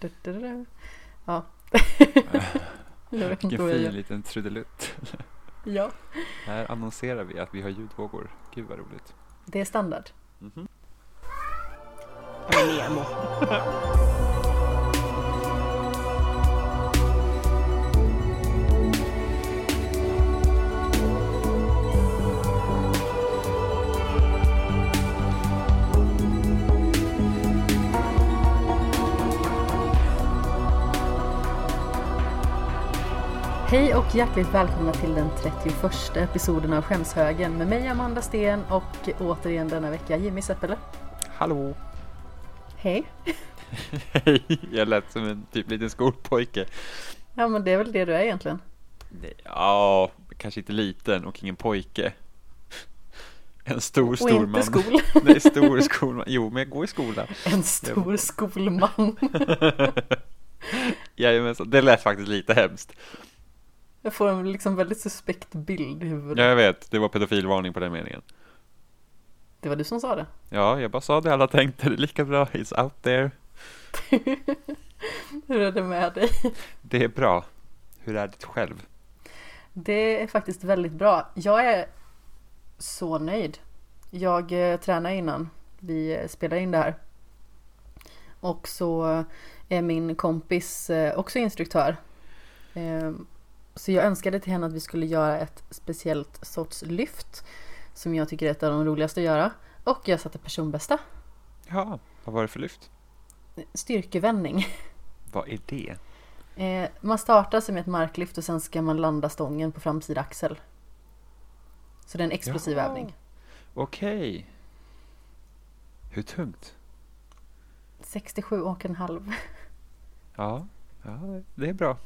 Du, du, du. Ja. Vilken fin liten trudelutt. Ja, Här annonserar vi att vi har ljudvågor. Gud vad roligt. det är standard. Mhm. Nemo. Hej och hjärtligt välkomna till den 31 episoden av Skämshögen med mig Amanda Sten och återigen denna vecka Jimmy Seppele. Hallå! Hej! Hej! Jag lät som en typ liten skolpojke. Ja men det är väl det du är egentligen. Ja, kanske inte liten och ingen pojke. En stor, Och stor inte man. skol. Nej, stor skolman. Jo, men jag går i skolan. En stor skolman. Jajamensan, det lät faktiskt lite hemskt. Jag får en liksom väldigt suspekt bild i huvudet. Ja, jag vet. Det var pedofilvarning på den meningen. Det var du som sa det. Ja, jag bara sa det alla tänkte. Det är lika bra. It's out there. Hur är det med dig? Det är bra. Hur är det själv? Det är faktiskt väldigt bra. Jag är så nöjd. Jag eh, tränade innan vi eh, spelade in det här. Och så är min kompis eh, också instruktör. Så jag önskade till henne att vi skulle göra ett speciellt sorts lyft. Som jag tycker är ett av de roligaste att göra. Och jag satte personbästa. Ja, vad var det för lyft? Styrkevändning. Vad är det? Eh, man startar sig med ett marklyft och sen ska man landa stången på framsida axel. Så det är en explosiv Jaha. övning. Okej. Hur tungt? 67 och en halv. Ja, ja, det är bra.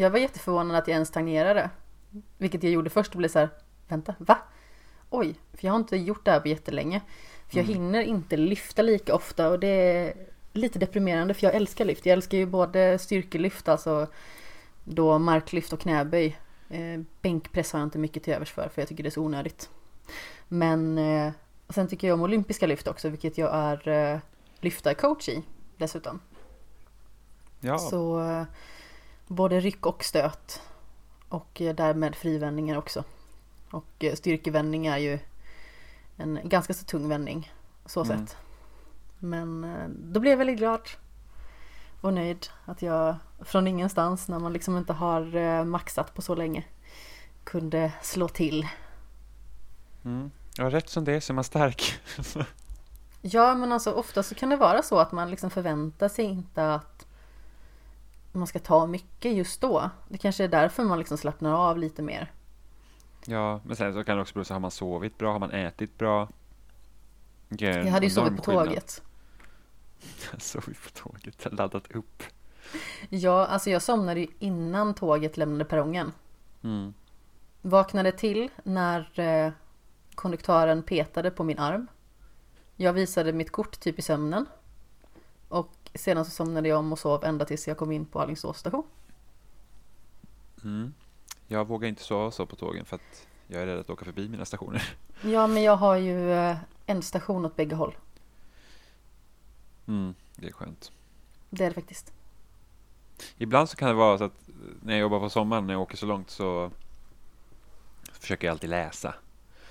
Jag var jätteförvånad att jag ens tangerade. Vilket jag gjorde först och blev så här, vänta, va? Oj, för jag har inte gjort det här på jättelänge. För jag Mm. hinner inte lyfta lika ofta och det är lite deprimerande för jag älskar lyft. Jag älskar ju både styrkelyft, alltså då marklyft och knäböj. Eh, bänkpress har jag inte mycket till övers för, för jag tycker det är så onödigt. Men eh, sen tycker jag om olympiska lyft också, vilket jag är eh, lyftarcoach i dessutom. Ja, Så eh, både ryck och stöt. Och eh, därmed frivändningar också. Och eh, styrkevändning är ju en ganska så tung vändning. Så Mm. sett. Men eh, då blev jag väldigt glad. Och nöjd att jag från ingenstans när man liksom inte har maxat på så länge. Kunde slå till. mm. ja rätt som det är så är man stark. Ja men alltså ofta så kan det vara så att man liksom förväntar sig inte att man ska ta mycket just då. Det kanske är därför man liksom slappnar av lite mer. ja, men sen så kan det också bero på, har man sovit bra, har man ätit bra? Jag hade ju sovit på skillnad. tåget. sovit på tåget, laddat upp. Ja, alltså jag somnade ju innan tåget lämnade perrongen. Mm. Vaknade till när eh, konduktören petade på min arm. Jag visade mitt kort typ i sömnen. Och sedan så somnade jag om och sov ända tills jag kom in på Alingsås station. Mm. Jag vågar inte sova så på tågen för att jag är rädd att åka förbi mina stationer. Ja, men jag har ju eh, en station åt bägge håll. Mm, det är skönt. Det är det faktiskt. Ibland så kan det vara så att när jag jobbar på sommaren, när jag åker så långt så försöker jag alltid läsa.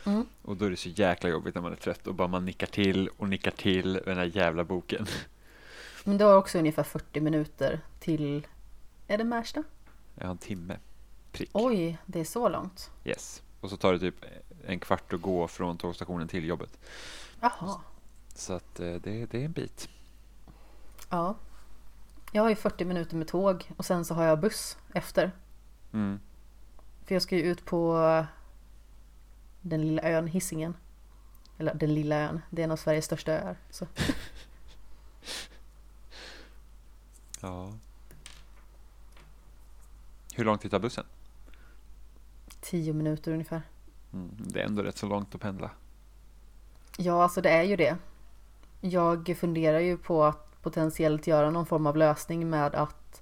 Mm. Och då är det så jäkla jobbigt när man är trött och bara man nickar till och nickar till med den här jävla boken. Men det har också ungefär 40 minuter till... Är det Märsta? Har en timme. Prick. Oj, det är så långt. Yes. Och så tar det typ en kvart att gå från tågstationen till jobbet. Jaha. Så att eh, det, det är en bit. Ja. Jag har ju 40 minuter med tåg och sen så har jag buss efter. Mm. För jag ska ju ut på den lilla ön Hisingen. Eller den lilla ön, det är en av Sveriges största öar. Så. Ja. Hur lång tid tar bussen? 10 minuter ungefär. Mm. Det är ändå rätt så långt att pendla. Ja, alltså det är ju det. Jag funderar ju på att potentiellt göra någon form av lösning med att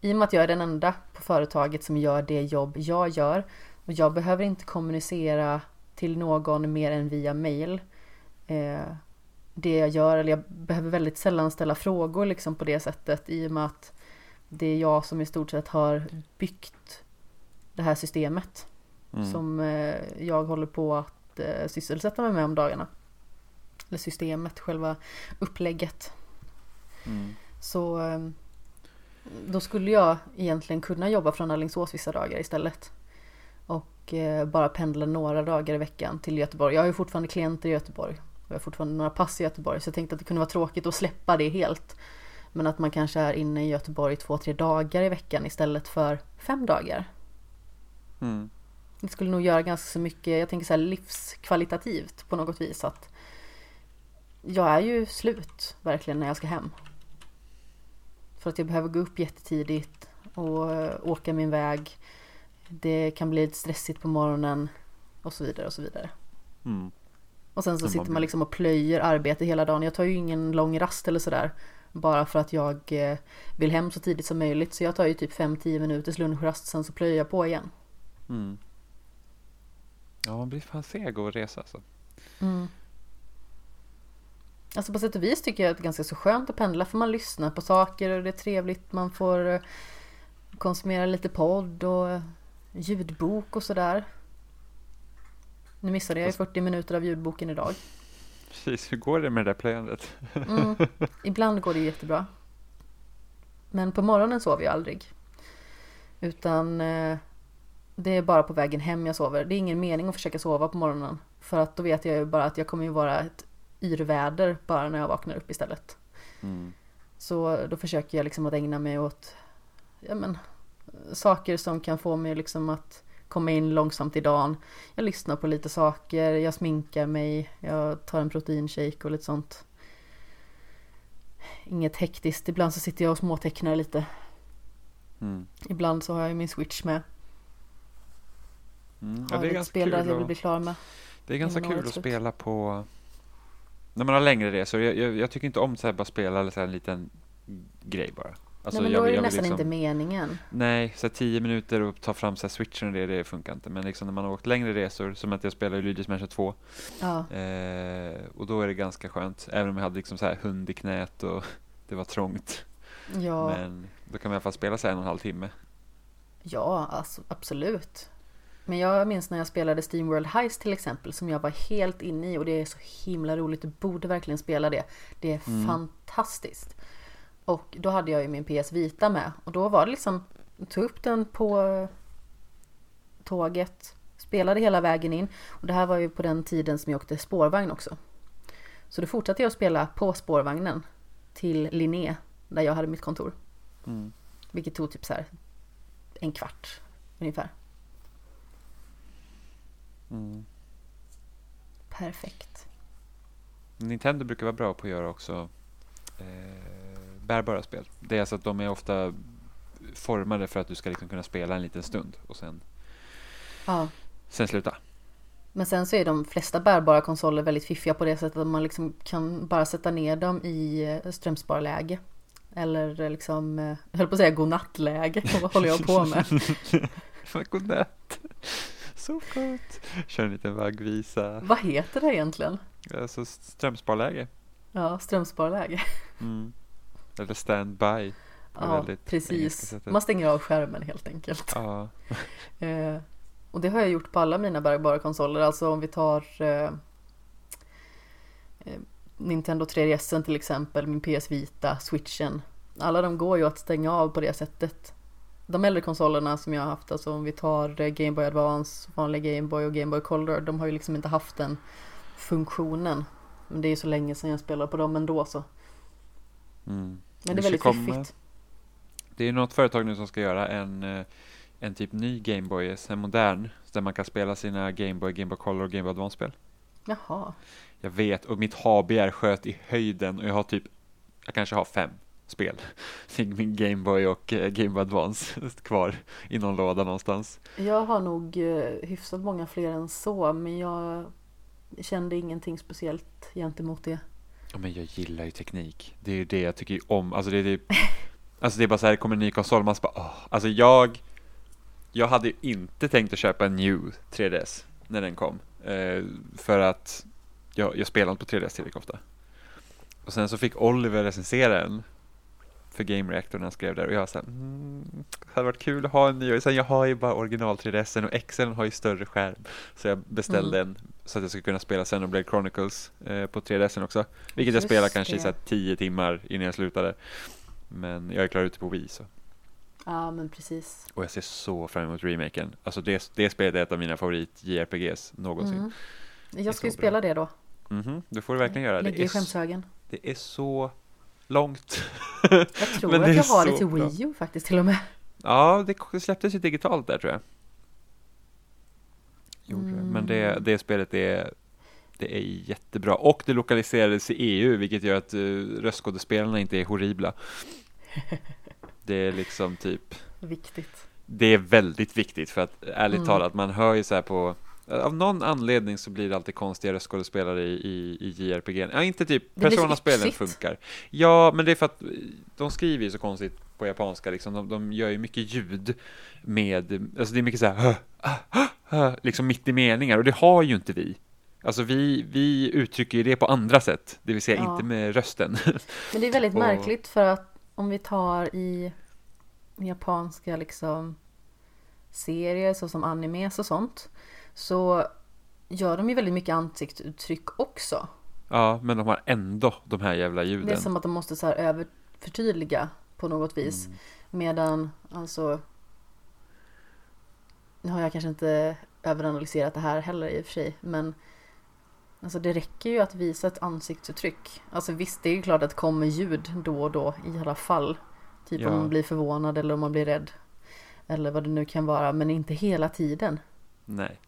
i och med att jag är den enda på företaget som gör det jobb jag gör och jag behöver inte kommunicera till någon mer än via mail. Eh, det jag gör eller jag behöver väldigt sällan ställa frågor liksom på det sättet i och med att det är jag som i stort sett har byggt det här systemet Mm. som eh, jag håller på att eh, sysselsätta mig med om dagarna. Eller systemet, själva upplägget. Mm. Så eh, då skulle jag egentligen kunna jobba från Alingsås vissa dagar istället. Och bara pendla några dagar i veckan till Göteborg. Jag har ju fortfarande klienter i Göteborg. Jag har fortfarande några pass i Göteborg. Så jag tänkte att det kunde vara tråkigt att släppa det helt. Men att man kanske är inne i Göteborg två, tre dagar i veckan istället för fem dagar. Mm. Det skulle nog göra ganska mycket, jag tänker så här livskvalitativt på något vis att jag är ju slut verkligen när jag ska hem. För att jag behöver gå upp jättetidigt och eh, åka min väg. Det kan bli lite stressigt på morgonen och så vidare och så vidare. Mm. Och sen så sitter man liksom och plöjer arbete hela dagen. Jag tar ju ingen lång rast eller sådär. Bara för att jag eh, vill hem så tidigt som möjligt. Så jag tar ju typ 5-10 minuters lunchrast sen så plöjer jag på igen. Mm. Ja, man blir fan seg att resa alltså. Mm. Alltså på sätt och vis tycker jag att det är ganska så skönt att pendla för man lyssnar på saker och det är trevligt. Man får eh, konsumera lite podd och eh, ljudbok och sådär. Nu missade jag ju 40 minuter av ljudboken idag. Precis, hur går det med det där plöjandet? Mm. Ibland går det jättebra. Men på morgonen sover jag aldrig. Utan eh, det är bara på vägen hem jag sover. Det är ingen mening att försöka sova på morgonen. För att då vet jag ju bara att jag kommer ju vara ett yrväder bara när jag vaknar upp istället. Mm. Så då försöker jag liksom att ägna mig åt ja, men, saker som kan få mig liksom att komma in långsamt i dagen. Jag lyssnar på lite saker, jag sminkar mig, jag tar en proteinshake och lite sånt. Inget hektiskt, ibland så sitter jag och småtecknar lite. Mm. Ibland så har jag min switch med. Mm. Har ett spel där jag vill att- bli klar med. Det är ganska kul att slut. spela på när man har längre resor. Jag, jag, jag tycker inte om här bara spela eller så en liten grej bara. Alltså, Nej men jag då är vill- det jag nästan liksom- inte meningen. Nej, så tio minuter och ta fram så här switchen och det, det funkar inte. Men liksom när man har åkt längre resor, som att jag spelar Luigi's Mansion 2. Ja, Eh, och då är det ganska skönt. Även om jag hade liksom så här hund i knät och det var trångt. ja, Men då kan man i alla fall spela så här en och en halv timme. ja alltså, absolut. Men jag minns när jag spelade Steamworld Heist till exempel som jag var helt inne i och det är så himla roligt. Du borde verkligen spela det. Det är Mm. fantastiskt. Och då hade jag ju min PS Vita med och då var det liksom, jag tog upp den på tåget, spelade hela vägen in och det här var ju på den tiden som jag åkte spårvagn också. Så då fortsatte jag att spela på spårvagnen till Linné där jag hade mitt kontor. Mm. Vilket tog typ så här en kvart ungefär. Mm. Perfekt. Nintendo brukar vara bra på att göra också eh, bärbara spel. Det är alltså att de är ofta formade för att du ska liksom kunna spela en liten stund och sen, Ja. sen sluta. Men sen så är de flesta bärbara konsoler väldigt fiffiga på det sättet att man liksom kan bara sätta ner dem i eh, strömsparläge. Eller liksom, eh, jag höll på att säga godnattläge. Vad håller jag på med? Godnatt. Så gott. Kör en liten vaggvisa. Vad heter det egentligen? Alltså strömsparläge. Ja, strömsparläge. Mm. Eller standby. Ja, precis. Man stänger av skärmen helt enkelt. Ja. Eh, och det har jag gjort på alla mina bärbara konsoler. Alltså om vi tar eh, eh, Nintendo 3DS till exempel, min PS Vita, Switchen. Alla de går ju att stänga av på det sättet. De äldre konsolerna som jag har haft, alltså om vi tar eh, Game Boy Advance, vanlig Game Boy och Game Boy Color, de har ju liksom inte haft den funktionen. Men det är ju så länge sedan jag spelade på dem ändå så. Mm. Men det är väldigt fiffigt. Det är något företag nu som ska göra en, eh, en typ ny Gameboy, en modern, där man kan spela sina Gameboy, Gameboy Color och Gameboy Advance-spel. Jaha. Jag vet, och mitt HBR sköt i höjden och jag har typ, jag kanske har fem spel. Min Gameboy och eh, Gameboy Advance kvar i någon låda någonstans. Jag har nog eh, hyfsat många fler än så, men jag kände ingenting speciellt gentemot det. Men jag gillar ju teknik. Det är ju det jag tycker om. Alltså det är, typ, alltså det är bara så här, kommer en ny konsol, man så bara, åh. Alltså jag, jag hade ju inte tänkt att köpa en New 3DS när den kom. Eh, för att jag, jag spelar inte på 3DS tillräckligt ofta. och sen så fick Oliver recensera en för Game Reactor när han skrev där och jag sa mm, det hade varit kul att ha en ny. Sen jag har ju bara original 3DSen och XL har ju större skärm. Så jag beställde Mm. en så att jag skulle kunna spela Xenoblade Chronicles eh, på 3DSen också. Vilket jag Just spelade kanske i det. här 10 timmar innan jag slutade. Men jag är klar ute på Wii så. Ja, men precis. Och jag ser så fram emot remaken. Alltså det, det spelet är ett av mina favorit JRPGs någonsin. Mm. Jag ska ju spela det då. Mhm, det får du verkligen göra. Det Ligger är, i skämshögen. det är så långt. Jag tror det att jag har det till. Wii U faktiskt till och med. Ja, det släpptes ju digitalt där tror jag. Gjorde det. Men det, Mm. det spelet är, det är jättebra. Och det lokaliserades i EU, vilket gör att uh, röstskådespelarna inte är horribla. Det är liksom typ, Viktigt. det är väldigt viktigt för att ärligt Mm. talat, man hör ju så här på av någon anledning så blir det alltid konstiga röstskådespelare i, i, i JRPG. Ja, inte typ Persona-spelen funkar. Ja, men det är för att de skriver ju så konstigt på japanska liksom. De, de gör ju mycket ljud med, alltså det är mycket så här, "Hö, ah, ah, ah", liksom mitt i meningar och det har ju inte vi. Alltså vi, vi uttrycker ju det på andra sätt, det vill säga Ja. inte med rösten. Men det är väldigt Och- märkligt för att om vi tar i japanska liksom serier såsom animes och sånt så gör de ju väldigt mycket ansiktsuttryck också. ja, men de har ändå de här jävla Det är ljuden. som att de måste så här överförtydliga på något vis. Mm. Medan alltså Nu har jag kanske inte överanalyserat det här heller i och för sig men Alltså det räcker ju att visa ett ansiktsuttryck. Alltså visst, det är ju klart att det kommer ljud då och då i alla fall. Typ Ja. om man blir förvånad eller om man blir rädd. Eller vad det nu kan vara, men inte hela tiden. Nej.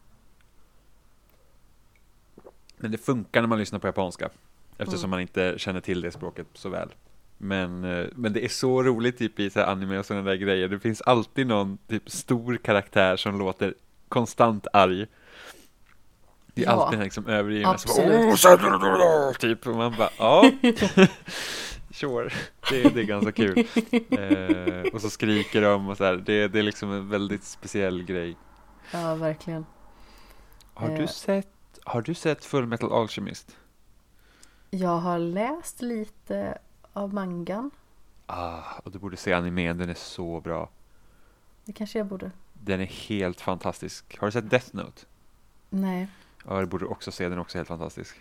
Men det funkar när man lyssnar på japanska. Eftersom Mm. man inte känner till det språket så väl. Men, eh, men det är så roligt typ i så anime och sådana där grejer. Det finns alltid någon typ stor karaktär som låter konstant arg. Det är Ja, alltid den liksom överdriven. absolut. Så bara, "Åh, så- Typ, och man bara, ja. Sure, det, det är ganska kul. Eh, och så skriker de och så här. Det, det är liksom en väldigt speciell grej. Ja, verkligen. Har du Eh. sett, har du sett Full Metal Alchemist? Jag har läst lite av mangan. Ah, och du borde se animen, den är så bra. Det kanske jag borde. Den är helt fantastisk. Har du sett Death Note? Nej. Ja, det borde du också se, den också helt fantastisk.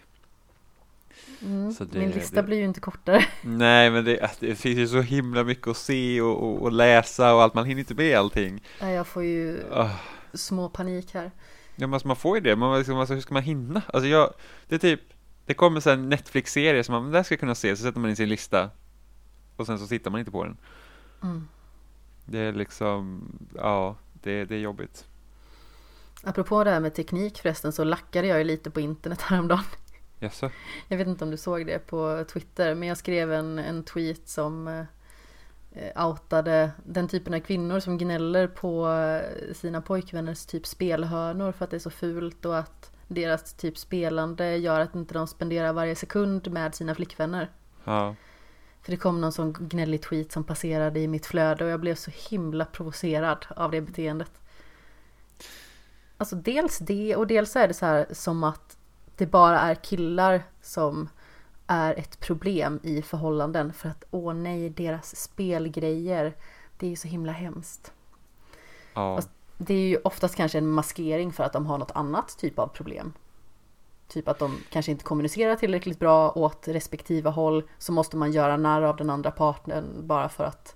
Mm. Det- Min lista det- blir ju inte kortare. Nej, men det, det finns ju så himla mycket att se och, och, och läsa och allt, man hinner inte med allting. Nej, Jag får ju Ah. små panik här. Ja, men alltså, man får ju det, man, liksom, alltså, hur ska man hinna? Alltså jag, det är typ, det kommer så här Netflix-serie som man, "Men det här ska jag kunna se, så sätter man in sin lista och sen så tittar man inte på den. Mm. Det är liksom, ja, det, det är jobbigt. Apropå det här med teknik förresten så lackade jag ju lite på internet häromdagen. Jaså? Jag vet inte om du såg det på Twitter men jag skrev en, en tweet som eh, outade den typen av kvinnor som gnäller på eh, sina pojkvänners typ spelhörnor för att det är så fult och att deras typ spelande gör att inte de spenderar varje sekund med sina flickvänner. Ja. För det kom någon sån gnällig tweet som passerade i mitt flöde och jag blev så himla provocerad av det beteendet. Alltså dels det och dels är det så här som att det bara är killar som är ett problem i förhållanden för att åh nej, deras spelgrejer, det är ju så himla hemskt. Ja. Fast- det är ju oftast kanske en maskering för att de har något annat typ av problem. Typ att de kanske inte kommunicerar tillräckligt bra åt respektive håll så måste man göra narr av den andra partnern bara för att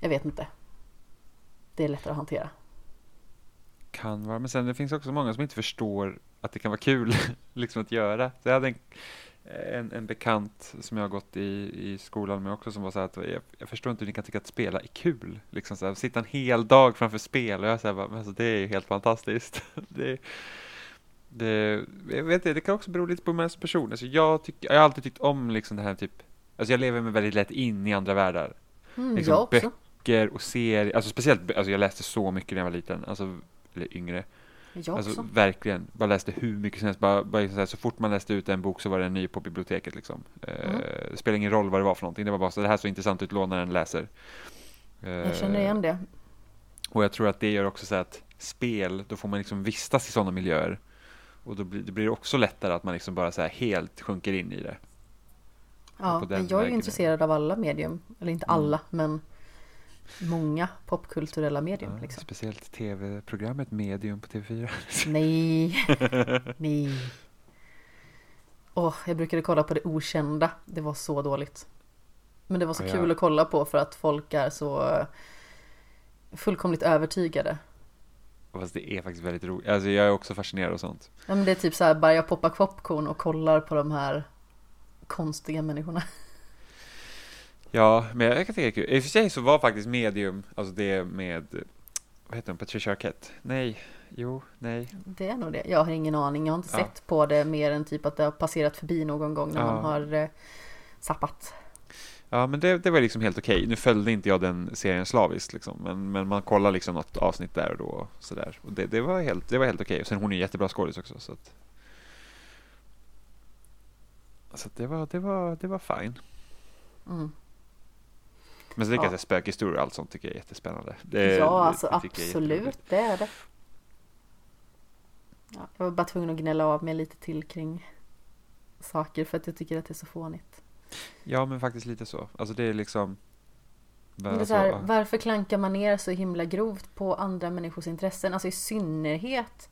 jag vet inte. Det är lättare att hantera. Kan vara, men sen det finns också många som inte förstår att det kan vara kul liksom att göra. Så jag hade en, en, en bekant som jag har gått i, i skolan med också som var så här att jag, jag förstår inte hur ni kan tycka att spela är kul. Liksom så här, sitta en hel dag framför spel och jag säger bara, alltså, det är ju helt fantastiskt. det, det, jag vet inte, det kan också bero lite på människors person. Alltså jag, tycker, jag har alltid tyckt om liksom det här typ, alltså jag lever mig väldigt lätt in i andra världar. Mm, Liksom jag också. Böcker och serier, alltså speciellt, alltså jag läste så mycket när jag var liten, alltså, eller yngre. Jag Alltså också. verkligen, bara läste hur mycket som helst. Bara, bara så, här, så fort man läste ut en bok så var det en ny på biblioteket liksom. Eh, Mm. Det spelar ingen roll vad det var för någonting. Det var bara så det här såg intressant ut, låna den läser. Eh, Jag känner igen det. Och jag tror att det gör också så att spel, då får man liksom vistas i sådana miljöer. Och då blir det blir också lättare att man liksom bara så helt sjunker in i det. Ja, men jag är ju intresserad av alla medium. Eller inte Mm. alla, men många popkulturella medium. Ja, Liksom. Speciellt tv-programmet Medium på TV4. Nej, nej. Åh, jag brukade kolla på det okända. Det var så dåligt. Men det var så Ja, ja. kul att kolla på för att folk är så eh, fullkomligt övertygade. Fast det är faktiskt väldigt roligt. Alltså jag är också fascinerad av sånt. Ja, men det är typ så här, bara jag poppar popcorn och kollar på de här konstiga människorna. Ja, men jag kan tycka det är kul. I och för sig så var faktiskt Medium, alltså det med, vad heter hon, Patricia Arquette? Nej, jo, nej. Det är nog det. Jag har ingen aning. Jag har inte Ja. sett på det mer än typ att det har passerat förbi någon gång när Ja. man har eh, zappat. Ja, men det, det var liksom helt okej. Nu följde inte jag den serien slaviskt liksom, men, men man kollar liksom något avsnitt där och då och sådär. Och det, det var helt, det var helt okej. Och sen hon är jättebra skådis också, så att. Så att det var, det var, det var fine. Mm. Men så tycker Ja. jag att spökhistorier och allt sånt tycker jag är jättespännande. Det, ja, alltså det absolut. Det är det. Ja, jag var bara tvungen att gnälla av mig lite till kring saker för att jag tycker att det är så fånigt. Ja, men faktiskt lite så. Alltså det är liksom. Men det är alltså, här, varför klankar man ner så himla grovt på andra människors intressen? Alltså i synnerhet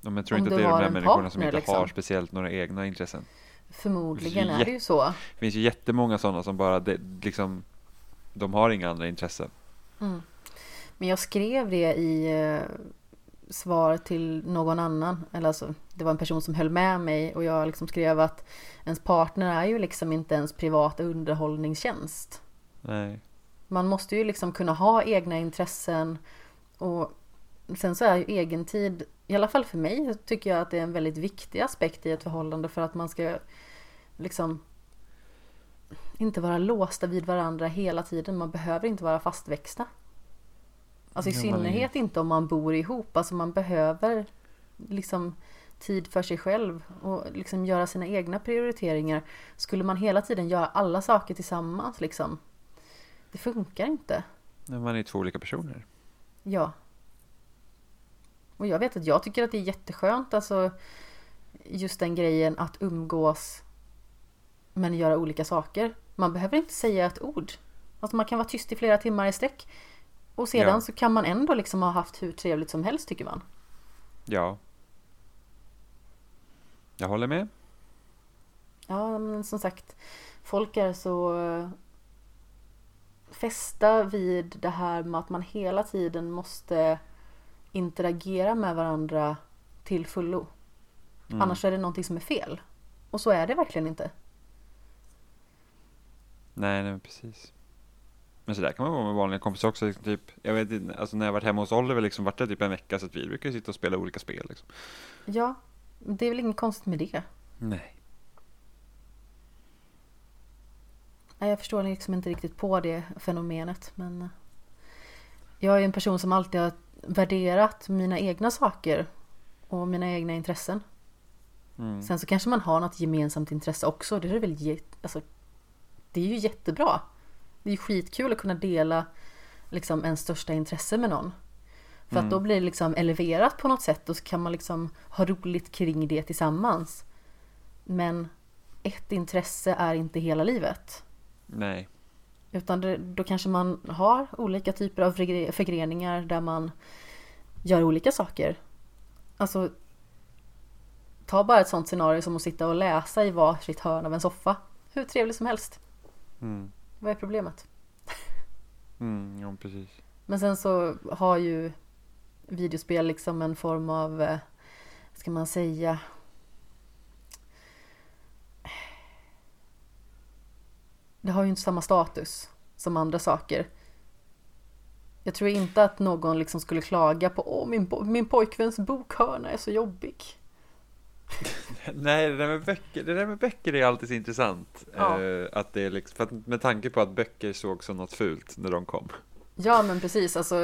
Ja, men tror om inte att det är de där en människorna som partner, inte liksom. har speciellt några egna intressen. förmodligen Det är är det ju så. Det finns ju jättemånga sådana som bara det, liksom, de har inga andra intressen. Mm. Men jag skrev det i eh, svar till någon annan. Eller alltså, det var en person som höll med mig och jag liksom skrev att ens partner är ju liksom inte ens privat underhållningstjänst. Nej. Man måste ju liksom kunna ha egna intressen och sen så är ju egentid, i alla fall för mig, tycker jag att det är en väldigt viktig aspekt i ett förhållande för att man ska liksom inte vara låsta vid varandra hela tiden. Man behöver inte vara fastväxta. Alltså i synnerhet inte om man bor ihop. Alltså man behöver liksom tid för sig själv och liksom göra sina egna prioriteringar. Skulle man hela tiden göra alla saker tillsammans liksom? Det funkar inte. Men man är två olika personer. Ja. Och jag vet att jag tycker att det är jätteskönt alltså just den grejen att umgås men göra olika saker. Man behöver inte säga ett ord. Alltså man kan vara tyst i flera timmar i sträck. Och sedan Ja. så kan man ändå liksom ha haft hur trevligt som helst tycker man. Ja. Jag håller med. Ja, men som sagt, folk är så eh, fästa vid det här med att man hela tiden måste interagera med varandra till fullo. Mm. Annars är det någonting som är fel. Och så är det verkligen inte. Nej, nej, precis. Men så där kan man vara med vanliga kompisar också. Liksom, typ, jag vet inte, alltså när jag varit hemma hos Oliver liksom vart det typ en vecka så att vi brukar sitta och spela olika spel liksom. Ja, det är väl inget konstigt med det. Nej. Nej, jag förstår liksom inte riktigt på det fenomenet. Men eh, jag är en person som alltid har värderat mina egna saker och mina egna intressen. Mm. Sen så kanske man har något gemensamt intresse också. Det är väl alltså, det är ju jättebra. Det är ju skitkul att kunna dela liksom ens största intresse med någon. För Mm. att då blir det liksom eleverat på något sätt och så kan man liksom ha roligt kring det tillsammans. Men ett intresse är inte hela livet. Nej. Utan det, då kanske man har olika typer av förgre- förgreningar där man gör olika saker. Alltså, ta bara ett sånt scenario som att sitta och läsa i varsitt hörn av en soffa. Hur trevligt som helst. Mm. Vad är problemet? Mm, ja, precis. Men sen så har ju videospel liksom en form av, eh, vad ska man säga, det har ju inte samma status som andra saker. Jag tror inte att någon liksom skulle klaga på åh min, min pojkväns bokhörna är så jobbig. Nej, det där med böcker, det där med böcker är alltid så intressant. Ja. Eh, att det är liksom, för att med tanke på att böcker såg som något fult när de kom. Ja men precis, alltså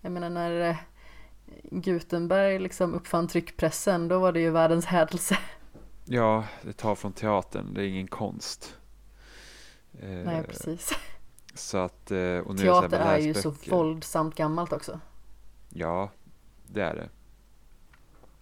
jag menar när eh, Gutenberg liksom uppfann tryckpressen då var det ju världens hädelse. Ja, det tar från teatern, det är ingen konst. Eh, Nej precis. Så att, eh, och nu är det så här Teater är ju så våldsamt gammalt också. Ja, det är det.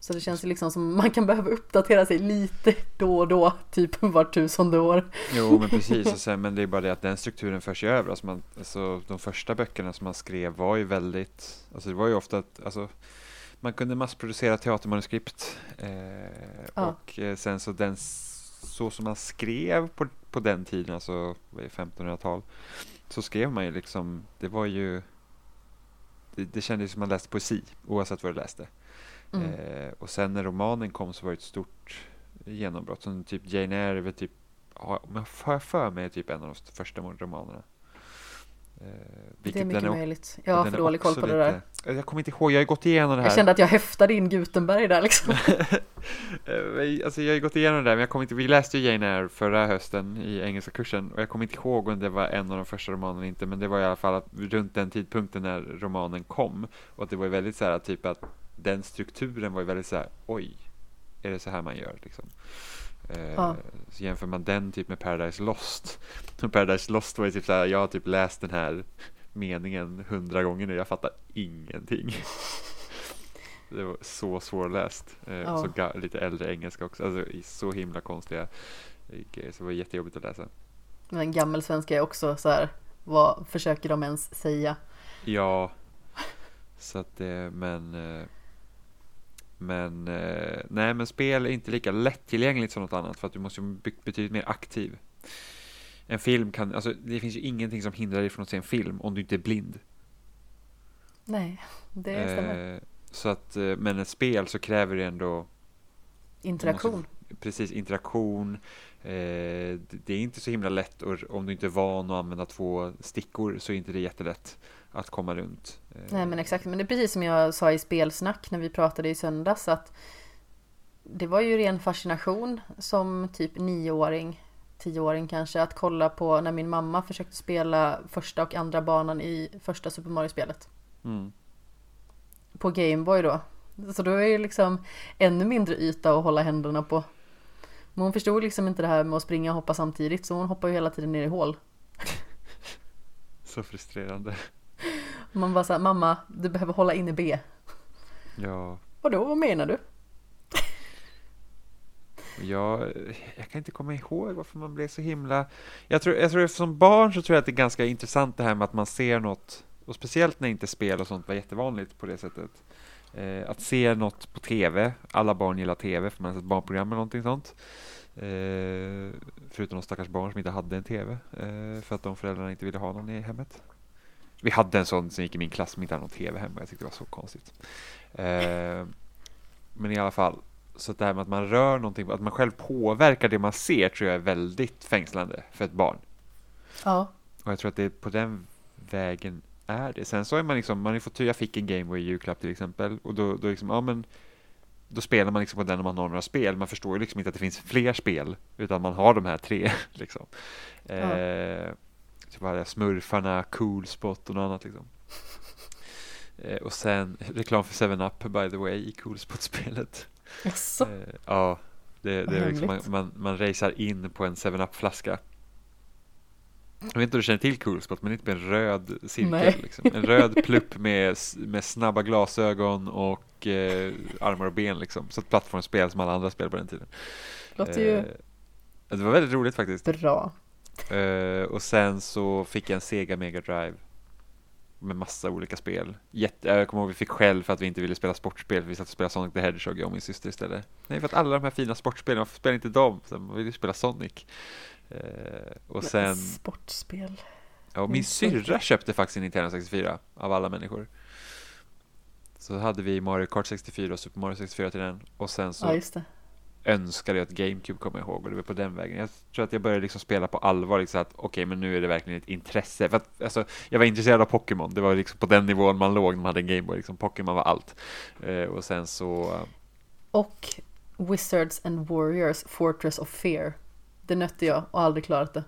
Så det känns ju liksom som man kan behöva uppdatera sig lite då och då, typ var tusende år. Jo, men precis. Och sen, men det är bara det att den strukturen förs ju över. Alltså, man, alltså de första böckerna som man skrev var ju väldigt, alltså det var ju ofta att, alltså man kunde massproducera teatermanuskript eh, Ja. och eh, sen så den så som man skrev på, på den tiden, alltså vad är det, 1500-tal, så skrev man ju liksom, det var ju det, det kändes som man läste poesi oavsett vad du läste. Mm. Eh, och sen när romanen kom så var det ett stort genombrott. Som typ Jane Eyre är typ, om jag för mig, är typ en av de första romanerna. Eh, Det är mycket är, möjligt. Jag har för dålig koll på det där. lite- Jag kommer inte ihåg, jag har gått igenom det här. Jag kände att jag häftade in Gutenberg där liksom. Eh, alltså jag har gått igenom det där, men jag kommer inte, vi läste ju Jane Eyre förra hösten i engelska kursen och jag kommer inte ihåg om det var en av de första romanerna inte, men det var i alla fall att runt den tidpunkten när romanen kom och att det var väldigt så här typ att den strukturen var ju väldigt så här, oj, är det så här man gör liksom? Eh, Ja. Så jämför man den typ med Paradise Lost. Och Paradise Lost var ju typ så här, jag har typ läst den här meningen hundra gånger nu, jag fattar ingenting. Det var så svårläst. Eh, Ja. Så lite äldre engelska också. Alltså så himla konstiga eh, grejer. Så det var jättejobbigt att läsa. Men gammelsvenska är också så här, vad försöker de ens säga? Ja, så att det, men eh, men eh, nej, men spel är inte lika lättillgängligt som något annat för att du måste bli betydligt mer aktiv. En film kan, alltså det finns ju ingenting som hindrar dig från att se en film om du inte är blind. Nej, det stämmer. Eh, så att, eh, men ett spel så kräver det ändå Interaktion. precis interaktion. Eh, det det är inte så himla lätt och om du inte är van att använda två stickor så är inte det jättelätt att komma runt. Eh, Nej men exakt, men det är precis som jag sa i spelsnack när vi pratade i söndags att det var ju ren fascination som typ nioåring, tioåring kanske, att kolla på när min mamma försökte spela första och andra banan i första Super Mario-spelet. Mm. På Gameboy då. Så då är det liksom ännu mindre yta att hålla händerna på. Men hon förstod liksom inte det här med att springa och hoppa samtidigt så hon hoppar ju hela tiden ner i hål. Så frustrerande. Man bara såhär, mamma du behöver hålla inne B. Ja, Vadå, vad menar du? jag, jag kan inte komma ihåg varför man blev så himla... Jag tror, jag tror som barn så tror jag att det är ganska intressant det här med att man ser något, och speciellt när inte spel och sånt var jättevanligt på det sättet. Eh, att se något på tv, alla barn gillar tv för man har sett barnprogram eller någonting sånt. Eh, förutom de stackars barn som inte hade en tv eh, för att de föräldrarna inte ville ha någon i hemmet. Vi hade en sån som gick i min klass som inte hade någon tv hemma, jag tyckte det var så konstigt. Eh, men i alla fall, så det här med att man rör någonting, att man själv påverkar det man ser tror jag är väldigt fängslande för ett barn. Ja, Och jag tror att det är på den vägen är det. Sen så är man liksom, man tur, jag fick en Gameboy i julklapp till exempel och då, då liksom, ja men då spelar man liksom på den om man har några spel. Man förstår ju liksom inte att det finns fler spel utan man har de här tre liksom. Eh, var det Smurfarna, Cool Spot och något annat liksom. Eh, och sen reklam för 7-Up by the way i Cool Spot-spelet. Jaså? Eh, ja, det, det är liksom, man, man, man racear in på en 7-Up-flaska. Jag vet inte om du känner till Coolspot, men det är typ en röd cirkel. Liksom. En röd plupp med, med snabba glasögon och eh, armar och ben. Liksom. Så ett plattformsspel som alla andra spel på den tiden. Låter ju Eh, det var väldigt roligt faktiskt. bra. Eh, och sen så fick jag en Sega Mega Drive med massa olika spel. Jätte, jag kommer ihåg vi fick skäll för att vi inte ville spela sportspel, för vi satt och spelade Sonic the Hedgehog, jag och min syster istället. Nej, för att alla de här fina sportspelen, varför spelar inte dem? Så man vill ju spela Sonic. Eh, och Men sen, Sportspel. ja, och min syrra köpte faktiskt en Nintendo 64, av alla människor. Så hade vi Mario Kart 64 och Super Mario 64 till den, och sen så Ja. Önskade jag att GameCube kommer jag ihåg och det var på den vägen. Jag tror att jag började liksom spela på allvar, liksom att okej, men nu är det verkligen ett intresse. För att, alltså, jag var intresserad av Pokémon, det var liksom på den nivån man låg när man hade en Gameboy, liksom, Pokémon var allt. Eh, och sen så, eh, Och Wizards and Warriors Fortress of Fear. Det nötte jag och aldrig klarat det.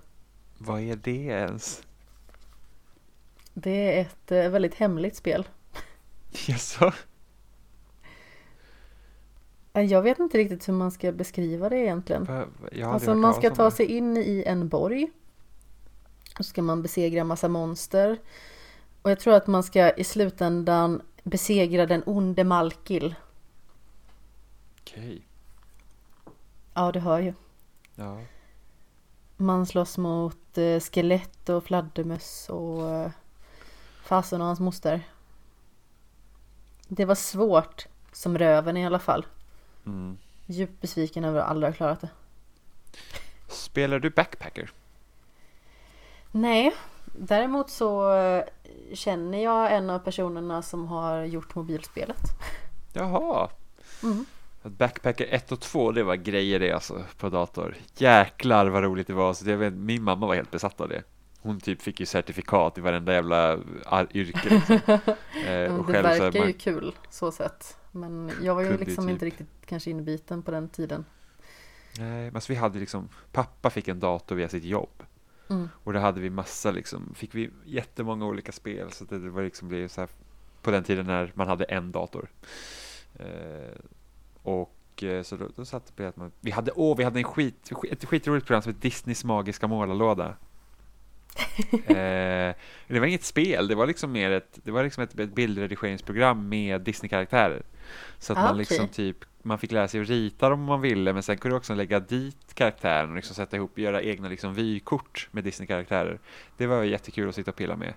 vad är det ens? Det är ett eh, väldigt hemligt spel. Jaså? Eh, Jag vet inte riktigt hur man ska beskriva det egentligen. Alltså man ska ta sig in i en borg. Och ska man besegra massa monster. Och jag tror att man ska i slutändan besegra den onde Malkil. Okej. Ja, du hör ju. Ja. Man slåss mot eh, skelett och fladdermöss och eh, fasen och hans moster. Det var svårt som röven i alla fall. Mm. Djupt besviken över att aldrig ha klarat det. Spelar du backpacker? Nej, däremot så eh, känner jag en av personerna som har gjort mobilspelet. Jaha. Mm. Backpacker 1 och 2, det var grejer det alltså på dator. Jäklar vad roligt det var. Så det, jag vet, min mamma var helt besatt av det. Hon typ fick ju certifikat i varenda jävla yrke. Liksom. Eh, och det själv så verkar man- ju kul så sett. Men jag var ju liksom typ. inte riktigt kanske inbiten på den tiden. Nej, men vi hade liksom, pappa fick en dator via sitt jobb. Mm. Och då hade vi massa liksom, fick vi jättemånga olika spel. Så det var liksom blev så här, på den tiden när man hade en dator. Eh, och eh, så då, då satt det på att man, vi hade, åh, vi hade en skit, ett skitroligt program som hette Disneys magiska målarlåda. Eh, det var inget spel, det var liksom mer ett, det var liksom ett, ett bildredigeringsprogram med Disney-karaktärer. Så att Ah, man liksom typ, man fick lära sig att rita dem om man ville, men sen kunde du också lägga dit karaktären och liksom sätta ihop och göra egna liksom vykort med Disney-karaktärer. Det var jättekul att sitta och pilla med.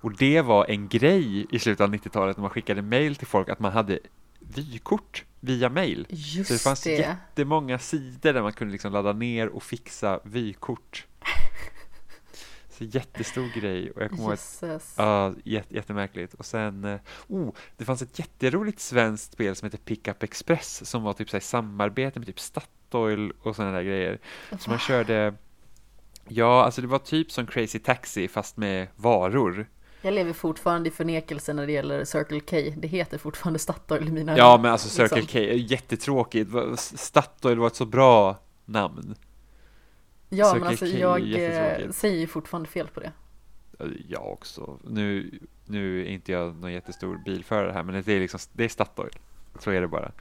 Och det var en grej i slutet av 90-talet när man skickade mail till folk att man hade vykort via mail. Just Så det fanns det. jättemånga sidor där man kunde liksom ladda ner och fixa vykort. Så jättestor grej och jag kommer Jösses. Ja, jätte, jättemärkligt. Och sen, eh, oh, det fanns ett jätteroligt svenskt spel som heter Pickup Express som var typ så här, samarbete med typ Statoil och sådana där grejer. Så man körde, ja, alltså det var typ som Crazy Taxi fast med varor. Jag lever fortfarande i förnekelse när det gäller Circle K. Det heter fortfarande Statoil i mina Ja, men alltså Circle liksom. K, är jättetråkigt. Statoil var ett så bra namn. Ja, men alltså jag eh, säger fortfarande fel på det. Jag också. Nu, nu är inte jag någon jättestor bilförare här, men det är liksom, det är Statoil. Så är det bara.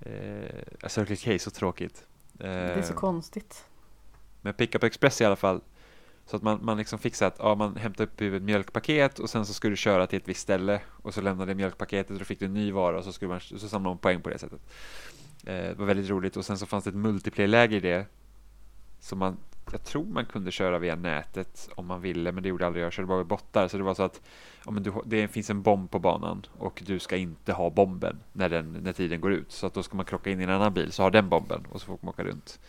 Eh, Circle K är så tråkigt. Det är så Eh, konstigt. Men Pickup Express i alla fall. Så att man, man liksom fixar att ja, man hämtar upp ett mjölkpaket och sen så skulle du köra till ett visst ställe och så lämnade mjölkpaketet och då fick du en ny vara och så, skulle man, så samlade man poäng på det sättet. Eh, det var väldigt roligt och sen så fanns det ett multiplayer-läge i det. Som man, jag tror man kunde köra via nätet om man ville men det gjorde aldrig jag, jag körde bara med bottar. Så det var så att ja, men du, det finns en bomb på banan och du ska inte ha bomben när, den, när tiden går ut. Så att då ska man krocka in i en annan bil så har den bomben och så får man åka runt.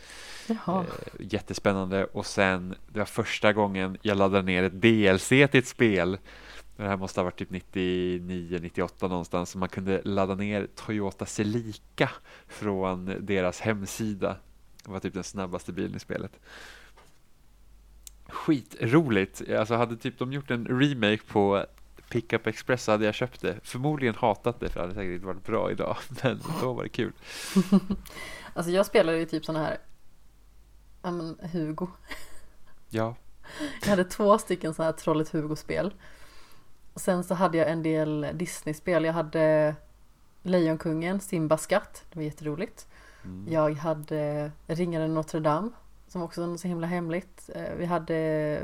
Jaha. Eh, jättespännande och sen det var första gången jag laddade ner ett DLC till ett spel. Det här måste ha varit typ 99, 98 någonstans. Så man kunde ladda ner Toyota Celica från deras hemsida. Det var typ den snabbaste bilen i spelet. Skitroligt. Alltså hade typ de gjort en remake på Pickup Express så hade jag köpt det. Förmodligen hatat det för det hade säkert inte varit bra idag. Men då var det kul. Alltså jag spelade ju typ såna här, ja men Hugo. Ja, Jag hade två stycken så här Trollet Hugo-spel. Sen så hade jag en del Disney-spel. Jag hade Lejonkungen, Simbas skatt. Det var jätteroligt mm. Jag hade Ringaren Notre Dame. Som också var så himla hemligt. Eh, vi hade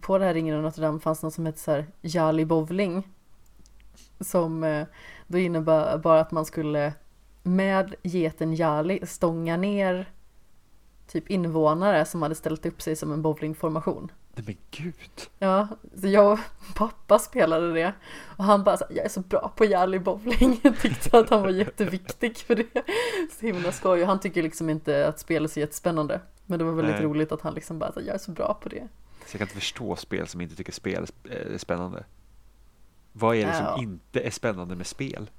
på det här Ringaren Notre Dame fanns något som hette så här Jolly Bowling. Som eh, då innebar bara att man skulle med geten Jali stånga ner typ invånare som hade ställt upp sig som en bowlingformation. Nej men gud. Ja, så jag och pappa spelade det och han bara så, jag är så bra på Jali bowling. Jag tyckte att han var jätteviktig för det. Så himla skoj och han tycker liksom inte att spel är så jättespännande. Men det var väldigt Nej. roligt att han liksom bara så, jag är så bra på det. Så jag kan inte förstå spel som inte tycker spel är sp- är spännande. Vad är det som Ja. inte är spännande med spel?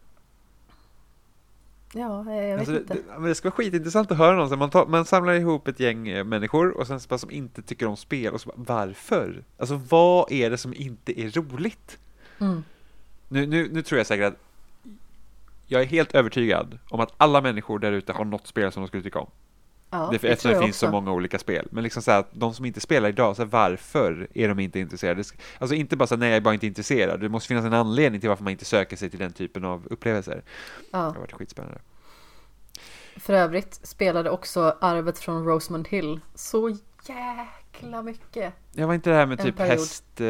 Ja, jag vet Alltså det, inte. det, men det ska vara skitintressant att höra någon. Man, tar, man samlar ihop ett gäng eh, människor och sen bara som inte tycker om spel och så bara, varför? Alltså vad är det som inte är roligt? Mm. Nu, nu, nu tror jag säkert att jag är helt övertygad om att alla människor där ute har något spel som de skulle tycka om. Ja, det, det eftersom det finns så också. många olika spel. Men liksom så här, att de som inte spelar idag, så här, varför är de inte intresserade? Alltså inte bara så här, nej jag är bara inte intresserad. Det måste finnas en anledning till varför man inte söker sig till den typen av upplevelser. Det Ja. har varit skitspännande. För övrigt spelade också Arvet från Rosemont Hill så jäkla mycket. Jag var inte det här med En typ period. häst... Eh,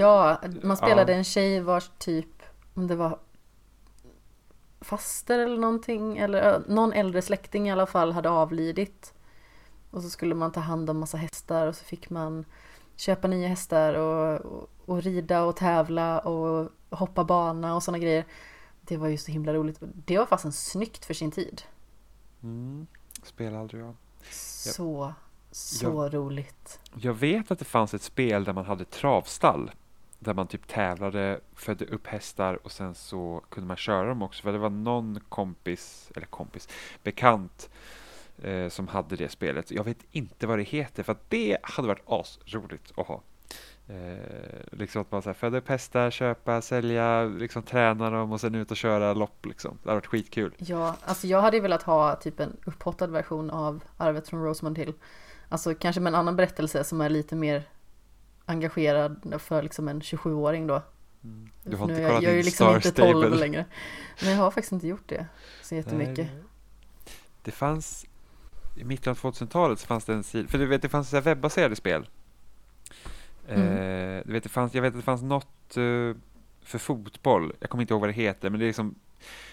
Ja, man spelade Ja. en tjej vars typ, om det var faster eller någonting, eller någon äldre släkting i alla fall hade avlidit. Och så skulle man ta hand om massa hästar och så fick man köpa nya hästar och, och, och rida och tävla och hoppa bana och sådana grejer. Det var ju så himla roligt. Det var fasen snyggt för sin tid. Mm. Spelade aldrig jag. Så, så jag, roligt. Jag vet att det fanns ett spel där man hade travstall. Där man typ tävlade, födde upp hästar och sen så kunde man köra dem också. För det var någon kompis, eller kompis, bekant eh, som hade det spelet. Jag vet inte vad det heter för att det hade varit asroligt att ha. Eh, liksom att man så här, föda upp hästar, köpa, sälja, liksom träna dem och sen ut och köra lopp liksom. Det hade varit skitkul. Ja, alltså jag hade velat ha typ en upphottad version av Arvet från Rosemont Hill. Alltså kanske med en annan berättelse som är lite mer engagerad för liksom en 27-åring då. Mm. Du har inte kollat jag, jag är ju liksom inte 12 längre. Men jag har faktiskt inte gjort det så jättemycket. Nej. Det fanns i mitten av 2000-talet så fanns det en sida, för du vet det fanns så webbaserade spel. Mm. Eh, du vet, det fanns, jag vet att det fanns något eh, för fotboll, jag kommer inte ihåg vad det heter, men det är liksom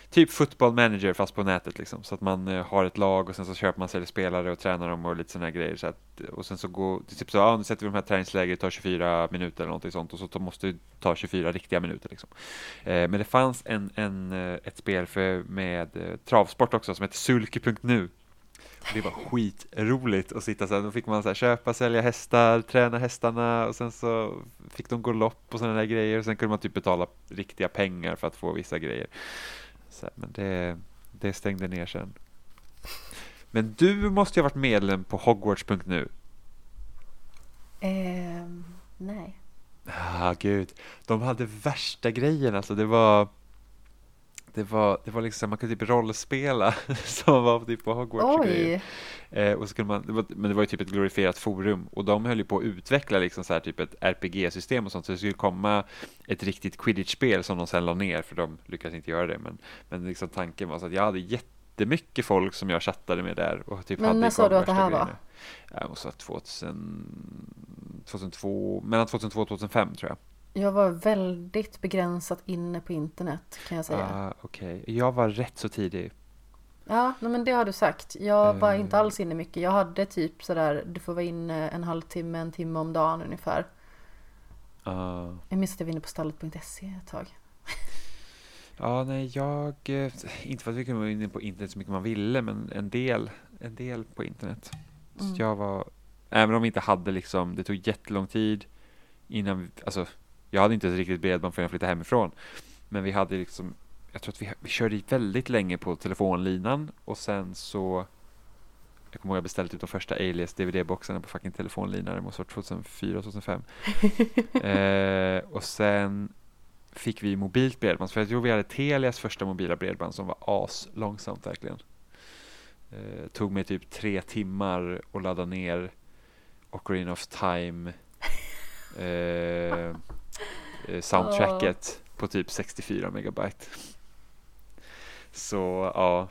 typ football manager fast på nätet liksom. Så att man eh, har ett lag och sen så köper man sig spelare och tränar dem och lite sådana grejer. Så att, och sen så går, typ så, ja nu sätter vi de här träningslägret, tar 24 minuter eller någonting sånt och så måste det ta 24 riktiga minuter liksom. Eh, men det fanns en, en, eh, ett spel för, med eh, travsport också som heter Sulke.nu det var skitroligt att sitta så Då fick man så här, köpa, sälja hästar, träna hästarna och sen så fick de gå lopp och sådana där grejer. Och sen kunde man typ betala riktiga pengar för att få vissa grejer. Så, men det, det stängde ner sen. Men du måste ju ha varit medlem på Hogwarts.nu. Eh, nej. Ah, gud. De hade värsta grejen alltså. Det var det var, det var liksom, man kunde typ rollspela som var typ på Hogwarts Oj. Eh, och så kunde man, det var, men det var ju typ ett glorifierat forum och de höll ju på att utveckla liksom så här typ ett RPG-system och sånt så det skulle komma ett riktigt quidditch-spel som de sen la ner för de lyckades inte göra det men, men liksom tanken var så att jag hade jättemycket folk som jag chattade med där och typ men hade när sa du att det här var? Jag måste ha 2000, 2002, mellan 2002 och 2005 tror jag jag var väldigt begränsat inne på internet kan jag säga. Ah, Okej, okay. jag var rätt så tidig. Ja, men det har du sagt. Jag var inte eh. alls inne mycket. Jag hade typ sådär, du får vara inne en halvtimme, en timme om dagen ungefär. Uh. Jag minns att jag var inne på stallet.se ett tag. Ja, nej, jag... Eh, inte för att vi kunde vara inne på internet så mycket man ville, men en del, en del på internet. Mm. Så jag var... Även om vi inte hade liksom, det tog jättelång tid innan, alltså jag hade inte ett riktigt bredband förrän jag flyttade hemifrån. Men vi hade liksom, jag tror att vi, vi körde väldigt länge på telefonlinan och sen så jag kommer ihåg jag beställde typ de första Alias DVD-boxarna på fucking telefonlinan, det måste vara 2004, 2005. eh, och sen fick vi mobilt bredband, för jag tror vi hade Telias första mobila bredband som var as långsamt verkligen. Eh, tog mig typ tre timmar att ladda ner Ocarina of Time Eh, soundtracket oh. på typ 64 megabyte. Så ja.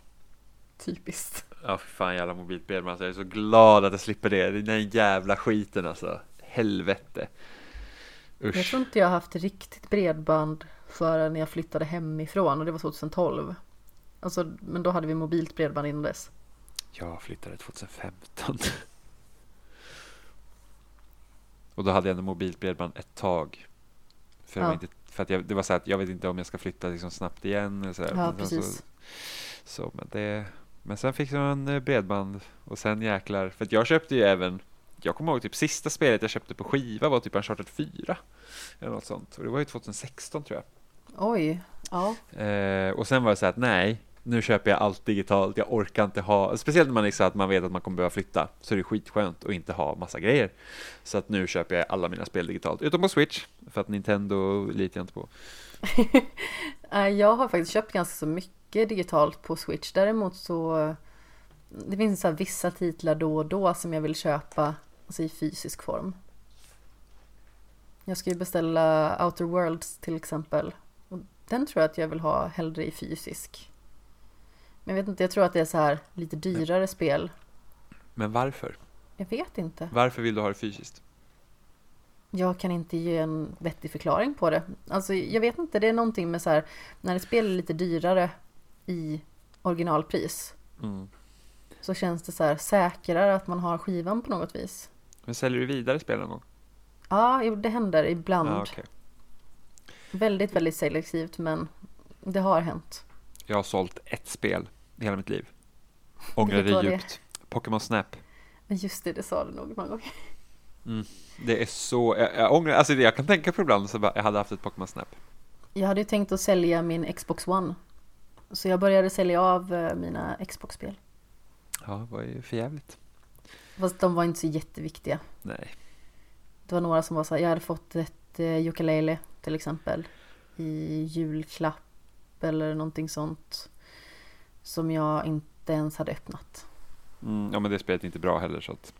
Typiskt. Ja, för fan jävla mobilt bredband. Alltså, jag är så glad att jag slipper det. Den jävla skiten alltså. Helvete. Usch. Jag tror inte jag haft riktigt bredband förrän jag flyttade hemifrån och det var 2012. Alltså, men då hade vi mobilt bredband innan dess. Jag flyttade 2015. och då hade jag ändå mobilt bredband ett tag. För, ja. inte, för att jag, det var så att jag vet inte om jag ska flytta liksom snabbt igen. Eller så Ja, men precis. Så, så, men, det, men sen fick jag en eh, bredband och sen jäklar. För att jag köpte ju även, jag kommer ihåg typ sista spelet jag köpte på skiva var typ Uncharted 4. Eller något sånt. Och det var ju 2016 tror jag. Oj, ja. Eh, och sen var det så att nej, nu köper jag allt digitalt, jag orkar inte ha, speciellt när man liksom att man vet att man kommer behöva flytta, så är det skitskönt att inte ha massa grejer. Så att nu köper jag alla mina spel digitalt, utom på Switch, för att Nintendo litar jag inte på. Eh, jag har faktiskt köpt ganska så mycket digitalt på Switch, däremot så det finns så vissa titlar då och då som jag vill köpa alltså i fysisk form. Jag ska ju beställa Outer Worlds till exempel. Och den tror jag att jag vill ha hellre i fysisk. Men jag vet inte, jag tror att det är så här lite dyrare men, spel. Men varför? Jag vet inte. Varför vill du ha det fysiskt? Jag kan inte ge en vettig förklaring på det. Alltså jag vet inte, det är någonting med så här när ett spel är lite dyrare i originalpris Mm. så känns det så här säkrare att man har skivan på något vis. Men säljer du vidare spel någon gång? Ja, det händer ibland. Ja, okej. Väldigt, väldigt selektivt men det har hänt. Jag har sålt ett spel hela mitt liv. Ångrar det djupt. Pokémon Snap. Men just det, det sa du nog många gånger. Det är så, jag, jag ångrar, alltså jag kan tänka på ibland så bara, jag hade haft ett Pokémon Snap. Jag hade ju tänkt att sälja min Xbox One. Så jag började sälja av eh, mina Xbox-spel. Ja, det var ju för jävligt. Fast de var inte så jätteviktiga. Nej. Det var några som var så här, jag hade fått ett eh, ukulele till exempel. I julklapp eller någonting sånt. Som jag inte ens hade öppnat. Mm, ja men det spelet är inte bra heller så att,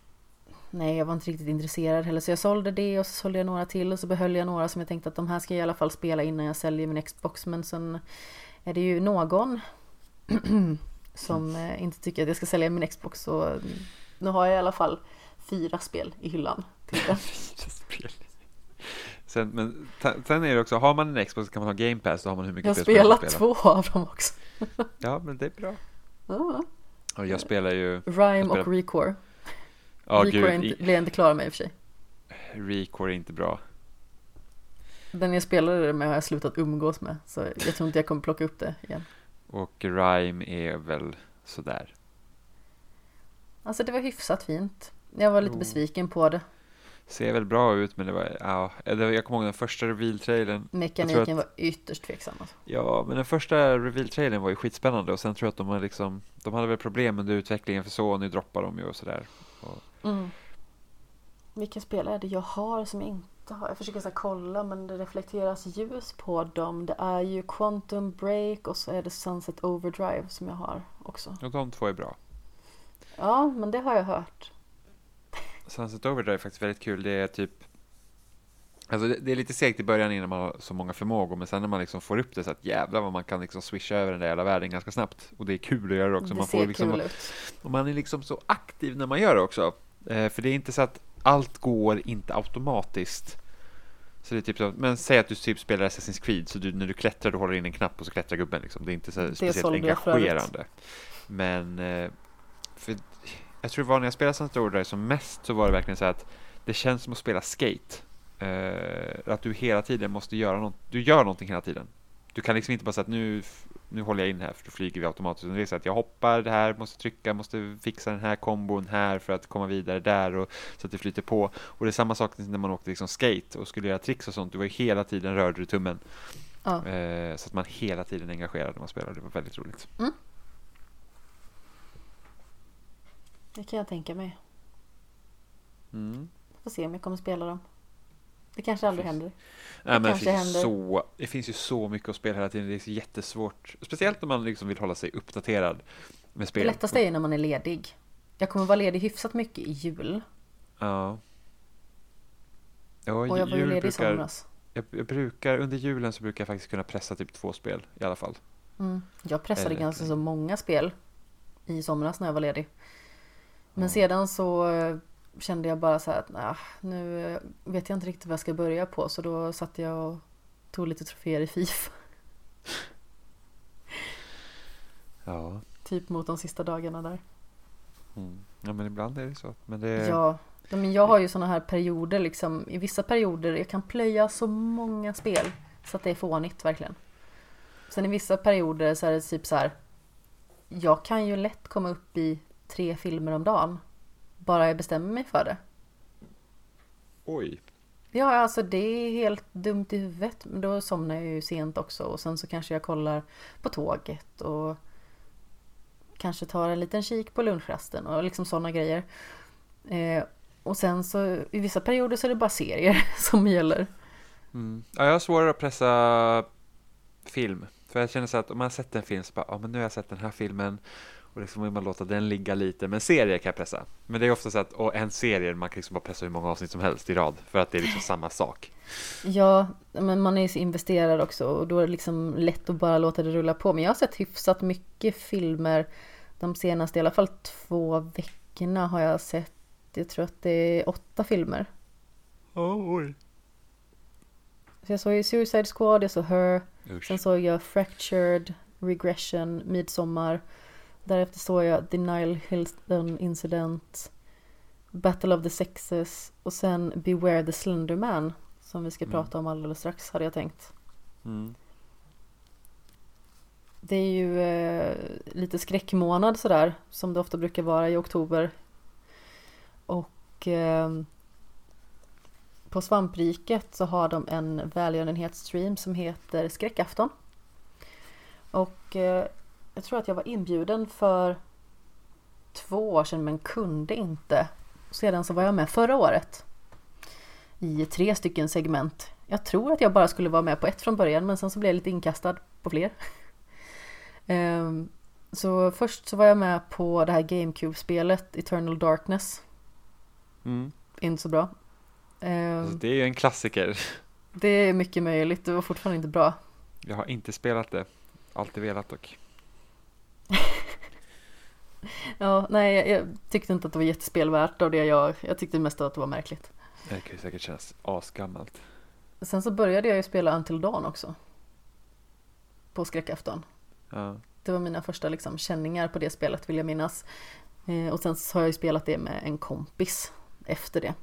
Nej, jag var inte riktigt intresserad heller. Så jag sålde det och så sålde jag några till och så behöll jag några som jag tänkte att de här ska jag i alla fall spela innan jag säljer min Xbox. Men sen är det ju någon som eh, inte tycker att jag ska sälja min Xbox. Så mm, nu har jag i alla fall fyra spel i hyllan. Till den. spel. Sen, men sen är det också, har man en Xbox så kan man ha Game Pass, då har man hur Jag mycket har spel som helst spelat att spela. två av dem också. Ja, men det är bra. Ja. Och jag spelar ju, Rhyme Jag och Recore. ja Recore gud, inte, blev jag inte klar med i och för sig. Recore är inte bra. Den jag spelade med har jag slutat umgås med. Så jag tror inte jag kommer plocka upp det igen. Och Rhyme är väl sådär. Alltså det var hyfsat fint. Jag var lite Jo. besviken på det. Ser väl bra ut men det var, ja, jag kommer ihåg den första reveal-trailern. Mekaniken att- var ytterst tveksam. Alltså. Ja, men den första reveal-trailern var ju skitspännande och sen tror jag att de har liksom, de hade väl problem under utvecklingen för Sony droppar de ju och sådär. Mm. Vilka spel är det jag har som jag inte har? Jag försöker så kolla men det reflekteras ljus på dem. Det är ju Quantum Break och så är det Sunset Overdrive som jag har också. Och de två är bra. Ja, men det har jag hört. Sunset Overdrive är faktiskt väldigt kul. Det är typ Alltså det, det är lite segt i början innan man har så många förmågor men sen när man liksom får upp det så att jävlar vad man kan liksom swisha över den där jävla världen ganska snabbt. Och det är kul att göra det också. det man får liksom, kul ut. och man är liksom så aktiv när man gör det också. Eh, för det är inte så att allt går inte automatiskt. Så det är typ så, men säg att du typ spelar Assassin's Creed så du, när du klättrar du håller in en knapp och så klättrar gubben liksom. Det är inte så här speciellt engagerande. Men eh, för, jag tror det var när jag spelade Sunset Overdrive som mest så var det verkligen så att det känns som att spela skate. Eh, att du hela tiden måste göra något, du gör någonting hela tiden. Du kan liksom inte bara säga att nu, nu håller jag in här för då flyger vi automatiskt. Utan Det är så att jag hoppar det här, måste trycka, måste fixa den här kombon här för att komma vidare där och så att det flyter på. Och det är samma sak när man åkte liksom skate och skulle göra tricks och sånt. Du var ju hela tiden rörde du tummen. Ja. Eh, så att man hela tiden är engagerad när man spelar. Det var väldigt roligt. Det kan jag tänka mig. Mm. Får se om jag kommer spela dem. Det kanske aldrig Finns- händer. Nej, det, kanske finns ju händer. så, det finns ju så mycket att spela hela tiden. Det är jättesvårt. Speciellt om man liksom vill hålla sig uppdaterad med Det spel. lättaste är ju när man är ledig. Jag kommer vara ledig hyfsat mycket i jul. Ja. Ja, Och jag var ju ledig i brukar, somras. jag, jag brukar, under julen så brukar jag faktiskt kunna pressa typ två spel i alla fall. Mm. Jag pressade Eller- ganska så många spel i somras när jag var ledig. Men sedan så eh, kände jag bara så här att nah, nu eh, vet jag inte riktigt vad jag ska börja på. Så då satt jag och tog lite troféer i Fifa. Ja. Typ mot de sista dagarna där. Mm. Ja, men ibland är det så. Men det, Ja, men jag har ju såna här perioder liksom. I vissa perioder, jag kan plöja så många spel. Så att det är fånigt verkligen. Sen i vissa perioder så är det typ så här. Jag kan ju lätt komma upp i tre filmer om dagen. Bara jag bestämmer mig för det. Oj. Ja, alltså det är helt dumt i huvudet. Men då somnar jag ju sent också. Och sen så kanske jag kollar på tåget. Och kanske tar en liten kik på lunchrasten. Och liksom sådana grejer. Eh, och sen så i vissa perioder så är det bara serier som gäller. Mm. Ja, jag har svårare att pressa film. För jag känner så att om man har sett en film så bara, ja men nu har jag sett den här filmen och liksom vill man låta den ligga lite. Men serier kan jag pressa. Men det är ofta så att, och en serie, man kan liksom bara pressa hur många avsnitt som helst i rad. För att det är liksom samma sak. Ja, men man är ju så investerad också. Och då är det liksom lätt att bara låta det rulla på. Men jag har sett hyfsat mycket filmer. De senaste i alla fall två veckorna har jag sett. Jag tror att det är åtta filmer. oj. Så jag såg ju Suicide Squad, jag såg Her, Usch. sen såg jag Fractured, Regression, Midsommar. Därefter såg jag Denial Hilton Incident, Battle of the Sexes och sen Beware the Slender Man som vi ska Mm. prata om alldeles strax hade jag tänkt. Mm. Det är ju eh, lite skräckmånad sådär som det ofta brukar vara i oktober. Och eh, på Svampriket så har de en välgörenhetsstream som heter Skräckafton. Och eh, jag tror att jag var inbjuden för två år sedan men kunde inte. Sedan så var jag med förra året. I tre stycken segment. Jag tror att jag bara skulle vara med på ett från början men sen så blev jag lite inkastad på fler. Ehm, Så först så var jag med på det här GameCube-spelet Eternal Darkness. Mm. Inte så bra. Ehm, Alltså, det är ju en klassiker. Det är mycket möjligt, det var fortfarande inte bra. Jag har inte spelat det. Alltid velat dock. Ja, nej, jag, jag tyckte inte att det var jättespelvärt av det jag, jag tyckte mest att det var märkligt. Det kan ju säkert kännas asgammalt. Sen så började jag ju spela Until Dawn också. På skräckafton. Ja. Det var mina första liksom, känningar på det spelet vill jag minnas. Eh, och sen så har jag ju spelat det med en kompis efter det.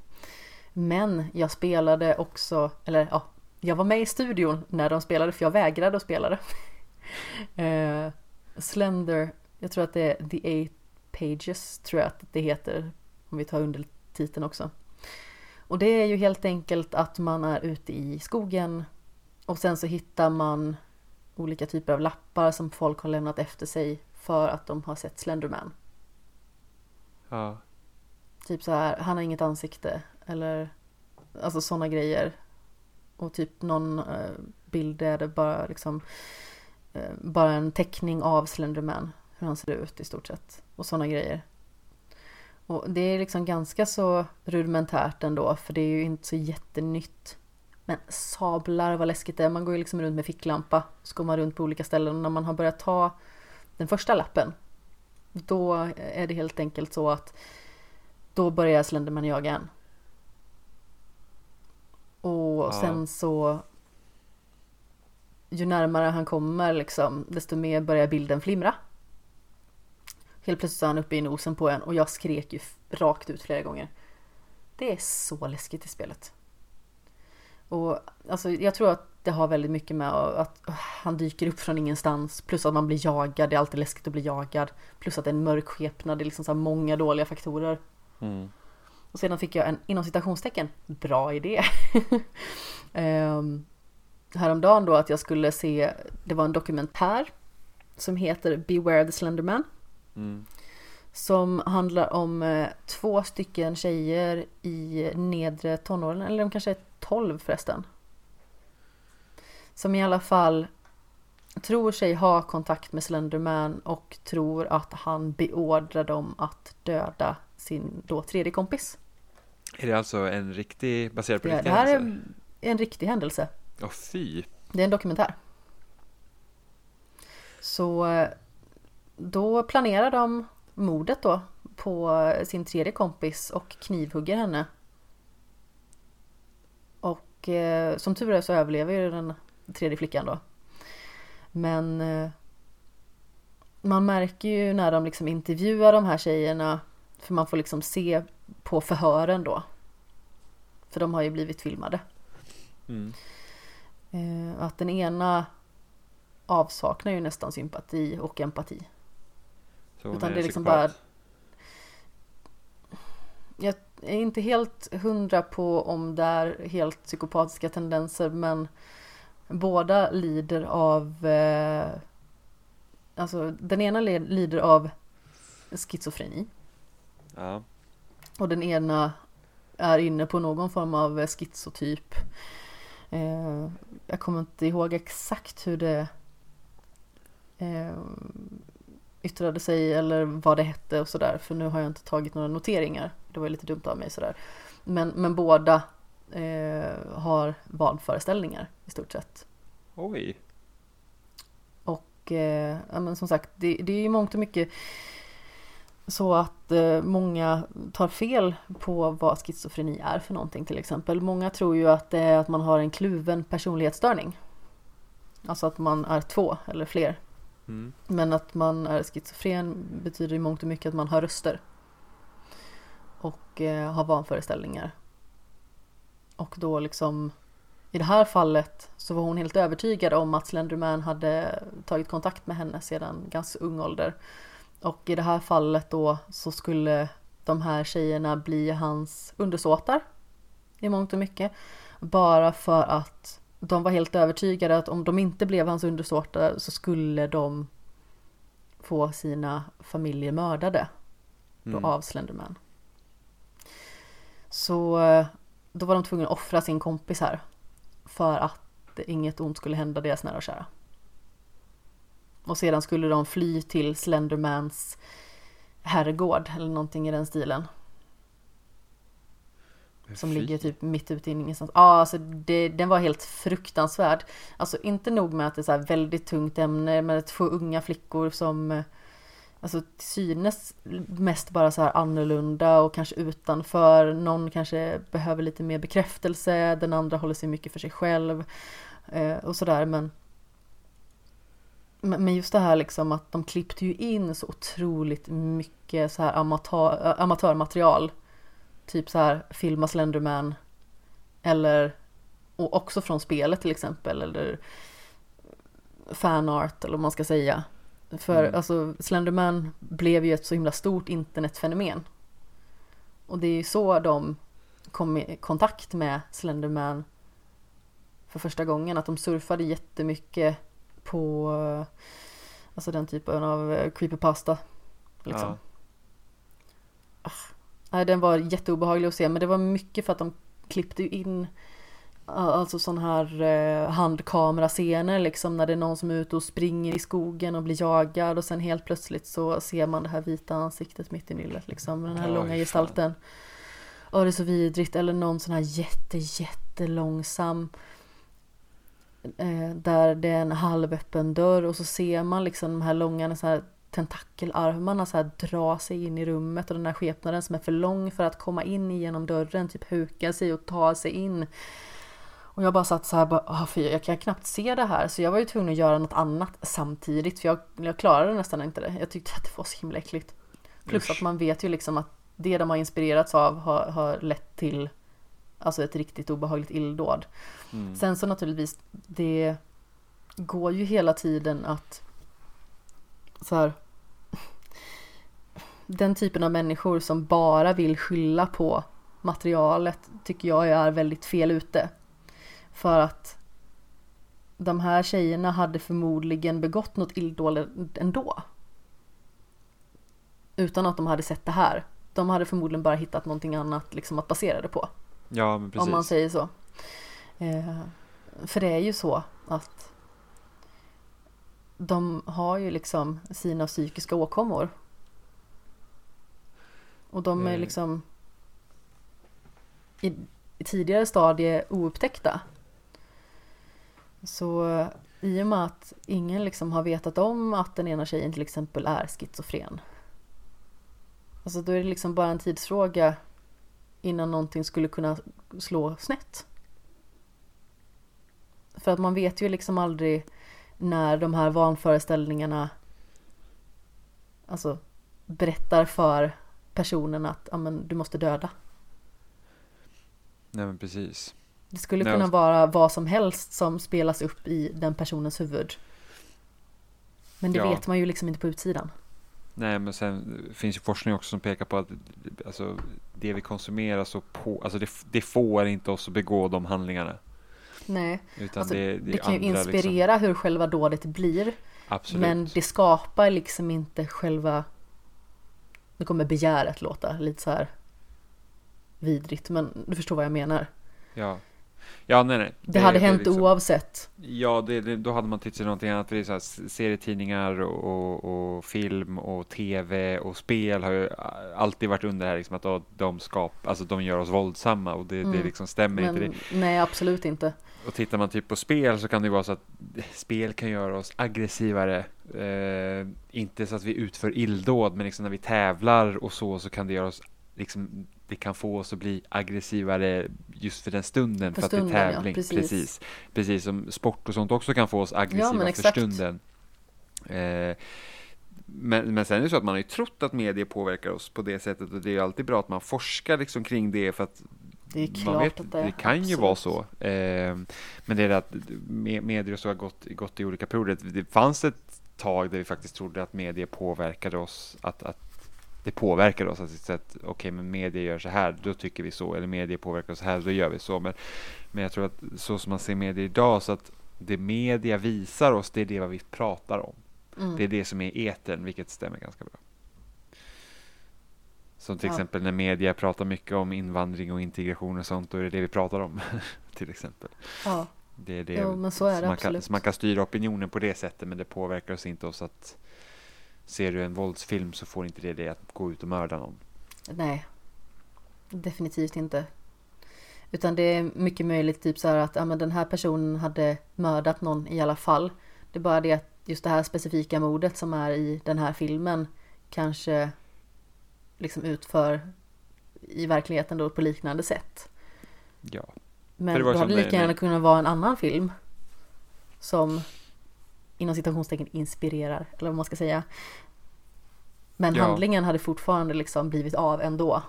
Men jag spelade också, eller ja, jag var med i studion när de spelade för jag vägrade att spela det. eh, Slender, jag tror att det är The Eight Pages, tror jag att det heter. Om vi tar undertiteln också. Och det är ju helt enkelt att man är ute i skogen och sen så hittar man olika typer av lappar som folk har lämnat efter sig för att de har sett Slenderman. Ja. Typ så här, han har inget ansikte eller alltså sådana grejer. Och typ någon eh, bild är det bara liksom eh, bara en teckning av Slenderman. Hur han ser ut i stort sett. Och sådana grejer. Och det är liksom ganska så rudimentärt ändå för det är ju inte så jättenytt. Men sablar vad läskigt det är. Man går ju liksom runt med ficklampa. Så går man runt på olika ställen och när man har börjat ta den första lappen. Då är det helt enkelt så att då börjar Slenderman jaga en. Och sen så ju närmare han kommer liksom, desto mer börjar bilden flimra. Helt plötsligt är han uppe i nosen på en och jag skrek ju rakt ut flera gånger. Det är så läskigt i spelet. Och alltså, jag tror att det har väldigt mycket med att uh, han dyker upp från ingenstans. Plus att man blir jagad, det är alltid läskigt att bli jagad. Plus att det är en mörk skepnad, det är liksom så många dåliga faktorer. Mm. Och sedan fick jag en inom citationstecken bra idé. um, häromdagen då att jag skulle se, det var en dokumentär som heter Beware the Slenderman. Mm. Som handlar om eh, två stycken tjejer i nedre tonåren, eller de kanske är 12 förresten. Som i alla fall tror sig ha kontakt med Slenderman och tror att han beordrar dem att döda sin då tredje kompis. Är det alltså en riktig, baserad på Det, riktiga det här händelser? är en riktig händelse. Åh fy! Det är en dokumentär. Så eh, då planerar de mordet då på sin tredje kompis och knivhugger henne. Och eh, som tur är så överlever ju den tredje flickan då. Men eh, man märker ju när de liksom intervjuar de här tjejerna för man får liksom se på förhören då. För de har ju blivit filmade. Mm. Eh, att den ena avsaknar ju nästan sympati och empati. Så Utan det är liksom bara- Jag är inte helt hundra på om det är helt psykopatiska tendenser men båda lider av eh, Alltså den ena lider av schizofreni Ja. och den ena är inne på någon form av schizotyp. Eh, jag kommer inte ihåg exakt hur det eh, yttrade sig eller vad det hette och sådär. För nu har jag inte tagit några noteringar. Det var lite dumt av mig sådär. Men, men båda eh, har vanföreställningar i stort sett. Oj! Och eh, ja, men som sagt, det, det är ju mångt och mycket så att eh, många tar fel på vad schizofreni är för någonting till exempel. Många tror ju att det är att man har en kluven personlighetsstörning. Alltså att man är två eller fler. Mm. Men att man är schizofren betyder i mångt och mycket att man har röster. Och eh, har vanföreställningar. Och då liksom i det här fallet så var hon helt övertygad om att Slenderman hade tagit kontakt med henne sedan ganska ung ålder. Och i det här fallet då så skulle de här tjejerna bli hans undersåtar i mångt och mycket. Bara för att de var helt övertygade att om de inte blev hans undersåtar så skulle de få sina familjer mördade då Mm. av Slenderman. Så eh, då var de tvungna att offra sin kompis här för att inget ont skulle hända deras nära och kära. Och sedan skulle de fly till Slendermans herrgård eller någonting i den stilen. Som Fy. ligger typ mitt ute i ingenstans. Ja, alltså det, den var helt fruktansvärd. Alltså inte nog med att det är så här väldigt tungt ämne med två unga flickor som Alltså till synes mest bara så här annorlunda och kanske utanför. Någon kanske behöver lite mer bekräftelse, den andra håller sig mycket för sig själv. Eh, och sådär men men just det här liksom att de klippte ju in så otroligt mycket så här amatör, amatörmaterial. Typ så här filma Slenderman. Eller och också från spelet till exempel. Eller fanart eller vad man ska säga. För Mm. alltså Slenderman blev ju ett så himla stort internetfenomen. Och det är ju så de kom i kontakt med Slenderman för första gången. Att de surfade jättemycket på alltså den typen av creepypasta. Liksom. Ja. Nej, den var jätteobehaglig att se men det var mycket för att de klippte in Alltså sån här eh, handkamerascener liksom när det är någon som är ute och springer i skogen och blir jagad och sen helt plötsligt så ser man det här vita ansiktet mitt i nyllet liksom. Den här Oj, långa gestalten. Och det är så vidrigt. Eller någon sån här jätte jättelångsam eh, där det är en halvöppen dörr och så ser man liksom de här långa så här tentakelarmarna så här dra sig in i rummet och den här skepnaden som är för lång för att komma in genom dörren typ hukar sig och tar sig in. Och jag bara satt så här bara, ah, fy, jag kan knappt se det här så jag var ju tvungen att göra något annat samtidigt för jag, jag klarade nästan inte det. Jag tyckte att det var så himla äckligt. Plus Usch. att man vet ju liksom att det de har inspirerats av har, har lett till alltså ett riktigt obehagligt illdåd. Mm. Sen så naturligtvis, det går ju hela tiden att så här, den typen av människor som bara vill skylla på materialet tycker jag är väldigt fel ute. För att de här tjejerna hade förmodligen begått något illdåd ändå. Utan att de hade sett det här. De hade förmodligen bara hittat någonting annat liksom att basera det på. Ja, men precis. Om man säger så. Eh, för det är ju så att de har ju liksom sina psykiska åkommor. Och de är Eh. liksom i, i tidigare stadie oupptäckta. Så i och med att ingen liksom har vetat om att den ena tjejen till exempel är schizofren. Alltså då är det liksom bara en tidsfråga innan någonting skulle kunna slå snett. För att man vet ju liksom aldrig när de här vanföreställningarna alltså berättar för personen att ja, men, du måste döda. Nej, men precis. Det skulle Nej, kunna och- vara vad som helst som spelas upp i den personens huvud. Men det Ja. vet man ju liksom inte på utsidan. Nej, men sen finns ju forskning också som pekar på att alltså, det vi konsumerar så på, alltså det, det får inte oss att begå de handlingarna. Nej, Utan alltså, det, det, det kan ju Liksom, inspirera hur själva dådet blir. absolut. Men det skapar liksom inte själva... Nu kommer begäret låta lite så här vidrigt, men du förstår vad jag menar. Ja. Ja, nej, nej. Det, hade är hänt liksom- oavsett. Ja, det, det, då hade man tittat sig någonting annat. Det är så här, serietidningar och, och, och film och tv och spel har ju alltid varit under det här liksom att de skap, alltså de gör oss våldsamma och det, det Mm. liksom stämmer inte. Men Det. nej, absolut inte. Och tittar man typ på spel så kan det ju vara så att spel kan göra oss aggressivare. Eh, inte så att vi utför illdåd, men liksom när vi tävlar och så, så kan det göra oss liksom det kan få oss att bli aggressivare just för den stunden, För för, stunden, att det är ja, tävling. precis. precis. precis. som sport och sånt också kan få oss aggressiva för exakt. stunden. Eh, men, men sen är det så att man har ju trott att media påverkar oss på det sättet och det är ju alltid bra att man forskar liksom kring det för att Det är klart man vet, att det det kan ju absolut. vara så. Eh, men det är det att me- medier och så har gått, gått i olika perioder. Det fanns ett tag där vi faktiskt trodde att medier påverkade oss, att, att det påverkar oss. Att, att okej, men media gör så här, då tycker vi så. Eller media påverkar oss så här, då gör vi så. Men, men jag tror att så som man ser media idag, så att det media visar oss, det är det vad vi pratar om. Mm. Det är det som är etern, vilket stämmer ganska bra. Som till Ja. exempel när media pratar mycket om invandring och integration och sånt, då är det det vi pratar om. till exempel. Ja, Det är det. Jo, men så är det man kan, man kan styra opinionen på det sättet, men det påverkar oss inte oss att ser du en våldsfilm så får inte det dig att gå ut och mörda någon. nej. Definitivt inte. Utan det är mycket möjligt typ så här att ja, men den här personen hade mördat någon i alla fall. Det är bara det att just det här specifika mordet som är i den här filmen kanske liksom utför i verkligheten då på liknande sätt. Ja, Men det som hade det lika det- gärna kunnat vara en annan film som inom citationstecken inspirerar, eller vad man ska säga. Men Ja. handlingen hade fortfarande liksom blivit av ändå.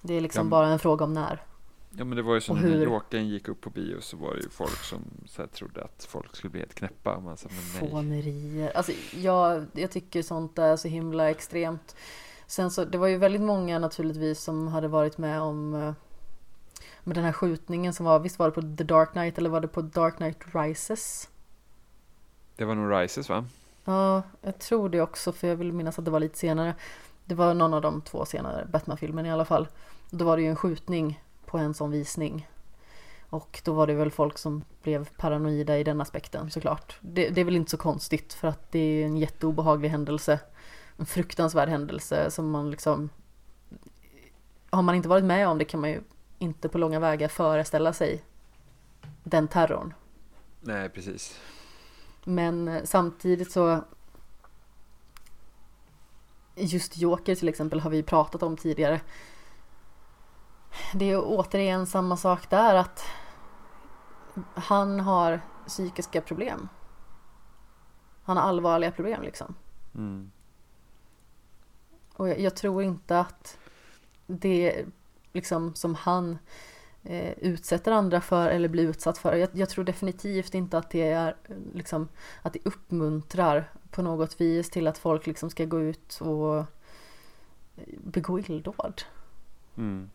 Det är liksom Ja. bara en fråga om när. ja men det var ju Och när hur- Jokern gick upp på bio så var det ju folk som så här, trodde att folk skulle bli helt knäppa. Man sa, men nej. Fånerier. Alltså jag, jag tycker sånt är så himla extremt. Sen så, det var ju väldigt många naturligtvis som hade varit med om eh, med den här skjutningen som var, visst var det på The Dark Knight eller var det på Dark Knight Rises? Det var nog Rises va? Ja, jag tror det också för jag vill minnas att det var lite senare. Det var någon av de två senare Batman-filmen i alla fall. Då var det ju en skjutning på en sån visning. Och då var det väl folk som blev paranoida i den aspekten såklart. Det, det är väl inte så konstigt för att det är en jätteobehaglig händelse. En fruktansvärd händelse som man liksom... Har man inte varit med om det kan man ju inte på långa vägar föreställa sig den terrorn. Nej, precis. Men eh, samtidigt så Just Joker till exempel har vi pratat om tidigare. Det är återigen samma sak där att han har psykiska problem. Han har allvarliga problem liksom. Mm. Och jag, jag tror inte att det liksom som han eh, utsätter andra för eller blir utsatt för. Jag, jag tror definitivt inte att det är liksom att det uppmuntrar på något vis till att folk liksom ska gå ut och eh, begå illdåd. Mm.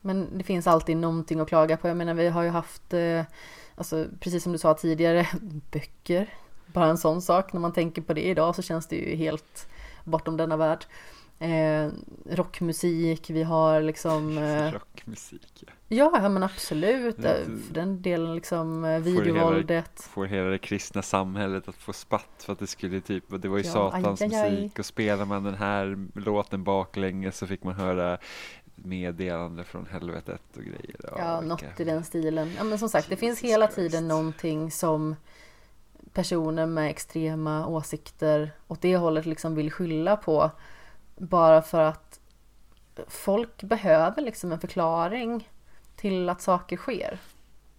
Men det finns alltid någonting att klaga på. Jag menar vi har ju haft, eh, alltså precis som du sa tidigare, böcker. Bara en sån sak. När man tänker på det idag så känns det ju helt bortom denna värld. Eh, rockmusik, vi har liksom eh, Rockmusik, ja. Ja, ja men absolut. Det- Eh, För den delen liksom eh, videovåldet. Får hela det kristna samhället att få spatt för att det skulle typ, det var ju Ja, satans aj, aj, aj. musik och spelar man den här låten baklänges så fick man höra meddelande från helvetet och grejer. Ja, vilka- något i den stilen. Ja, men som sagt, det finns hela Jesus tiden någonting som personer med extrema åsikter åt det hållet liksom vill skylla på. Bara för att folk behöver liksom en förklaring till att saker sker.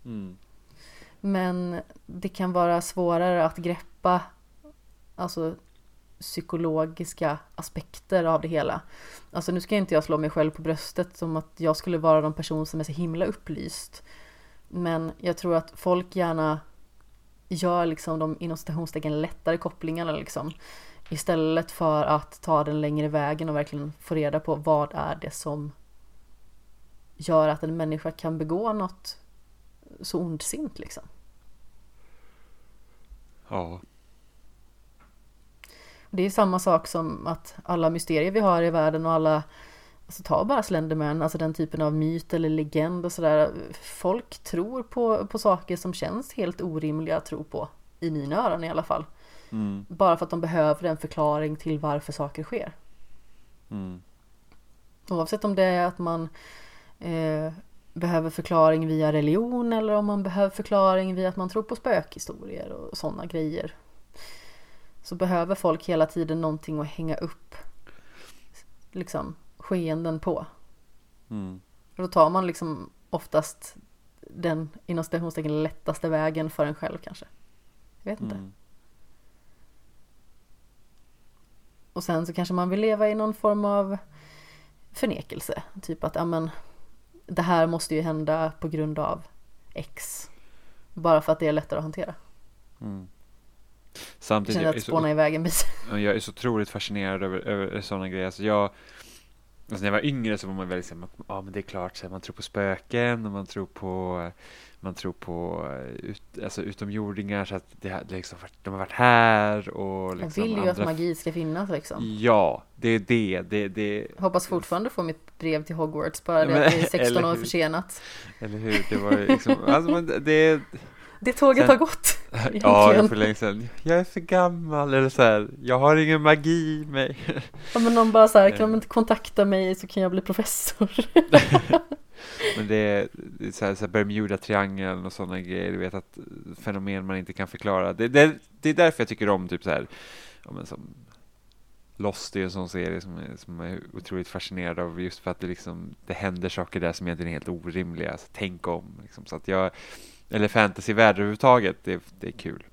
Mm. Men det kan vara svårare att greppa alltså, psykologiska aspekter av det hela. Alltså nu ska inte jag slå mig själv på bröstet som att jag skulle vara någon person som är så himla upplyst. Men jag tror att folk gärna gör liksom de inom citationstecken lättare kopplingarna liksom. Istället för att ta den längre vägen och verkligen få reda på vad är det som gör att en människa kan begå något så ondsint liksom. Ja, Det är samma sak som att alla mysterier vi har i världen och alla Alltså ta bara Slenderman, alltså den typen av myt eller legend och sådär. Folk tror på, på saker som känns helt orimliga att tro på. I mina öron i alla fall. mm. Bara för att de behöver en förklaring till varför saker sker. Mm. Oavsett om det är att man eh, behöver förklaring via religion eller om man behöver förklaring via att man tror på spökhistorier och sådana grejer. Så behöver folk hela tiden någonting att hänga upp liksom skeenden på. Mm. Och då tar man liksom oftast den inom citationstecken lättaste vägen för en själv kanske. Jag vet inte. Mm. Och sen så kanske man vill leva i någon form av förnekelse. Typ att, ja men, det här måste ju hända på grund av X. Bara för att det är lättare att hantera. Mm. Jag Samtidigt, känner jag att är, så, spåna iväg en bit. jag är så otroligt fascinerad över, över sådana grejer. Alltså jag, alltså när jag var yngre så var man väldigt såhär, ja men det är klart, så här, man tror på spöken och man tror på man tror på eh, ut, alltså utomjordingar så att det, liksom, de har varit här och Jag liksom vill ju att andra- magi ska finnas liksom. Ja, det är det, det, det, Hoppas fortfarande få mitt brev till Hogwarts, bara det Men- att det är 16 eller år försenat. eller hur? Det var ju liksom, alltså men det, Det tåget Sen- har gått. ja, för länge sedan. Jag är för gammal eller så här, jag har ingen magi i mig. Ja, men någon bara så här, kan Eh. de inte kontakta mig så kan jag bli professor. Men det är, så här, så här Bermuda-triangeln och sådana grejer, du vet att fenomen man inte kan förklara. Det, det, det är därför jag tycker om typ så här, ja, men som Lost är en sån serie som är, som jag är otroligt fascinerad av just för att det liksom, det händer saker där som egentligen är helt orimliga. Så tänk om, liksom, så att jag, eller fantasyvärld överhuvudtaget, det, det är kul.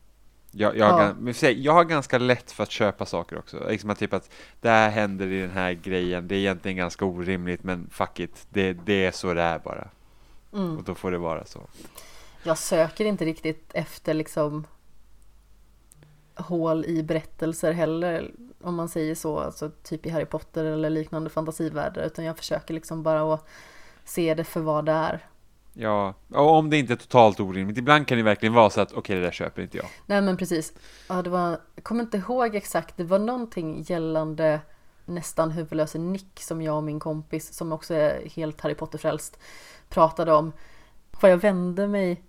Jag, jag, Ja. men sig, jag har ganska lätt för att köpa saker också. Liksom att typ att det här händer i den här grejen, det är egentligen ganska orimligt men fuck it, det, det är så det är bara. Mm. Och då får det vara så. Jag söker inte riktigt efter liksom hål i berättelser heller, om man säger så, alltså typ i Harry Potter eller liknande fantasivärldar, utan jag försöker liksom bara att se det för vad det är. Ja, och om det inte är totalt orimligt. Ibland kan det verkligen vara så att okej, det där köper inte jag. Nej men precis, ja, det var, jag kommer inte ihåg exakt, det var någonting gällande nästan huvudlöse Nick som jag och min kompis, som också är helt Harry Potter-frälst, pratade om. För jag vände mig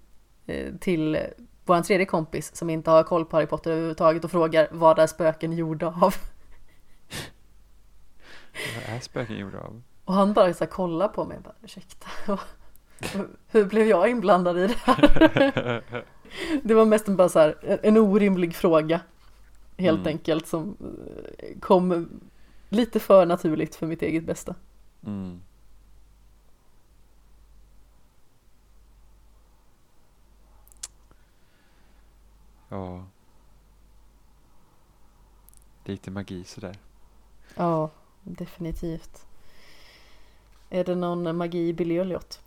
eh, till vår tredje kompis som inte har koll på Harry Potter överhuvudtaget och frågar vad är spöken gjorda av? Vad är spöken gjorda av? Och han bara så här kollar på mig och bara ursäkta. Hur blev jag inblandad i det här? Det var mest bara så här en orimlig fråga. Helt Mm. enkelt som eh, kom lite för naturligt för mitt eget bästa. Mm. Ja. Lite magi sådär. Ja, definitivt. Är det någon magi i Billy Elliot?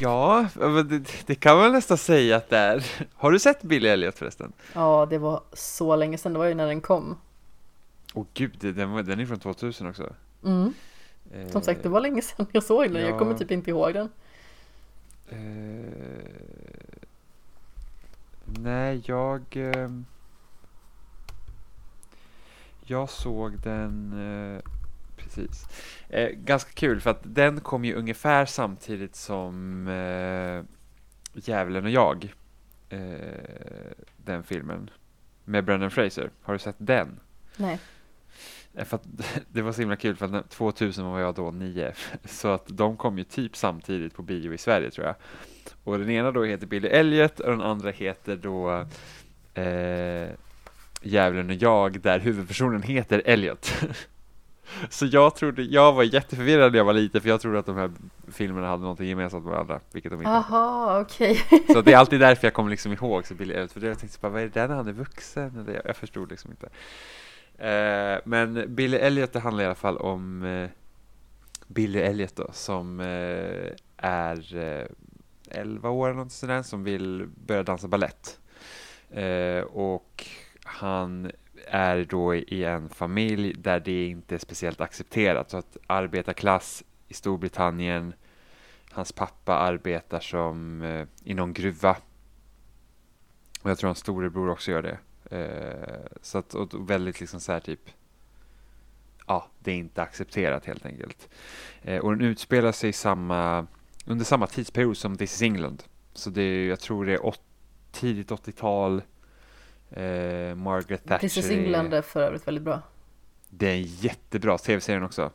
Ja, det, det kan man nästan säga att det är. Har du sett Billy Elliot förresten? Ja, det var så länge sedan. Det var ju när den kom. Åh gud, det- den, den är från 2000 också. Mm. Som sagt, det var länge sedan jag såg den. Jag ja. kommer typ inte ihåg den. Eh, nej, jag... ehm, jag såg den... precis. Eh, ganska kul för att den kom ju ungefär samtidigt som eh, Djävulen och jag. Eh, den filmen. Med Brendan Fraser. Har du sett den? Nej. Eh, För att det var så himla kul för att när- 2000 var jag då nio. Så att de kom ju typ samtidigt på bio i Sverige tror jag. Och den ena då heter Billy Elliot och den andra heter då eh, Djävulen och jag där huvudpersonen heter Elliot. Så jag trodde, jag var jätteförvirrad när jag var liten för jag trodde att de här filmerna hade någonting gemensamt med varandra, vilket de inte. Aha, okej. Så det är alltid därför jag kommer liksom ihåg så Billy Elliot, för jag tänkte bara, vad är det där när han är vuxen? Eller, jag, jag förstod liksom inte. Eh, men Billy Elliot, det handlar i alla fall om eh, Billy Elliot då, som eh, är eh, 11 år eller något sådär, som vill börja dansa ballett. Eh, och han är då i en familj där det inte är speciellt accepterat. Så att arbetarklass i Storbritannien, hans pappa arbetar som eh, i någon gruva. Och jag tror hans storebror också gör det. Eh, så att, och väldigt liksom så här typ, ja, det är inte accepterat helt enkelt. Eh, och den utspelar sig samma, under samma tidsperiod som This is England. Så det är, jag tror det är åt, tidigt 80-tal. Eh, Margaret Thatcher. This is England är för övrigt väldigt bra. det är en jättebra tv-serien också.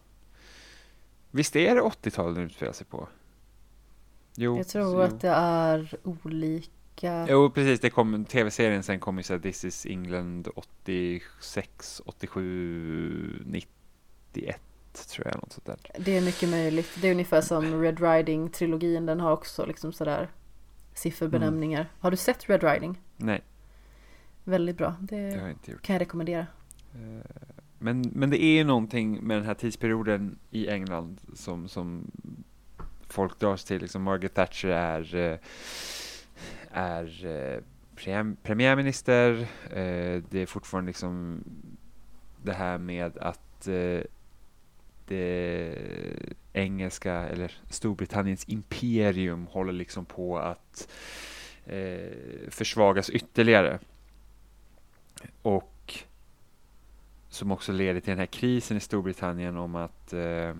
Visst är det 80-talet den utspelar sig på? Jo. Jag tror jo. att det är olika. Jo, precis. Det kom, tv-serien sen kom ju så här, This is England 86, 87, 91 tror jag. Något sånt där. Det är mycket möjligt. Det är ungefär som Red Riding-trilogin. Den har också liksom sådär sifferbenämningar. Har du sett Red Riding? Nej, Väldigt bra. det Det jag kan jag rekommendera. Eh, Men, men det är ju någonting med den här tidsperioden i England som, som folk dras till. Liksom Margaret Thatcher är, eh, är eh, prem- premiärminister. Det är fortfarande liksom det här med att det engelska eller Storbritanniens imperium håller liksom på att försvagas ytterligare. Och som också leder till den här krisen i Storbritannien om att eh,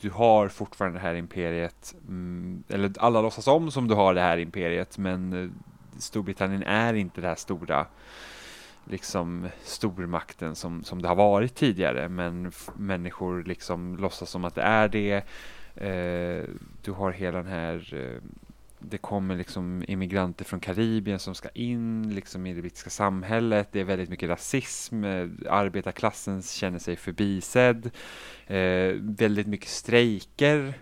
du har fortfarande det här imperiet, mm, eller alla låtsas om som du har det här imperiet, men eh, Storbritannien är inte det här stora liksom stormakten som, som det har varit tidigare, men människor liksom låtsas som att det är det. Eh, du har hela den här eh, det kommer liksom immigranter från Karibien som ska in liksom i det brittiska samhället. Det är väldigt mycket rasism. eh, Arbetarklassen känner sig förbisedd. Eh, väldigt mycket strejker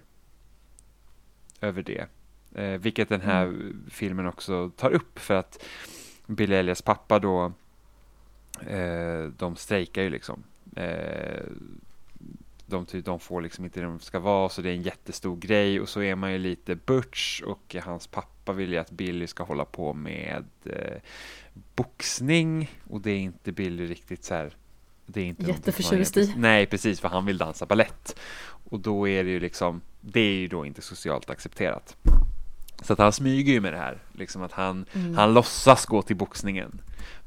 över det. Eh, vilket den här filmen också tar upp för att Billy Ellias pappa då eh, de strejkar ju liksom. De, ty- de får liksom inte det de ska vara så det är en jättestor grej och så är man ju lite butch och hans pappa vill ju att Billy ska hålla på med eh, boxning och det är inte Billy riktigt så här det är inte Jätteförtjust i. Nej, precis, för han vill dansa ballett. Och då är det ju liksom, det är ju då inte socialt accepterat. Så att han smyger ju med det här, liksom att han, Mm. han låtsas gå till boxningen.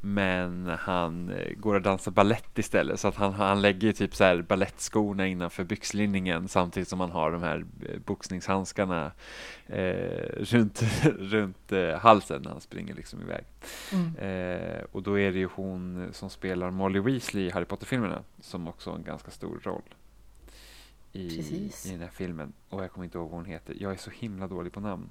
Men han eh, går och dansar ballett istället. Så att han, han lägger typ så här ballettskorna innanför byxlinningen samtidigt som han har de här eh, boxningshandskarna eh, runt, runt eh, halsen när han springer liksom iväg. Mm. Eh, och då är det ju hon som spelar Molly Weasley i Harry Potter-filmerna som också har en ganska stor roll i, Precis. i den här filmen. Och jag kommer inte ihåg vad hon heter. Jag är så himla dålig på namn.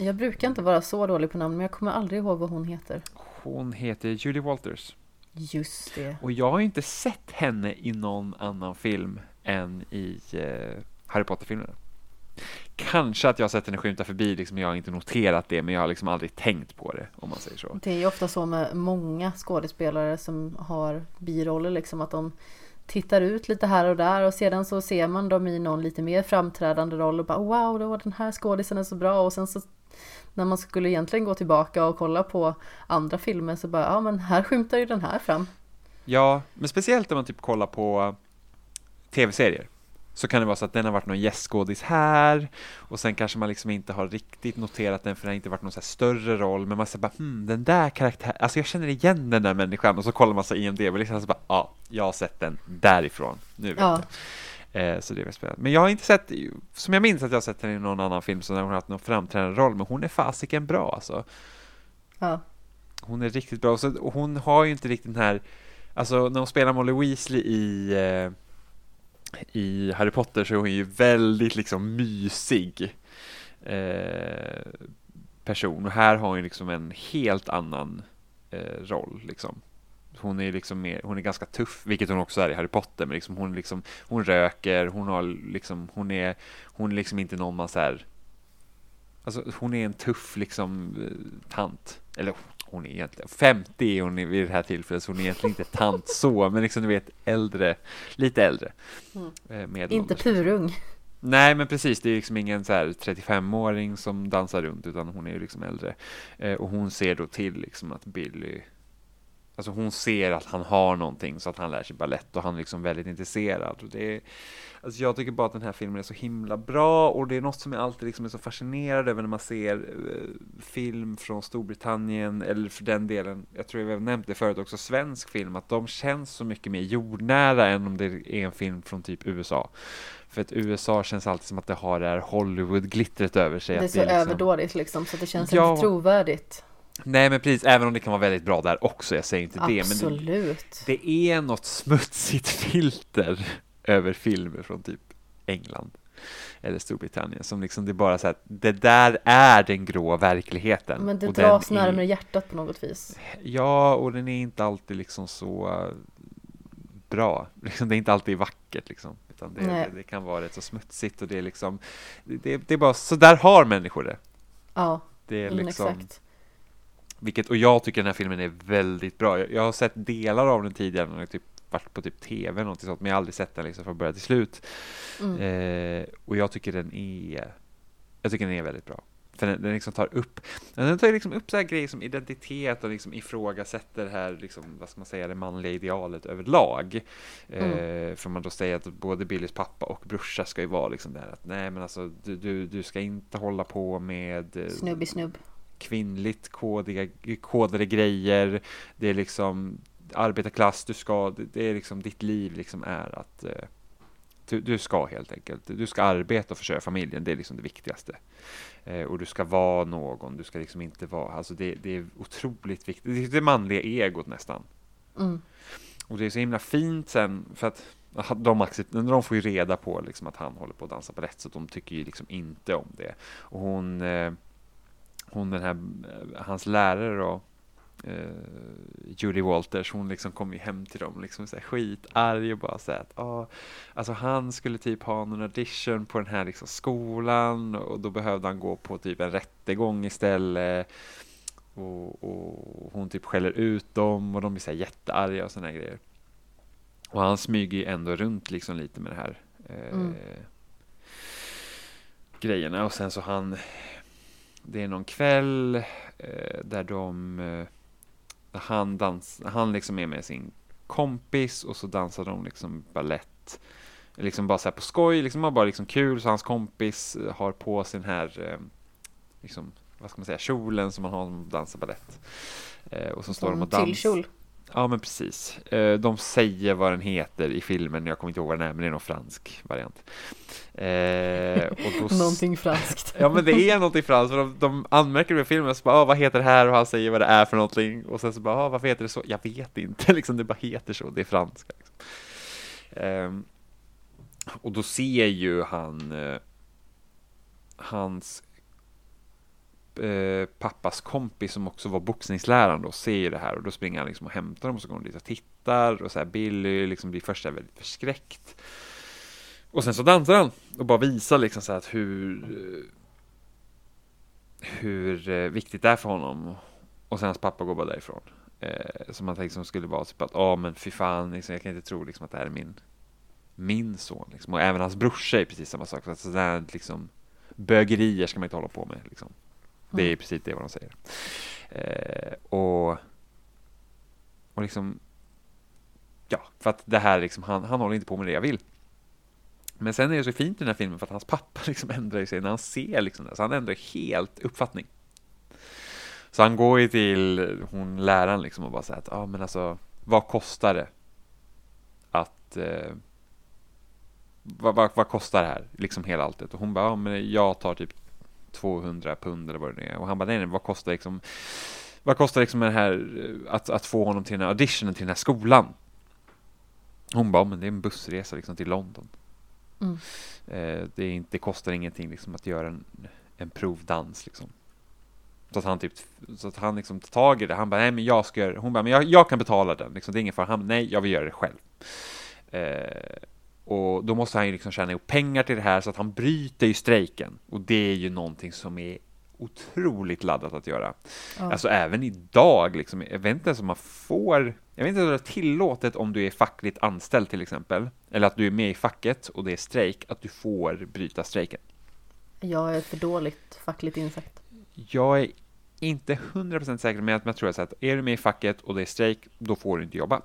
Jag brukar inte vara så dålig på namn men jag kommer aldrig ihåg vad hon heter. Hon heter Julie Walters. Just det. Och jag har inte sett henne i någon annan film än i eh, Harry Potter-filmerna. Kanske att jag har sett henne skymta förbi, liksom jag har inte noterat det, men jag har liksom aldrig tänkt på det, om man säger så. Det är ju ofta så med många skådespelare som har biroller liksom att de tittar ut lite här och där och sedan så ser man dem i någon lite mer framträdande roll och bara wow, det var den här skådisen är så bra och sen så när man skulle egentligen gå tillbaka och kolla på andra filmer så bara ja men här skymtar ju den här fram. Ja, men speciellt när man typ kollar på tv-serier. Så kan det vara så att den har varit någon gästskådis här och sen kanske man liksom inte har riktigt noterat den för den har inte varit någon så här större roll men man säger bara hmm, den där karaktären, alltså jag känner igen den där människan och så kollar man så IMDB liksom och så bara ja, jag har sett den därifrån, nu vet Ja. jag. Eh, så det är väl spännande. Men jag har inte sett, som jag minns att jag har sett henne i någon annan film så när hon har haft någon framträdande roll men hon är fasiken bra alltså. Ja, Hon är riktigt bra. Så, och hon har ju inte riktigt den här, alltså när hon spelar Molly Weasley i, eh, i Harry Potter så är hon ju väldigt liksom mysig eh, person. Och här har hon ju liksom en helt annan eh, roll liksom. Hon är liksom mer, hon är ganska tuff, vilket hon också är i Harry Potter, men liksom hon liksom, hon röker, hon har liksom, hon är, hon är liksom inte någon man så här Alltså hon är en tuff liksom eh, tant. Eller hon är egentligen 50 är hon vid det här tillfället så hon är egentligen inte tant så men liksom du vet äldre, lite äldre. Mm. Eh, inte purung. Nej men precis, det är liksom ingen så här 35-åring som dansar runt utan hon är ju liksom äldre. Eh, och hon ser då till liksom att Billy Alltså hon ser att han har någonting så att han lär sig ballett och han är liksom väldigt intresserad. Och det är, alltså jag tycker bara att den här filmen är så himla bra och det är något som jag alltid liksom är så fascinerad över när man ser eh, film från Storbritannien eller för den delen, jag tror jag nämnt det förut också, svensk film, att de känns så mycket mer jordnära än om det är en film från typ USA. För att USA känns alltid som att det har det här Hollywood-glittret över sig. Det är så liksom... överdådigt liksom så att det känns Ja. inte trovärdigt. Nej men precis, även om det kan vara väldigt bra där också, jag säger inte det. Men det, Absolut. det är något smutsigt filter över filmer från typ England eller Storbritannien som liksom det är bara så att det där är den grå verkligheten. Men det Och dras den är- närmare hjärtat på något vis. Ja, och den är inte alltid liksom så bra. Liksom, det är inte alltid vackert liksom. Utan det, det, det kan vara rätt så smutsigt och det är liksom det, det är bara så där har människor det. Ja, Det är liksom, exakt. Vilket, och jag tycker den här filmen är väldigt bra. Jag, jag har sett delar av den tidigare, när jag typ varit på typ tv eller något sånt, men jag har aldrig sett den liksom från början till slut. Mm. Eh, och jag tycker den är, jag tycker den är väldigt bra. För den, den liksom tar upp, den tar liksom upp så här grejer som identitet och liksom ifrågasätter det här, liksom, vad ska man säga, det manliga idealet överlag. Eh, för man då säger att både Billys pappa och brorsa ska ju vara liksom där att nej men alltså du, du, du ska inte hålla på med eh, Snubb i snubb. Kvinnligt kodiga, kodade grejer. Det är liksom arbetarklass, du ska, det- är liksom ditt liv liksom är att eh, du, du ska helt enkelt, du ska arbeta och försörja familjen, det är liksom det viktigaste. Eh, och du ska vara någon, du ska liksom inte vara, alltså det, det är otroligt viktigt, det är det manliga egot nästan. Mm. Och det är så himla fint sen, för att de, de får ju reda på liksom att han håller på att dansa balett, så de tycker ju liksom inte om det. Och hon, eh, hon den här, eh, hans lärare då, eh, Julie Walters, hon liksom kom ju hem till dem liksom så här skitarg och bara så här att ah, alltså han skulle typ ha någon audition på den här liksom skolan och då behövde han gå på typ en rättegång istället. Och, och hon typ skäller ut dem och de blir så här jättearga och sådana grejer. Och han smyger ju ändå runt liksom lite med det här eh, Mm. grejerna och sen så han det är någon kväll eh, där de eh, där han dans, han liksom är med sin kompis och så dansar de liksom ballett liksom bara så här på skoj, liksom bara liksom kul så hans kompis eh, har på sin här eh, liksom vad ska man säga, kjolen som man har när man dansar ballett. Eh, och så står de och dansar. Ja men precis. Eh, De säger vad den heter i filmen, jag kommer inte ihåg vad den är, men det är någon fransk variant. Eh, och då Någonting franskt. Ja men det är någonting franskt, för de, de anmärker i filmen, så bara ah, vad heter det här? Och han säger vad det är för någonting. Och sen så bara ah, varför heter det så? Jag vet inte, liksom, det bara heter så, det är franska. Liksom. Ehm, och då ser ju han eh, hans eh, pappas kompis som också var boxningsläraren då ser ju det här och då springer han liksom och hämtar dem och så går de dit och tittar och så här Billy liksom blir först väldigt förskräckt. Och sen så dansar han och bara visar liksom så här att hur eh, hur eh, viktigt det är för honom. Och sen hans pappa går bara därifrån. Eh, som man liksom skulle vara typ att, ja men fy fan, liksom, jag kan inte tro liksom att det här är min min son. Liksom. Och även hans brorsa är precis samma sak. Så att sådär liksom bögerier ska man inte hålla på med. Liksom. Det är Mm. precis det vad de säger. Eh, och, och liksom, ja, för att det här liksom, han, han håller inte på med det jag vill. Men sen är det så fint i den här filmen för att hans pappa liksom ändrar sig när han ser liksom det. Så han ändrar helt uppfattning. Så han går ju till hon läraren liksom och bara säger att, ja ah, men alltså, vad kostar det att eh, vad, vad, vad kostar det här? Liksom hela alltet. Och hon bara, ja men jag tar typ 200 pund eller vad det är. Och han bara, nej, nej vad kostar liksom vad kostar liksom det här eh, att, att få honom till den här auditionen till den här skolan? Hon bara, men det är en bussresa liksom till London. Mm. Eh, det, är inte, det kostar ingenting liksom att göra en, en provdans liksom. Så att han typ, så att han liksom tar tag i det. Han bara, nej men jag ska göra Hon bara, men jag, jag kan betala den. Liksom, det är ingen fara. Han, nej, jag vill göra det själv. Eh, och då måste han ju liksom tjäna ihop pengar till det här så att han bryter ju strejken. Och det är ju någonting som är otroligt laddat att göra. Ja. Alltså även idag, liksom, jag vet inte ens om man får, jag vet inte om det är tillåtet om du är fackligt anställd till exempel, eller att du är med i facket och det är strejk, att du får bryta strejken. Jag är för dåligt fackligt insatt. Jag är inte 100% säker, men jag, tror att är du med i facket och det är strejk, då får du inte jobba.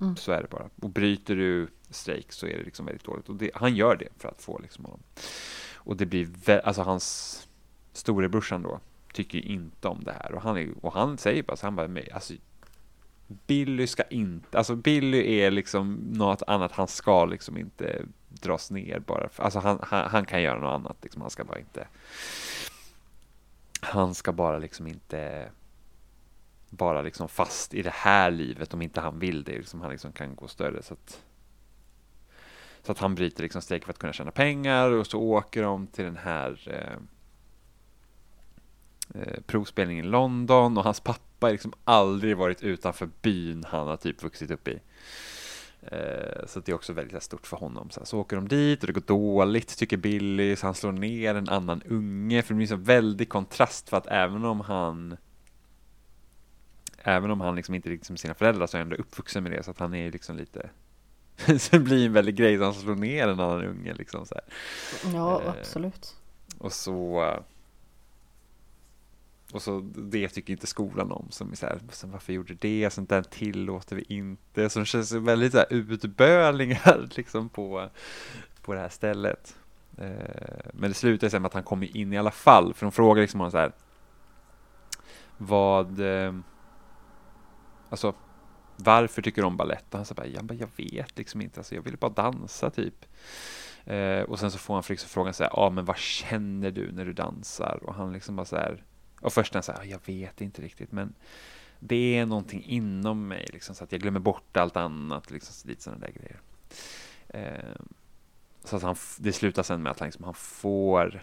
Mm. Så är det bara. Och bryter du strejk så är det liksom väldigt dåligt. Och det, han gör det för att få liksom honom. Och det blir, vä- alltså hans storebrorsan då, tycker ju inte om det här. Och han, är, och han säger bara så han bara, "Men, alltså Billy ska inte, alltså Billy är liksom något annat, han ska liksom inte dras ner bara. För, alltså han, han, han kan göra något annat, liksom, han ska bara inte han ska bara liksom inte bara liksom fast i det här livet om inte han vill det. Liksom han liksom kan gå större. Så att, så att han bryter liksom strejk för att kunna tjäna pengar och så åker de till den här eh, eh, provspelningen i London och hans pappa har liksom aldrig varit utanför byn han har typ vuxit upp i. Eh, så det är också väldigt stort för honom. Så, här, så åker de dit och det går dåligt, tycker Billy, så han slår ner en annan unge. För det blir så väldig kontrast för att även om han Även om han liksom inte riktigt som sina föräldrar så är han ändå uppvuxen med det så att han är liksom lite Så det blir en väldig grej, så han slår ner en annan unge liksom så här. Ja, Eh, absolut. Och så och så det tycker inte skolan om, som är så här, varför gjorde det, sånt där tillåter vi inte, så det känns väldigt så här utbölingar liksom på, på det här stället. Eh, Men det slutar sen med att han kommer in i alla fall, för de frågar liksom honom så här, vad, eh, alltså, varför tycker du om balett? Och han sa bara, jag, bara, jag vet liksom inte, alltså, jag vill bara dansa typ. Eh, och sen så får han liksom frågan så här, ja men vad känner du när du dansar? Och han liksom bara så här, och först när han säger, jag vet inte riktigt, men det är någonting inom mig, liksom, så att jag glömmer bort allt annat, liksom, så lite sådana där grejer. Eh, så att han, det slutar sen med att han, liksom, han får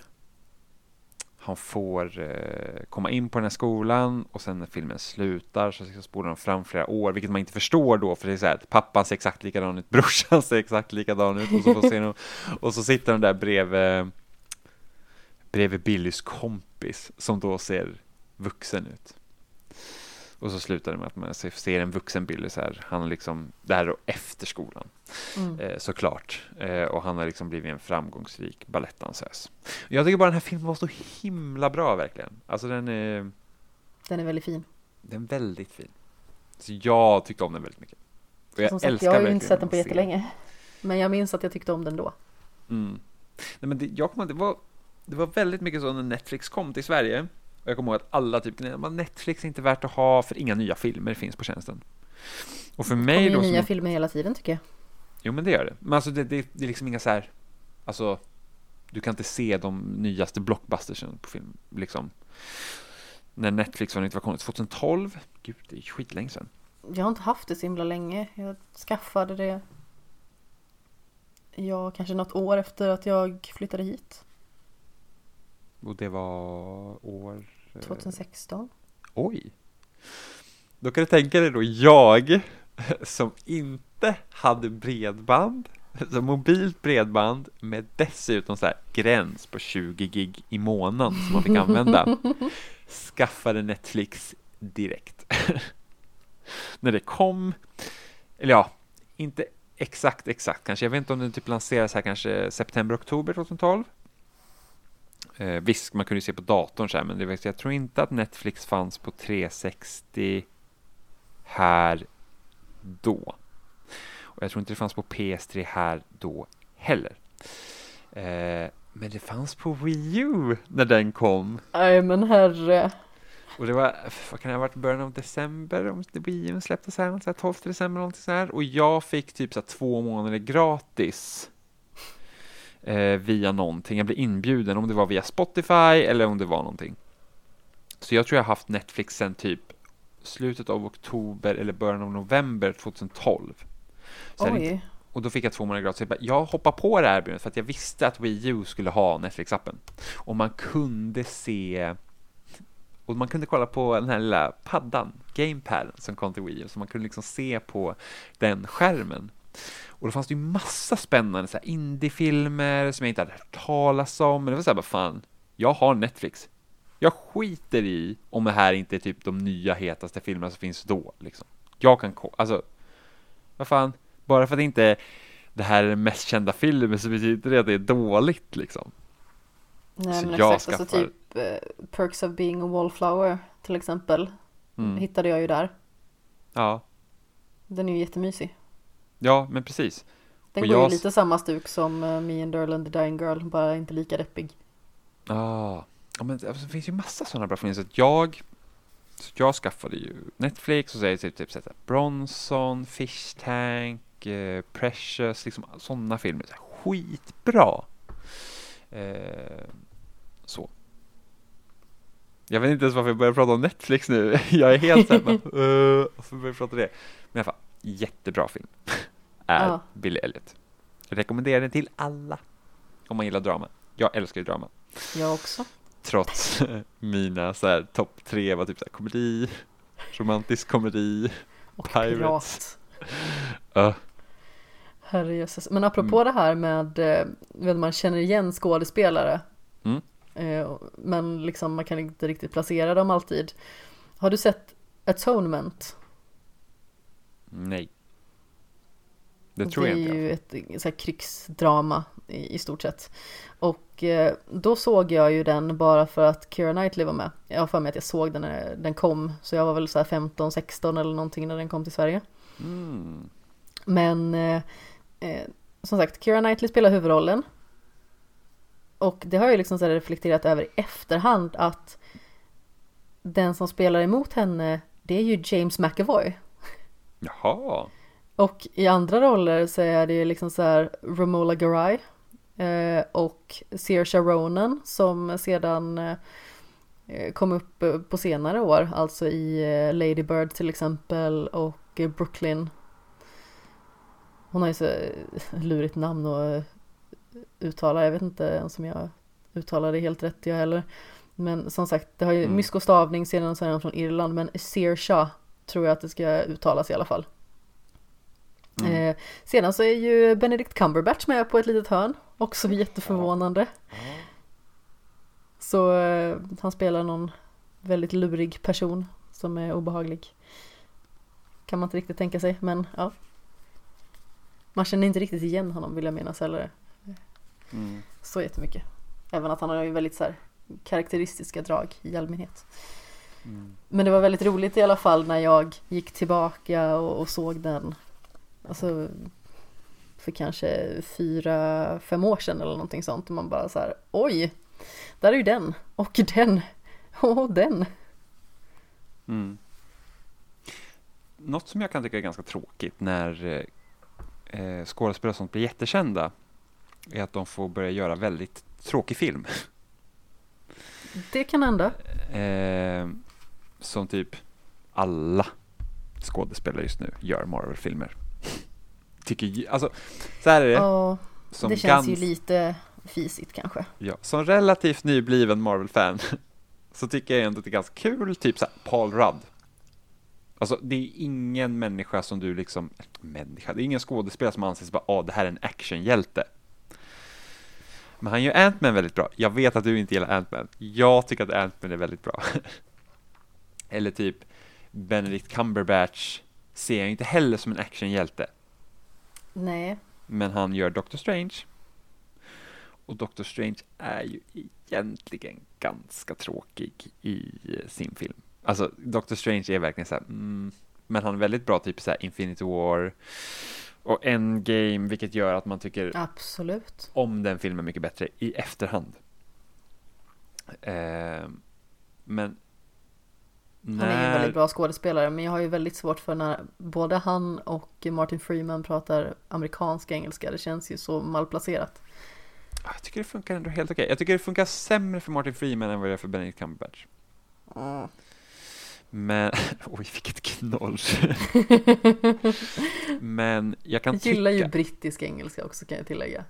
han får eh, komma in på den här skolan och sen när filmen slutar så liksom spolar de fram flera år, vilket man inte förstår då, för det är så här att pappan ser exakt likadan ut, brorsan ser exakt likadan ut och så, får se någon, och så sitter de där bredvid, bredvid Billys kompis som då ser vuxen ut. Och så slutar det med att man ser en vuxen Billy så här, han liksom, det här är då efter skolan Mm. eh, såklart. Eh, och han har liksom blivit en framgångsrik balettdansös. Jag tycker bara den här filmen var så himla bra verkligen. Alltså den är, Den är väldigt fin. den är väldigt fin. Så jag tyckte om den väldigt mycket. Och jag Som sagt, jag har ju inte sett den på jättelänge. Men jag minns att jag tyckte om den då. Mm. Nej, men det, jag kommer, det, var, det var väldigt mycket så när Netflix kom till Sverige. Och jag kommer ihåg att alla typ, Netflix är inte värt att ha för inga nya filmer finns på tjänsten. Och för Det mig ju då nya som, filmer hela tiden tycker jag. Jo men det gör det. Men alltså det, det, det är liksom inga så här, alltså du kan inte se de nyaste blockbustersen på film, liksom. När Netflix var det inte var kommit, 2012? Gud, det är skitlänge sedan. Jag har inte haft det så himla länge. Jag skaffade det Ja, kanske något år efter att jag flyttade hit. Och det var år... eh, 2016. Oj! Då kan du tänka dig då jag som inte hade bredband, så mobilt bredband med dessutom så här gräns på 20 gig i månaden som man fick använda. Skaffade Netflix direkt. När det kom, eller ja, inte exakt exakt kanske, jag vet inte om den typ lanseras här kanske september, oktober 2012. Eh, visst, man kunde ju se på datorn så här, men det var, jag tror inte att Netflix fanns på 360 här då. Och jag tror inte det fanns på PS3 här då heller. Eh, men det fanns på Wii U när den kom. Nej men herre. Och det var, vad kan det ha varit, början av december om det Wii U släpptes här, så här 12 december någonting så här. Och jag fick typ så här två månader gratis. Eh, via någonting, jag blev inbjuden, om det var via Spotify eller om det var någonting. Så jag tror jag har haft Netflix sen typ slutet av oktober eller början av november 2012. Så jag hade inte- Oj. och då fick jag två månader gratis. Jag, bara, jag hoppar på det här erbjudandet för att jag visste att Wii U skulle ha Netflix-appen. Och man kunde se och man kunde kolla på den här lilla paddan, gamepaden som kom till Wii U, så man kunde liksom se på den skärmen. Och då fanns det ju massa spännande så här indiefilmer som jag inte hade hört talas om, men det var så här bara fan, jag har Netflix. Jag skiter i om det här inte är typ de nya hetaste filmerna som finns då, liksom. Jag kan, ko- alltså, vad fan, bara för att det inte det här är den mest kända filmen så betyder det att det är dåligt liksom. Nej Så men jag exakt, alltså skaffar- typ eh, Perks of being a wallflower till exempel. Mm. Hittade jag ju där. Ja, Den är ju jättemysig. Ja, men precis. Den Och går jag- ju lite samma stuk som uh, Me and Earl and the Dying Girl, bara inte lika deppig. Ah. Ja, men alltså, det finns ju massa sådana bra filmer. Så jag, så jag skaffade ju Netflix och så är det typ, typ så här, Bronson, Fish Tank, eh, Precious, liksom sådana filmer. Så här, skitbra! Eh, så. Jag vet inte ens varför jag börjar prata om Netflix nu. Jag är helt såhär, uh, varför börjar jag prata om det? Men i alla fall, jättebra film. är Ja. Billy Elliot. Jag rekommenderar den till alla. Om man gillar drama. Jag älskar ju drama. Jag också. Trots mina så här topp tre var typ så här komedi, romantisk komedi. Och Pirates. pirat. Uh, Herrejösses. Men apropå det här med, eh, vet man känner igen skådespelare. Mm. Eh, Men liksom man kan inte riktigt placera dem alltid. Har du sett Atonement? Nej. Det tror det jag är inte. ju ett så här, krigsdrama i, i stort sett. Och eh, då såg jag ju den bara för att Keira Knightley var med. Jag har för mig att jag såg den när den kom. Så jag var väl så här 15, 16 eller någonting när den kom till Sverige. Mm. Men eh, eh, som sagt, Keira Knightley spelar huvudrollen. Och det har jag liksom så reflekterat över i efterhand att den som spelar emot henne, det är ju James McAvoy. Jaha. Och i andra roller så är det liksom så här Romola Garai eh, och Saoirse Ronan som sedan eh, kom upp eh, på senare år, alltså i eh, Lady Bird till exempel och Brooklyn. Hon har ju så eh, lurigt namn att eh, uttala, jag vet inte ens om jag uttalar det helt rätt jag heller. Men som sagt, det har ju Mm. mysko stavning sedan så är från Irland, men Saoirse tror jag att det ska uttalas i alla fall. Mm. Eh, sedan så är ju Benedict Cumberbatch med på ett litet hörn, också jätteförvånande. Så eh, han spelar någon väldigt lurig person som är obehaglig. Kan man inte riktigt tänka sig, men ja. Man känner inte riktigt igen honom vill jag minnas eller Mm. så jättemycket. Även att han har ju väldigt så här karaktäristiska drag i allmänhet. Mm. Men det var väldigt roligt i alla fall när jag gick tillbaka och, och såg den. Alltså för kanske fyra, fem år sedan eller någonting sånt. Och man bara så här, oj, där är ju den och den och den. Mm. Något som jag kan tycka är ganska tråkigt när eh, skådespelare sånt blir jättekända är att de får börja göra väldigt tråkig film. Det kan hända. Eh, som typ alla skådespelare just nu gör Marvel-filmer. Tycker alltså, så här är det. Ja, som, det känns ju lite fisigt kanske. ja, som relativt nybliven Marvel-fan så tycker jag ändå att det är ganska kul, typ så här, Paul Rudd. Alltså det är ingen människa som du liksom, människa, det är ingen skådespelare som anses bara, åh det här är en actionhjälte. Men han gör Ant-Man väldigt bra. Jag vet att du inte gillar Ant-Man. Jag tycker att Ant-Man är väldigt bra. Eller typ Benedict Cumberbatch ser jag inte heller som en actionhjälte. Nej, Men han gör Doctor Strange. Och Doctor Strange är ju egentligen ganska tråkig i eh, sin film. Alltså Doctor Strange är verkligen så här, mm, men han är väldigt bra typ så här Infinity War och Endgame, vilket gör att man tycker absolut. om den filmen mycket bättre i efterhand. Eh, men Han är ju en väldigt bra skådespelare men jag har ju väldigt svårt för när både han och Martin Freeman pratar amerikansk engelska. Det känns ju så malplacerat. Ah, Jag tycker det funkar ändå helt okej. Jag tycker det funkar sämre för Martin Freeman än vad det gör för Benedict Cumberbatch. Men, oj vilket knorr. Men jag kan Jag gillar ju tycka, brittisk engelska också kan jag tillägga.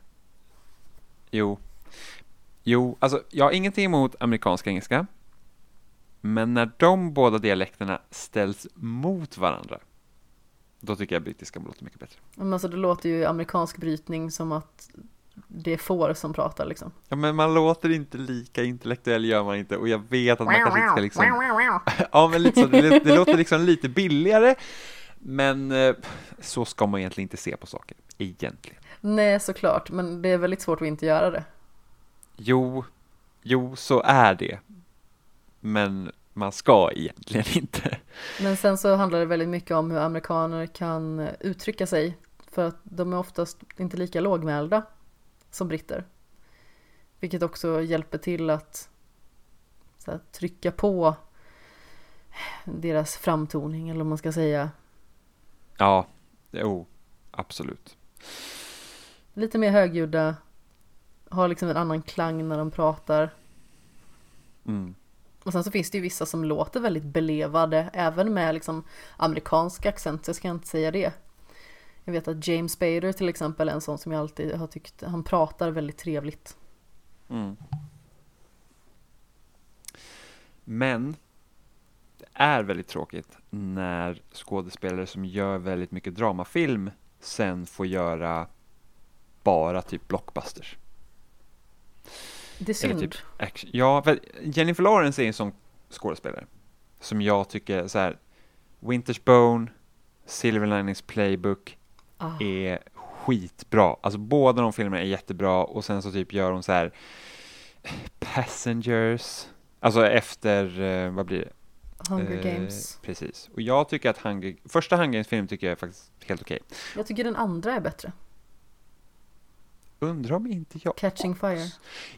jo, jo, alltså jag har ingenting emot amerikansk engelska. Men när de båda dialekterna ställs mot varandra, då tycker jag brittiska låter mycket bättre. Men alltså det låter ju amerikansk brytning som att det är får som pratar liksom. Ja, men man låter inte lika intellektuell gör man inte och jag vet att man kanske inte ska liksom Ja, men lite så, det, det låter liksom lite billigare men eh, så ska man egentligen inte se på saker, egentligen. Nej såklart, men det är väldigt svårt att inte göra det. Jo, jo, så är det. Men man ska egentligen inte. Men sen så handlar det väldigt mycket om hur amerikaner kan uttrycka sig. För att de är oftast inte lika lågmälda som britter. Vilket också hjälper till att här, trycka på deras framtoning eller vad man ska säga. Ja, jo, absolut. Lite mer högljudda, har liksom en annan klang när de pratar. Mm. Och sen så finns det ju vissa som låter väldigt belevade, även med liksom amerikansk accent, så jag inte säga det. Jag vet att James Spader till exempel är en sån som jag alltid har tyckt, han pratar väldigt trevligt. Mm. Men det är väldigt tråkigt när skådespelare som gör väldigt mycket dramafilm sen får göra bara typ blockbusters. Det är synd. Typ action. Ja, för Jennifer Lawrence är en sån skådespelare som jag tycker så här Winter's Bone, Silver Linings Playbook ah. är skitbra. Alltså båda de filmerna är jättebra och sen så typ gör hon så här Passengers, alltså efter, eh, vad blir det? Hunger Eh, Games. Precis. Och jag tycker att Hunger, första Hunger Games-film tycker jag är faktiskt helt okej. Jag tycker den andra är bättre. Undrar om inte jag... Catching Fire.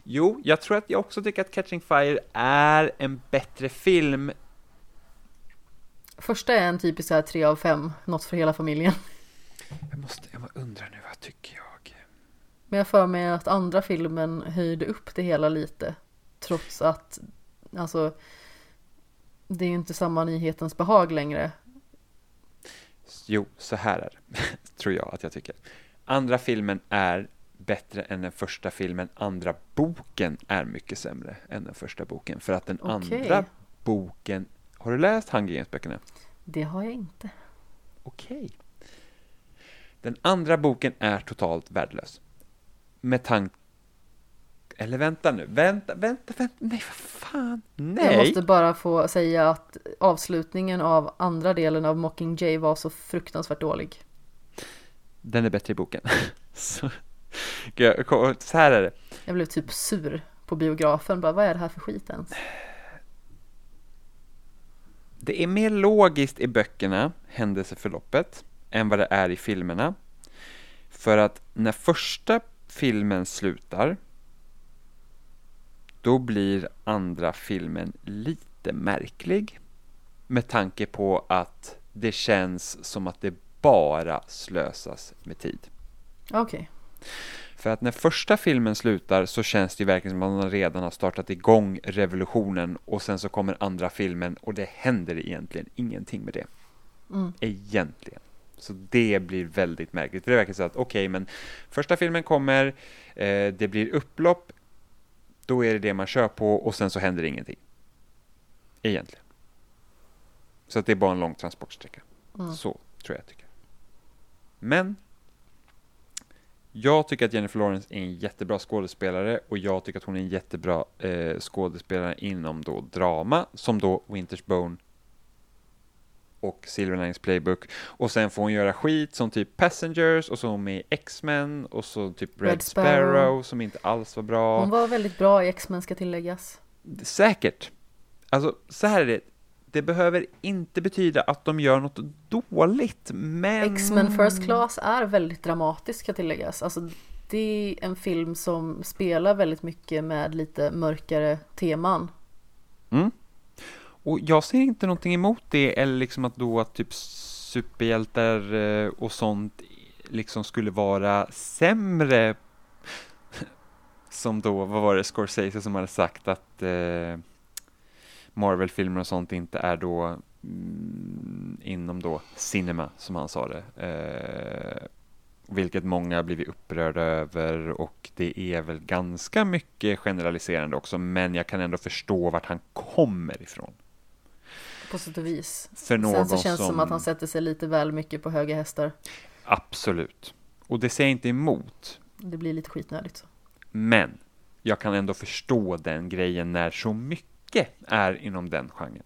Jo, jag tror att jag också tycker att Catching Fire är en bättre film. Första är en typisk så här 3 av 5, något för hela familjen. Jag måste, jag undrar nu, vad tycker jag? Men jag för mig att andra filmen höjde upp det hela lite. Trots att, alltså, det är ju inte samma nyhetens behag längre. Jo, så här är det, tror jag att jag tycker. Andra filmen är bättre än den första filmen. Andra boken är mycket sämre än den första boken. För att den Okej. andra boken... Har du läst Hunger Games-böckerna? Det har jag inte. Okej. Den andra boken är totalt värdelös. Med tanke... Eller vänta nu, vänta, vänta, vänta, nej vad fan, nej! Jag måste bara få säga att avslutningen av andra delen av Mockingjay var så fruktansvärt dålig. Den är bättre i boken. så, så här är det. Jag blev typ sur på biografen. Bara, vad är det här för skit ens? Det är mer logiskt i böckerna, händelseförloppet, än vad det är i filmerna. För att när första filmen slutar, då blir andra filmen lite märklig. Med tanke på att det känns som att det bara slösas med tid. Okej. För att när första filmen slutar så känns det ju verkligen som att man redan har startat igång revolutionen och sen så kommer andra filmen och det händer egentligen ingenting med det. Mm. Egentligen. Så det blir väldigt märkligt. För det verkar så att okej, men första filmen kommer, eh, det blir upplopp, då är det det man kör på och sen så händer ingenting. Egentligen. Så att det är bara en lång transportsträcka. Mm. Så tror jag tycker. Men jag tycker att Jennifer Lawrence är en jättebra skådespelare och jag tycker att hon är en jättebra eh, skådespelare inom då drama som då Winter's Bone och Silver Linings Playbook och sen får hon göra skit som typ Passengers och så är hon med i X-Men och så typ Red, Red Sparrow. Sparrow. som inte alls var bra. Hon var väldigt bra i X-Men ska tilläggas. Säkert. Alltså, så här är det. Det behöver inte betyda att de gör något dåligt, men... X-Men First Class är väldigt dramatisk ska tilläggas. Alltså, det är en film som spelar väldigt mycket med lite mörkare teman. Mm. Och jag ser inte någonting emot det, eller liksom att då att typ superhjältar eh, och sånt liksom skulle vara sämre. Som då, vad var det, Scorsese som hade sagt att eh, Marvel-filmer och sånt inte är då mm, inom då cinema, som han sa det. Eh, vilket många har blivit upprörda över och det är väl ganska mycket generaliserande också, men jag kan ändå förstå vart han kommer ifrån. På sätt och vis. För någon Sen så känns det som... som att han sätter sig lite väl mycket på höga hästar. Absolut. Och det säger jag inte emot, Det blir lite skitnödigt. Så. men jag kan ändå förstå den grejen när så mycket är inom den genren.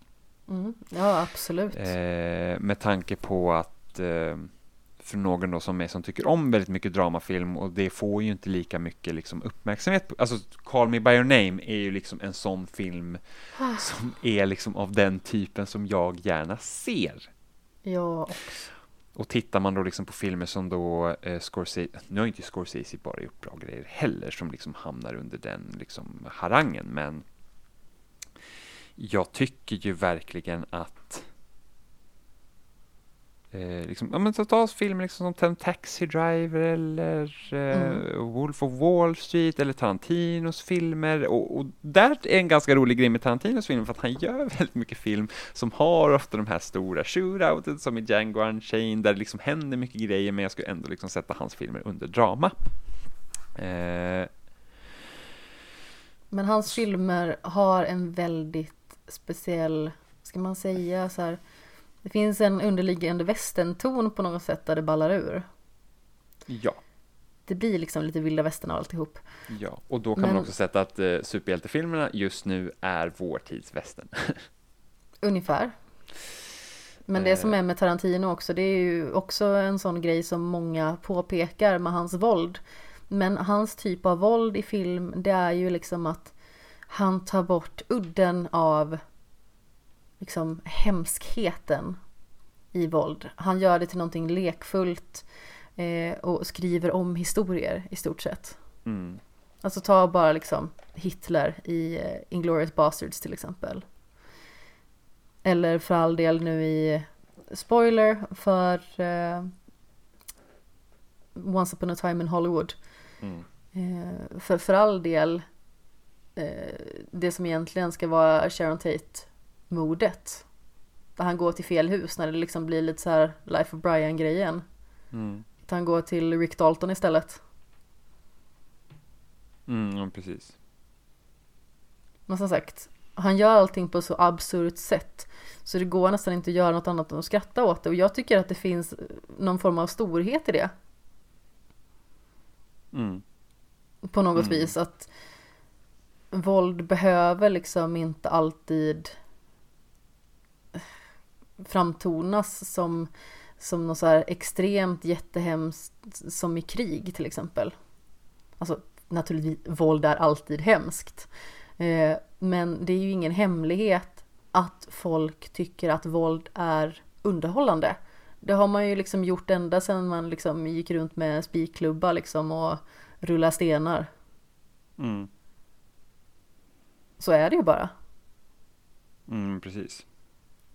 Mm. Ja, absolut. Eh, med tanke på att eh, för någon då som mig som tycker om väldigt mycket dramafilm och det får ju inte lika mycket liksom uppmärksamhet. Alltså Call Me By Your Name är ju liksom en sån film som är liksom av den typen som jag gärna ser. Ja, också. Och tittar man då liksom på filmer som då eh, Scorsese, nu har inte Scorsese bara gjort bra grejer heller som liksom hamnar under den liksom harangen, men jag tycker ju verkligen att eh, liksom, ja men så ta filmer liksom som Taxi Driver eller eh, Mm. Wolf of Wall Street eller Tarantinos filmer och, och där är en ganska rolig grej med Tarantinos filmer för att han gör väldigt mycket film som har ofta de här stora shootouten som i Django Unchained där det liksom händer mycket grejer men jag skulle ändå liksom sätta hans filmer under drama. Eh, Men hans filmer har en väldigt speciell, ska man säga så här. Det finns en underliggande västernton på något sätt där det ballar ur. Ja. Det blir liksom lite vilda västern av alltihop. Ja, och då kan Men- man också sätta att eh, superhjältefilmerna just nu är vår tids västern. Ungefär. Men det Eh. som är med Tarantino också, det är ju också en sån grej som många påpekar med hans våld. Men hans typ av våld i film, det är ju liksom att han tar bort udden av liksom hemskheten i våld. Han gör det till någonting lekfullt eh, och skriver om historier i stort sett. Mm. Alltså ta bara liksom Hitler i eh, Inglourious Basterds till exempel. Eller för all del nu i spoiler för eh, Once upon a time in Hollywood. Mm. Eh, för, för all del det som egentligen ska vara Sharon Tate-mordet. Där han går till fel hus när det liksom blir lite så här Life of Brian-grejen. Mm. Att han går till Rick Dalton istället. Mm, ja, precis. Men som sagt, han gör allting på så absurt sätt. Så det går nästan inte att göra något annat än att skratta åt det. Och jag tycker att det finns någon form av storhet i det. Mm. På något Mm. vis. Att våld behöver liksom inte alltid framtonas som, som något så här extremt jättehemskt som i krig till exempel. Alltså naturligtvis, våld är alltid hemskt. Eh, men det är ju ingen hemlighet att folk tycker att våld är underhållande. Det har man ju liksom gjort ända sedan man liksom gick runt med spikklubba liksom och rulla stenar. Mm. Så är det ju bara. Mm, precis.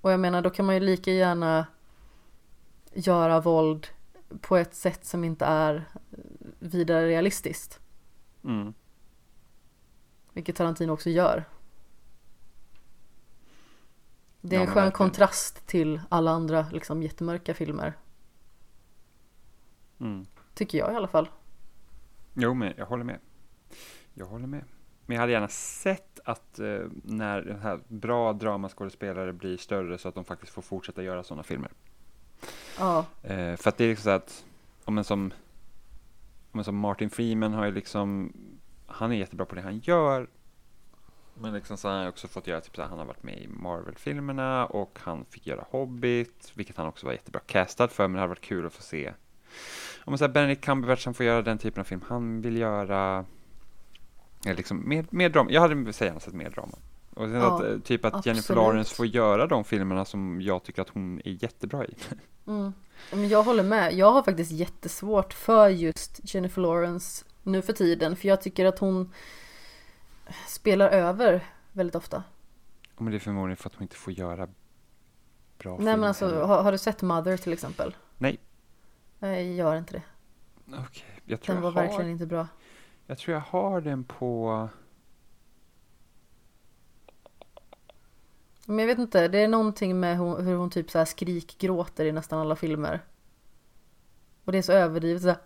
Och jag menar då kan man ju lika gärna göra våld på ett sätt som inte är vidare realistiskt. Mm. Vilket Tarantino också gör. Det är Ja, en skön kontrast till alla andra liksom jättemörka filmer. Mm. Tycker jag i alla fall. Jo, men jag håller med. Jag håller med. Men jag hade gärna sett att eh, när den här bra dramaskådespelare blir större så att de faktiskt får fortsätta göra sådana filmer. Ja, Eh, för att det är liksom så att, om en som, om en som Martin Freeman har ju liksom, han är jättebra på det han gör. Men liksom så har han också fått göra, typ så här, han har varit med i Marvel-filmerna och han fick göra Hobbit, vilket han också var jättebra castad för, men det hade varit kul att få se. Om man säger Benedict Cumberbatch som får göra den typen av film han vill göra, eller liksom mer, mer drama, jag hade gärna sett mer drama. Och sen Ja, att, eh, typ att Jennifer absolut. Lawrence får göra de filmerna som jag tycker att hon är jättebra i. mm. men jag håller med. Jag har faktiskt jättesvårt för just Jennifer Lawrence nu för tiden. För jag tycker att hon spelar över väldigt ofta. Ja, Men det är förmodligen för att hon inte får göra bra Nej men alltså, har, har du sett Mother till exempel? Nej. Nej, gör inte det. Okej, jag tror Den jag var har, verkligen inte bra. Jag tror jag har den på, Men jag vet inte, det är någonting med hon, hur hon typ så här skrikgråter i nästan alla filmer. Och det är så överdrivet så här.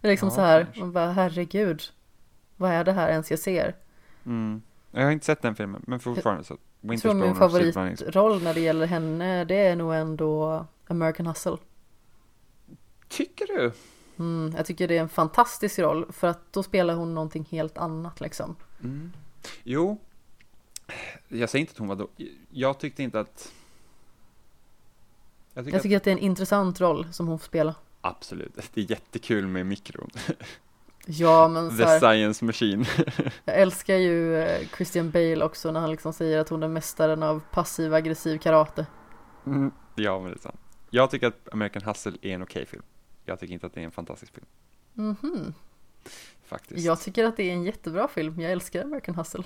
Det är liksom Ja, så här, kanske. man bara herregud. Vad är det här ens jag ser? mm, jag har inte sett den filmen, men fortfarande så, Jag tror min favoritroll när det gäller henne, det är nog ändå American Hustle. Tycker du? Mm, jag tycker det är en fantastisk roll för att då spelar hon någonting helt annat liksom. Mm. Jo, jag säger inte att hon var då, jag tyckte inte att, jag tycker, Jag tycker att det är en intressant roll som hon får spela. att absolut, det är jättekul med mikron, Ja men så the här, science machine. jag älskar ju eh, Christian Bale också när han liksom säger att hon är mästaren av passiv aggressiv karate. Mm. Ja, men det är sant. Jag tycker att American Hustle är en okej film. Jag tycker inte att det är en fantastisk film, Mhm. faktiskt. Jag tycker att det är en jättebra film, jag älskar American Hustle.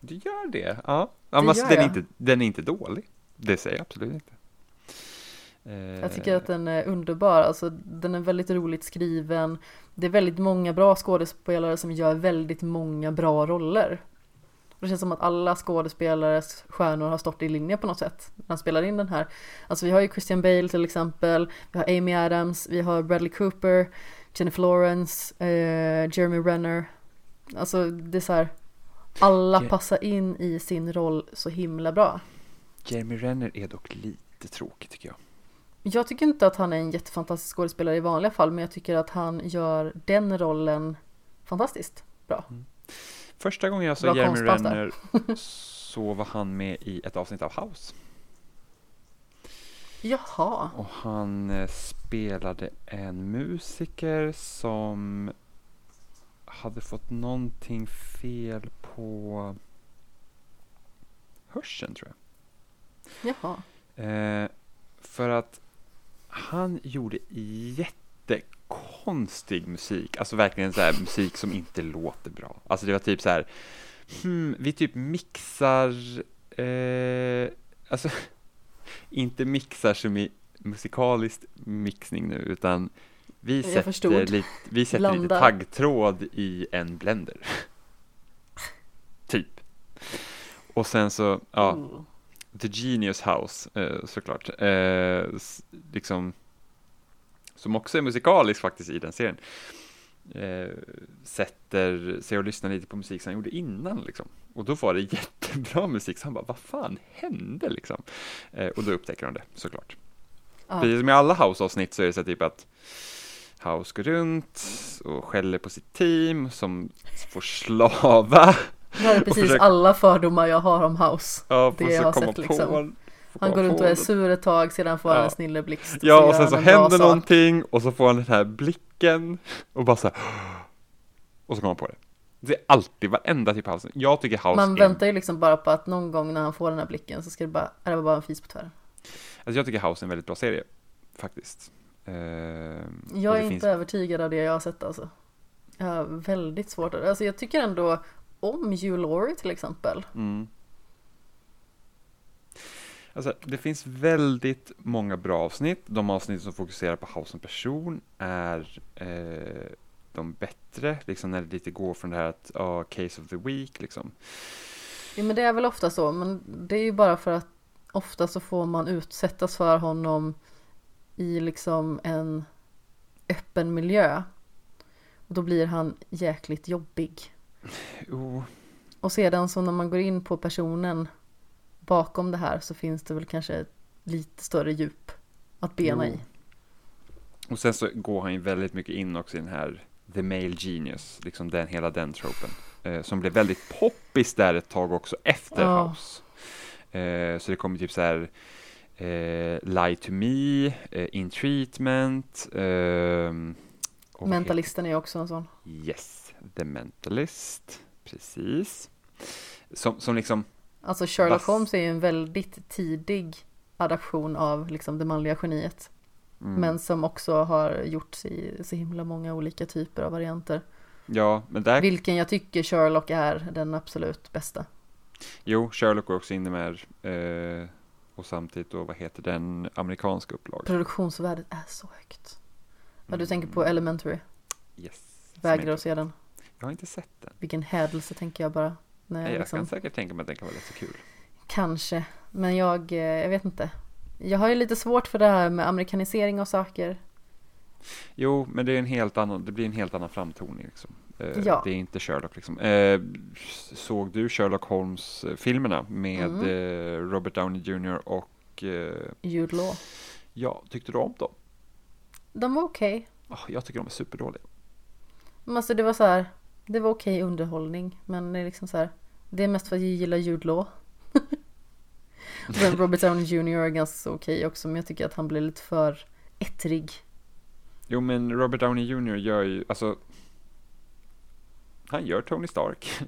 Du gör det? Ja. ja Det men alltså, den, är inte, den är inte dålig. Det säger jag absolut inte. Jag tycker att den är underbar, alltså den är väldigt roligt skriven. Det är väldigt många bra skådespelare som gör väldigt många bra roller. Och Det känns som att alla skådespelares stjärnor har stått i linje på något sätt när han spelar in den här. Alltså vi har ju Christian Bale till exempel, vi har Amy Adams, vi har Bradley Cooper, Jennifer Lawrence, eh, Jeremy Renner. Alltså det är så här, alla Je- passar in i sin roll så himla bra. Jeremy Renner är dock lite tråkig tycker jag. Jag tycker inte att han är en jättefantastisk skådespelare i vanliga fall, men jag tycker att han gör den rollen fantastiskt bra. Första gången jag såg Jeremy. Renner så var han med i ett avsnitt av House. Jaha, Och han eh, spelade en musiker som hade fått någonting fel på hörseln tror jag. jaha. Eh, för att han gjorde jättekonstig musik, alltså verkligen så här musik som inte låter bra. Alltså det var typ så här, hmm, vi typ mixar, eh, alltså inte mixar som i musikaliskt mixning nu, utan vi sätter, lite, vi sätter lite taggtråd i en blender. typ. Och sen så, ja, Oh. The Genius House eh, såklart. Eh, liksom, som också är musikalisk faktiskt i den serien. Eh, sätter sig och lyssnar lite på musik som han gjorde innan liksom. Och då var det jättebra musik, så han bara, vad fan hände liksom? Eh, och då upptäcker han det såklart. Ja. Precis som i alla House-avsnitt så är det så typ att House går runt och skäller på sitt team som får slava. Det här är precis försöker- alla fördomar jag har om House. Ja, Det jag har sett, på, liksom. Han går runt och är sur ett tag, sedan får han Ja. en snilleblixt. Ja, och sen han så händer sak. någonting och så får han den här blicken och bara så här, och så kommer han på det. Det är alltid, varenda typ av house. Jag tycker house Man väntar ju liksom bara på att någon gång när han får den här blicken så ska det bara, är det var bara en fis på tvären. alltså jag tycker house är en väldigt bra serie, faktiskt. Och Jag är inte finns- övertygad av det jag har sett alltså. Jag har väldigt svårt att, alltså jag tycker ändå om Hugh Laurie till exempel. Mm. Alltså, det finns väldigt många bra avsnitt. De avsnitt som fokuserar på House som person är eh, de bättre, liksom när det lite går från det här att, ja, case of the week, liksom. Ja men det är väl ofta så, men det är ju bara för att ofta så får man utsättas för honom i liksom en öppen miljö. Och då blir han jäkligt jobbig. Jo, Och sedan så när man går in på personen bakom det här så finns det väl kanske ett lite större djup att bena Jo. i. Och sen så går han ju väldigt mycket in också i den här The Male Genius, liksom den, hela den tropen. Eh, som blev väldigt poppis där ett tag också efter Ja. House. Eh, så det kommer typ så här eh, Lie to Me, eh, In Treatment. ehm, vad Mentalisten är också en sån. Yes, The Mentalist, precis. Som, som liksom, Alltså Sherlock Vass. Holmes är ju en väldigt tidig adaption av liksom det manliga geniet. mm, Men som också har gjorts i så himla många olika typer av varianter. ja, men där, Vilken jag tycker Sherlock är den absolut bästa. jo, Sherlock går också in i med eh, och samtidigt då, vad heter den amerikanska upplagan? Produktionsvärdet är så högt. Ja, du tänker på Mm, Elementary. Yes. Vägrar att se den. Jag har inte sett den. Vilken hädelse tänker jag bara. När jag jag liksom, kan säkert tänka mig att den kan vara rätt så kul. Kanske. Men jag, eh, jag vet inte. Jag har ju lite svårt för det här med amerikanisering av saker. Jo, men det är en helt annan, det blir en helt annan framtoning liksom. Eh, Ja. Det är inte Sherlock liksom. Eh, såg du Sherlock Holmes-filmerna med Mm. Robert Downey Jr. och Jude Law. ja, tyckte du om dem? De var okej. Ah, jag tycker de är superdåliga. Men alltså det var så här. Det var okej underhållning. Men det är liksom så här. Det är mest för att jag gillar Jude Law. Och sen Robert Downey Jr är ganska okej också. Men jag tycker att han blir lite för ettrig. Jo, men Robert Downey Jr. gör ju, alltså han gör Tony Stark.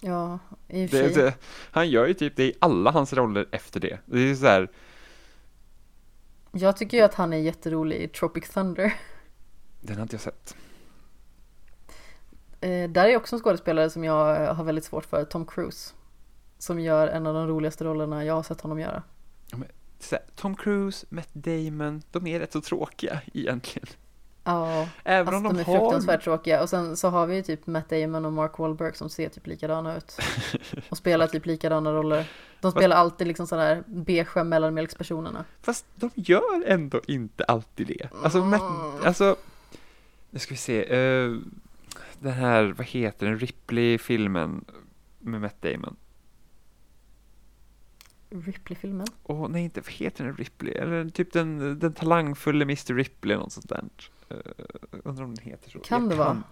Ja, i och för sig. han gör ju typ det i alla hans roller efter det. Det är så här, Jag tycker ju att han är jätterolig i Tropic Thunder. den har inte jag sett. Eh, där är också en skådespelare som jag eh, har väldigt svårt för, Tom Cruise. Som gör en av de roligaste rollerna jag har sett honom göra. Så här, Tom Cruise, Matt Damon, de är rätt så tråkiga egentligen. Ja, Även alltså om de är de har... fruktansvärt tråkiga. Och sen så har vi ju typ Matt Damon och Mark Wahlberg som ser typ likadana ut. Och spelar typ likadana roller. De spelar alltid liksom sådana här beigea mellanmjölkspersonerna. Fast de gör ändå inte alltid det. Alltså, Matt, Mm. alltså nu ska vi se. Uh, den här, vad heter den, Ripley-filmen med Matt Damon. Ripley-filmen? Åh nej, inte vad heter den Ripley? Eller typ den, den talangfulla Mr Ripley, något sånt där. Uh, undrar om den heter så. Kan jag det vara?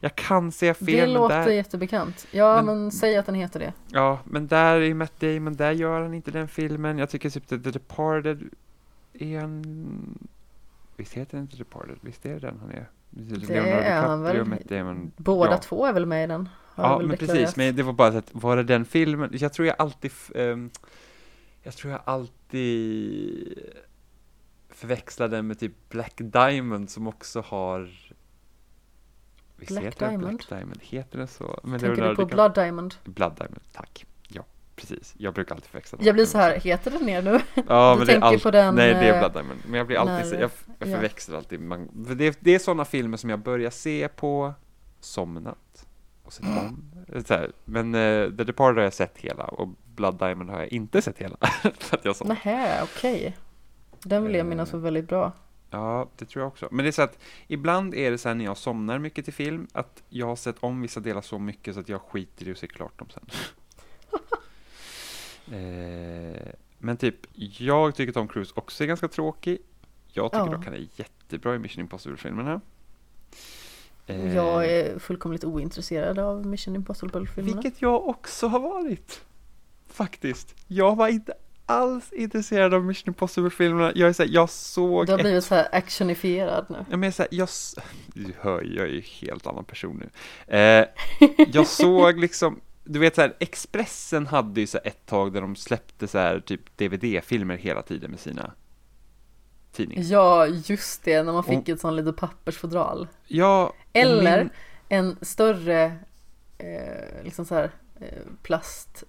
Jag kan säga fel, det låter där, jättebekant. Ja, men- men, säg att den heter det. ja, men där är Matt Damon, där gör han inte den filmen. Jag tycker typ The, Departed är han... Visst heter den The Departed? Visst är det den han är? Det är han väl. och Matt Damon. Båda Ja. två är väl med i den? Ja, men deklarerat. precis. Men det var bara så att, var det den filmen? Jag tror jag alltid, ehm, jag tror jag alltid förväxlar den med typ Black Diamond som också har Visst Black heter Diamond? Black Diamond? Heter den så? Men Tänker du Leonardo på Blood Diamond? Blood Diamond, tack. Ja, precis. Jag brukar alltid förväxla dem. Jag blir så här, heter den ner nu? Ja, men det är allt, på den, Nej, det är eh, Blood Diamond. Men jag blir alltid, när- jag, jag ja. förväxlar alltid. Man, för det, det är sådana filmer som jag börjar se på, somnat och sett om. Här. Men uh, The Departed har jag sett hela och Blood Diamond har jag inte sett hela. för att jag somnade. Nähä, okej. Den vill jag minnas var väldigt bra. Ja, det tror jag också. Men det är så att ibland är det så här när jag somnar mycket till film att jag har sett om vissa delar så mycket så att jag skiter i att se klart dem sen. eh, men typ, jag tycker Tom Cruise också är ganska tråkig. Jag tycker Ja. dock han är jättebra i Mission Impossible-filmerna. Eh, Jag är fullkomligt ointresserad av Mission Impossible-filmerna. Vilket jag också har varit. Faktiskt. Jag var inte alls intresserad av Mission Impossible-filmerna. Jag är så här, jag såg Du har ett blivit så här actionifierad nu. Ja, men så här, jag, du hör jag är ju helt annan person nu. Eh, jag såg liksom, du vet så här, Expressen hade ju så ett tag där de släppte så här typ DVD-filmer hela tiden med sina tidningar. Ja, just det, när man fick Och- ett sånt litet pappersfodral. Ja, Eller min- en större, eh, liksom så här, eh, plast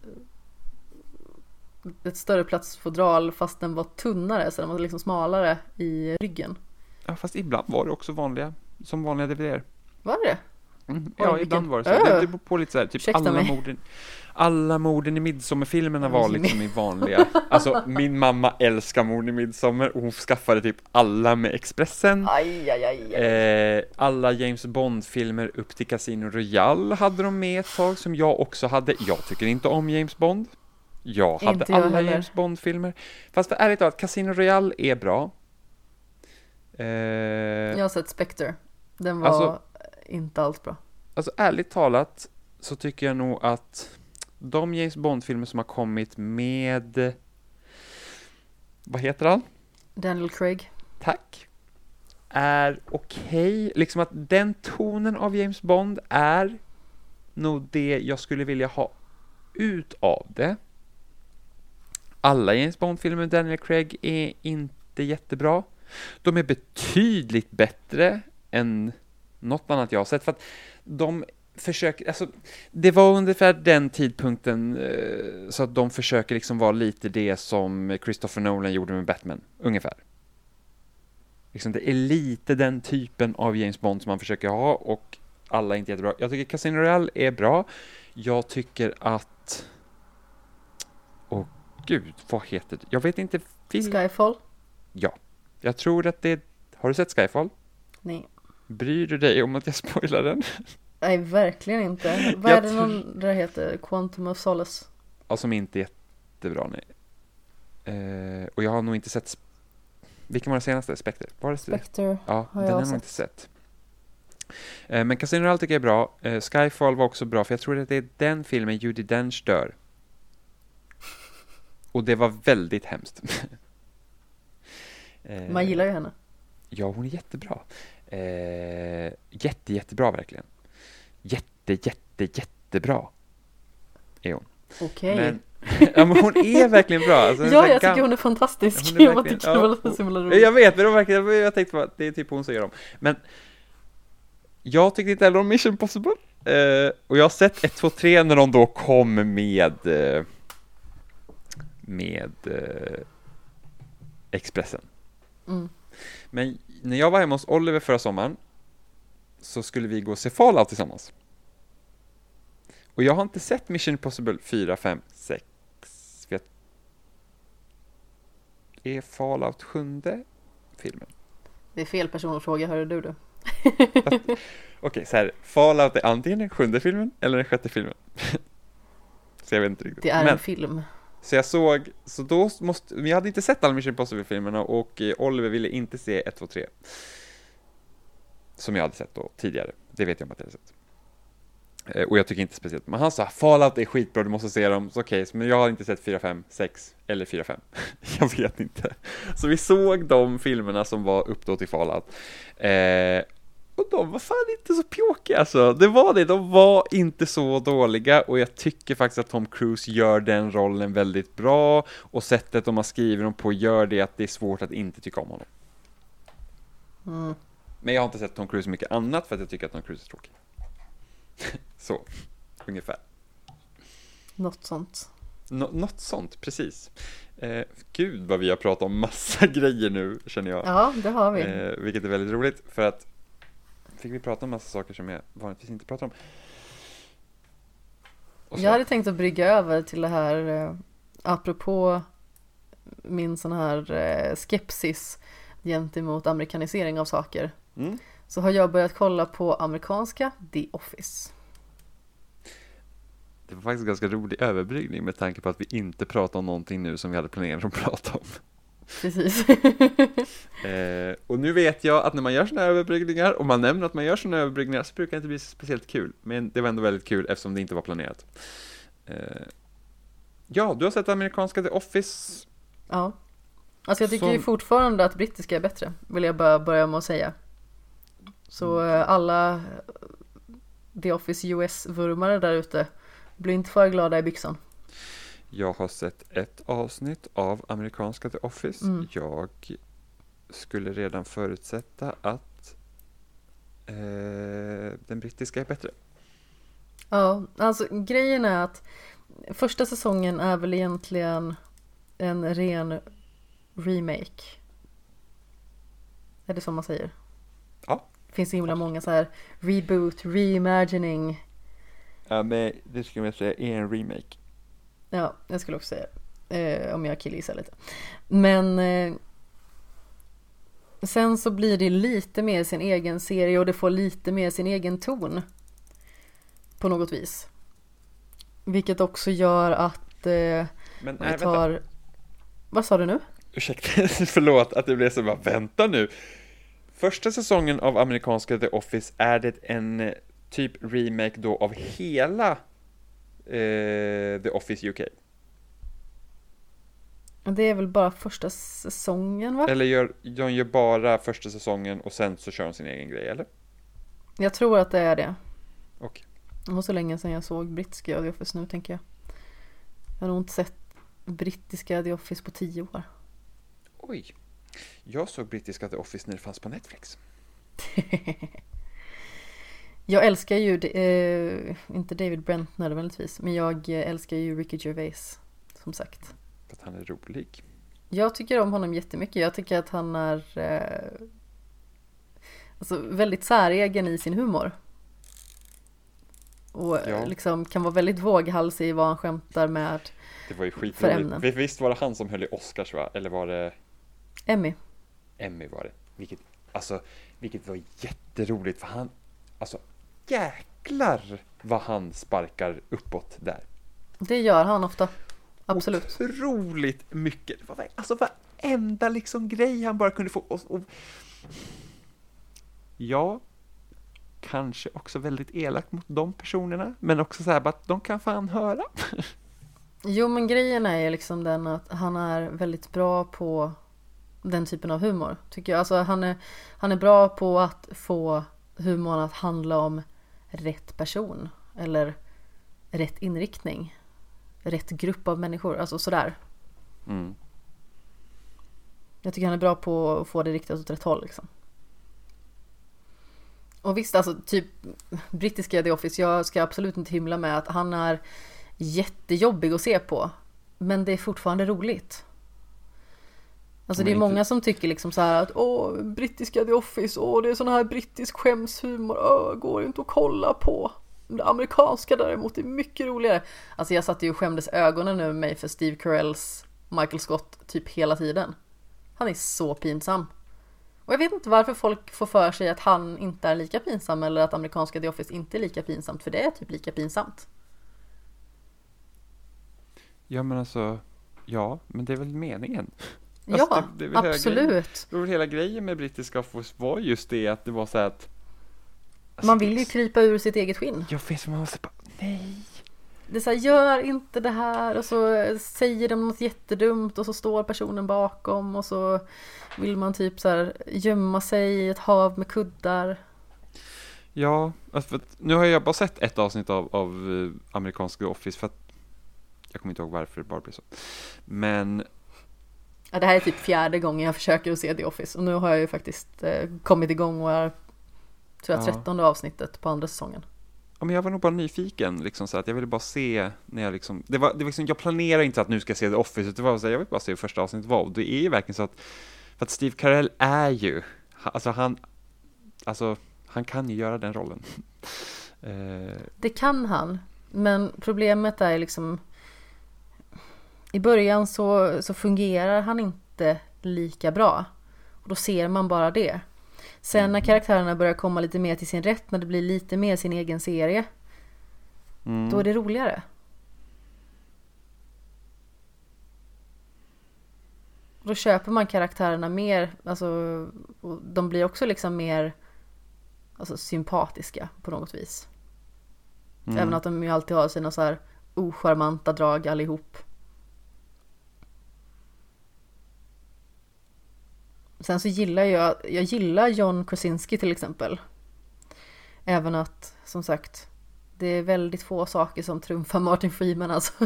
ett större plastfodral fast den var tunnare så den var liksom smalare i ryggen. ja, fast ibland var det också vanliga, som vanliga DVDer. Var det Mm, Oj, ja, vilken- ibland var det så. Öh. Det, det beror på lite så här, typ Ursäkta alla mig. morden, alla morden i Midsommarfilmerna var men- liksom i vanliga. Alltså, min mamma älskar morden i Midsommar och hon skaffade typ alla med Expressen. Aj, aj, aj, aj. Eh, alla James Bond-filmer upp till Casino Royale hade de med ett tag som jag också hade. Jag tycker inte om James Bond. Jag hade Inte jag alla heller. James Bond-filmer. Fast för ärligt talat, Casino Royale är bra. Eh, Jag har sett Spectre. Den var Alltså- inte alls bra. Alltså ärligt talat så tycker jag nog att de James Bond-filmer som har kommit med vad heter han? Daniel Craig. Tack. Är okej. Liksom att den tonen av James Bond är nog det jag skulle vilja ha ut av det. Alla James Bond-filmer med Daniel Craig är inte jättebra. De är betydligt bättre än något annat jag har sett. För att de försöker, alltså, det var ungefär den tidpunkten eh, så att de försöker liksom vara lite det som Christopher Nolan gjorde med Batman, ungefär. Liksom det är lite den typen av James Bond som man försöker ha och alla är inte jättebra. Jag tycker Casino Royale är bra. Jag tycker att... Åh gud, vad heter det? Jag vet inte. Film... Skyfall? Ja, jag tror att det... Har du sett Skyfall? Nej. Bryr du dig om att jag spoilar den? Nej, verkligen inte. Vad Jag är det tror- någon där heter? Quantum of Solace? Ja, som inte är jättebra, nej. Eh, och jag har nog inte sett... Vilken var den senaste? Spectre? Var det Spectre? Ja, har den jag har jag nog inte sett. Eh, men Casino Royale tycker jag är bra. Eh, Skyfall var också bra, för jag tror att det är den filmen Judi Dench dör. Och det var väldigt hemskt. Eh, Man gillar ju henne. Ja, hon är jättebra. Eh, jätte, jättebra verkligen. Jätte, jätte, jättebra är hon. Okej. Men, ja, men hon är verkligen bra. Alltså, Ja, jag gam- tycker hon är fantastisk. Hon är jag tycker ja, var så himla Ja, roligt. Jag vet, men verkligen, jag tänkte på att det är typ hon som gör dem. Men jag tyckte inte heller om Mission Impossible. Eh, och jag har sett 1, 2, 3 när de då kom med eh, med eh, Expressen. Mm. Men när jag var hemma hos Oliver förra sommaren så skulle vi gå och se Fallout tillsammans. Och jag har inte sett Mission Impossible 4, 5, 6. Vet... Är Fallout sjunde filmen? Det är fel person att fråga, hörru du du. Okej, så här. Fallout är antingen den sjunde filmen eller den sjätte filmen. så jag vet inte riktigt. Det är Men en film. Så jag såg, så då måste, jag hade inte sett alla Mission Impossible-filmerna och eh, Oliver ville inte se 1, 2, 3. Som jag hade sett då tidigare, det vet jag om att jag hade sett. Eh, och jag tycker inte speciellt, men han sa Fallout är skitbra, du måste se dem, så okej, okay, men jag har inte sett 4, 5, 6 eller 4, 5. jag vet inte. Så vi såg de filmerna som var upp då till Fallout. Eh, och de var fan inte så pjåkiga alltså. Det var det, de var inte så dåliga och jag tycker faktiskt att Tom Cruise gör den rollen väldigt bra och sättet de har skrivit dem på gör det att det är svårt att inte tycka om honom. Mm. Men jag har inte sett Tom Cruise mycket annat för att jag tycker att Tom Cruise är tråkig. så, ungefär. Något sånt. Nå något sånt, precis. Eh, gud vad vi har pratat om massa grejer nu känner jag. Ja, det har vi. Eh, vilket är väldigt roligt för att fick vi prata om massa saker som jag vanligtvis inte pratar om. Jag hade tänkt att brygga över till det här eh, apropå min sån här eh, skepsis gentemot amerikanisering av saker. Mm. Så har jag börjat kolla på amerikanska The Office. Det var faktiskt en ganska rolig överbryggning med tanke på att vi inte pratar om någonting nu som vi hade planerat att prata om. Precis. eh, och nu vet jag att när man gör sådana här överbryggningar och man nämner att man gör sådana överbryggningar så brukar det inte bli speciellt kul. Men det var ändå väldigt kul eftersom det inte var planerat. Eh, ja, du har sett amerikanska The Office. Ja. Alltså jag tycker som... fortfarande att brittiska är bättre, vill jag bara börja med att säga. Så mm. Eh, alla The Office US-vurmare där ute, bli inte för glada i byxan. Jag har sett ett avsnitt av amerikanska The Office. Mm. Jag skulle redan förutsätta att eh, den brittiska är bättre. Ja, alltså grejen är att första säsongen är väl egentligen en ren remake. Är det så man säger? Ja. Det finns så himla många så här reboot, reimagining. Ja, men det skulle jag säga är en remake. Ja, jag skulle också säga eh, om jag killgissar lite. Men eh, sen så blir det lite mer sin egen serie och det får lite mer sin egen ton. På något vis. Vilket också gör att eh, Men, nej, tar... Vänta. Vad sa du nu? Ursäkta, förlåt att det blev så bara, vänta nu. Första säsongen av amerikanska The Office, är det en eh, typ remake då av hela eh, The Office UK. Det är väl bara första säsongen va? Eller gör, de gör bara första säsongen och sen så kör de sin egen grej eller? Jag tror att det är det. Okej. Det var så länge sedan jag såg brittiska The Office nu tänker jag. Jag har nog inte sett brittiska The Office på tio år. Oj. Jag såg brittiska The Office när det fanns på Netflix. Jag älskar ju, eh, inte David Brent nödvändigtvis, men jag älskar ju Ricky Gervais, som sagt. För att han är rolig? Jag tycker om honom jättemycket. Jag tycker att han är eh, alltså, väldigt säregen i sin humor. Och ja. liksom kan vara väldigt våghalsig i vad han skämtar med Det var ju skitroligt. Visst var det han som höll i Oscars va? Eller var det? Emmy. Emmy var det. Vilket, alltså, vilket var jätteroligt för han, alltså jäklar vad han sparkar uppåt där. Det gör han ofta. Absolut. Otroligt mycket. Alltså varenda liksom grej han bara kunde få. Och, och... Ja, kanske också väldigt elakt mot de personerna. Men också så här att de kan fan höra. Jo, men grejen är liksom den att han är väldigt bra på den typen av humor. Tycker jag. Alltså han är, han är bra på att få humorn att handla om rätt person eller rätt inriktning. Rätt grupp av människor, alltså sådär. Mm. Jag tycker han är bra på att få det riktat åt rätt håll liksom. Och visst, alltså typ brittiska The Office, jag ska absolut inte hymla med att han är jättejobbig att se på. Men det är fortfarande roligt. Alltså det är många som tycker liksom så här att åh, brittiska The Office, åh det är sån här brittisk skämshumor, åh, går inte att kolla på. Det amerikanska däremot är mycket roligare. Alltså jag satt ju och skämdes ögonen över mig för Steve Carells Michael Scott typ hela tiden. Han är så pinsam. Och jag vet inte varför folk får för sig att han inte är lika pinsam eller att amerikanska The Office inte är lika pinsamt, för det är typ lika pinsamt. Ja men alltså, Ja, men det är väl meningen. Ja, Alltså, det- det hela absolut. Och hela grejen med brittiska Office var just det att det var så här att alltså, Man vill ju det- krypa ur sitt eget skinn. Jag vet, man måste bara, nej. Det är så här, gör inte det här och så säger de något jättedumt och så står personen bakom och så vill man typ så här gömma sig i ett hav med kuddar. Ja, alltså för nu har jag bara sett ett avsnitt av, av eh, amerikanska Office för att jag kommer inte ihåg varför det bara blev så. Men Ja, det här är typ fjärde gången jag försöker att se The Office och nu har jag ju faktiskt eh, kommit igång och är tror jag Ja. trettonde avsnittet på andra säsongen. Ja, men jag var nog bara nyfiken, liksom, så att jag ville bara se när jag liksom, det var, det var liksom, jag planerar inte att nu ska jag se The Office, utan det var så här, jag vill bara se hur första avsnittet var, och det är ju verkligen så att, för att Steve Carell är ju, alltså han, alltså, han kan ju göra den rollen. Det kan han, men problemet är liksom i början så, så fungerar han inte lika bra. Och då ser man bara det. Sen när karaktärerna börjar komma lite mer till sin rätt, när det blir lite mer sin egen serie, mm. då är det roligare. Då köper man karaktärerna mer, alltså, och de blir också liksom mer alltså, sympatiska på något vis. Mm. Även att de ju alltid har sina så här ocharmanta drag allihop. Sen så gillar jag, jag gillar John Krasinski till exempel. Även att, som sagt, det är väldigt få saker som trumfar Martin Freeman alltså.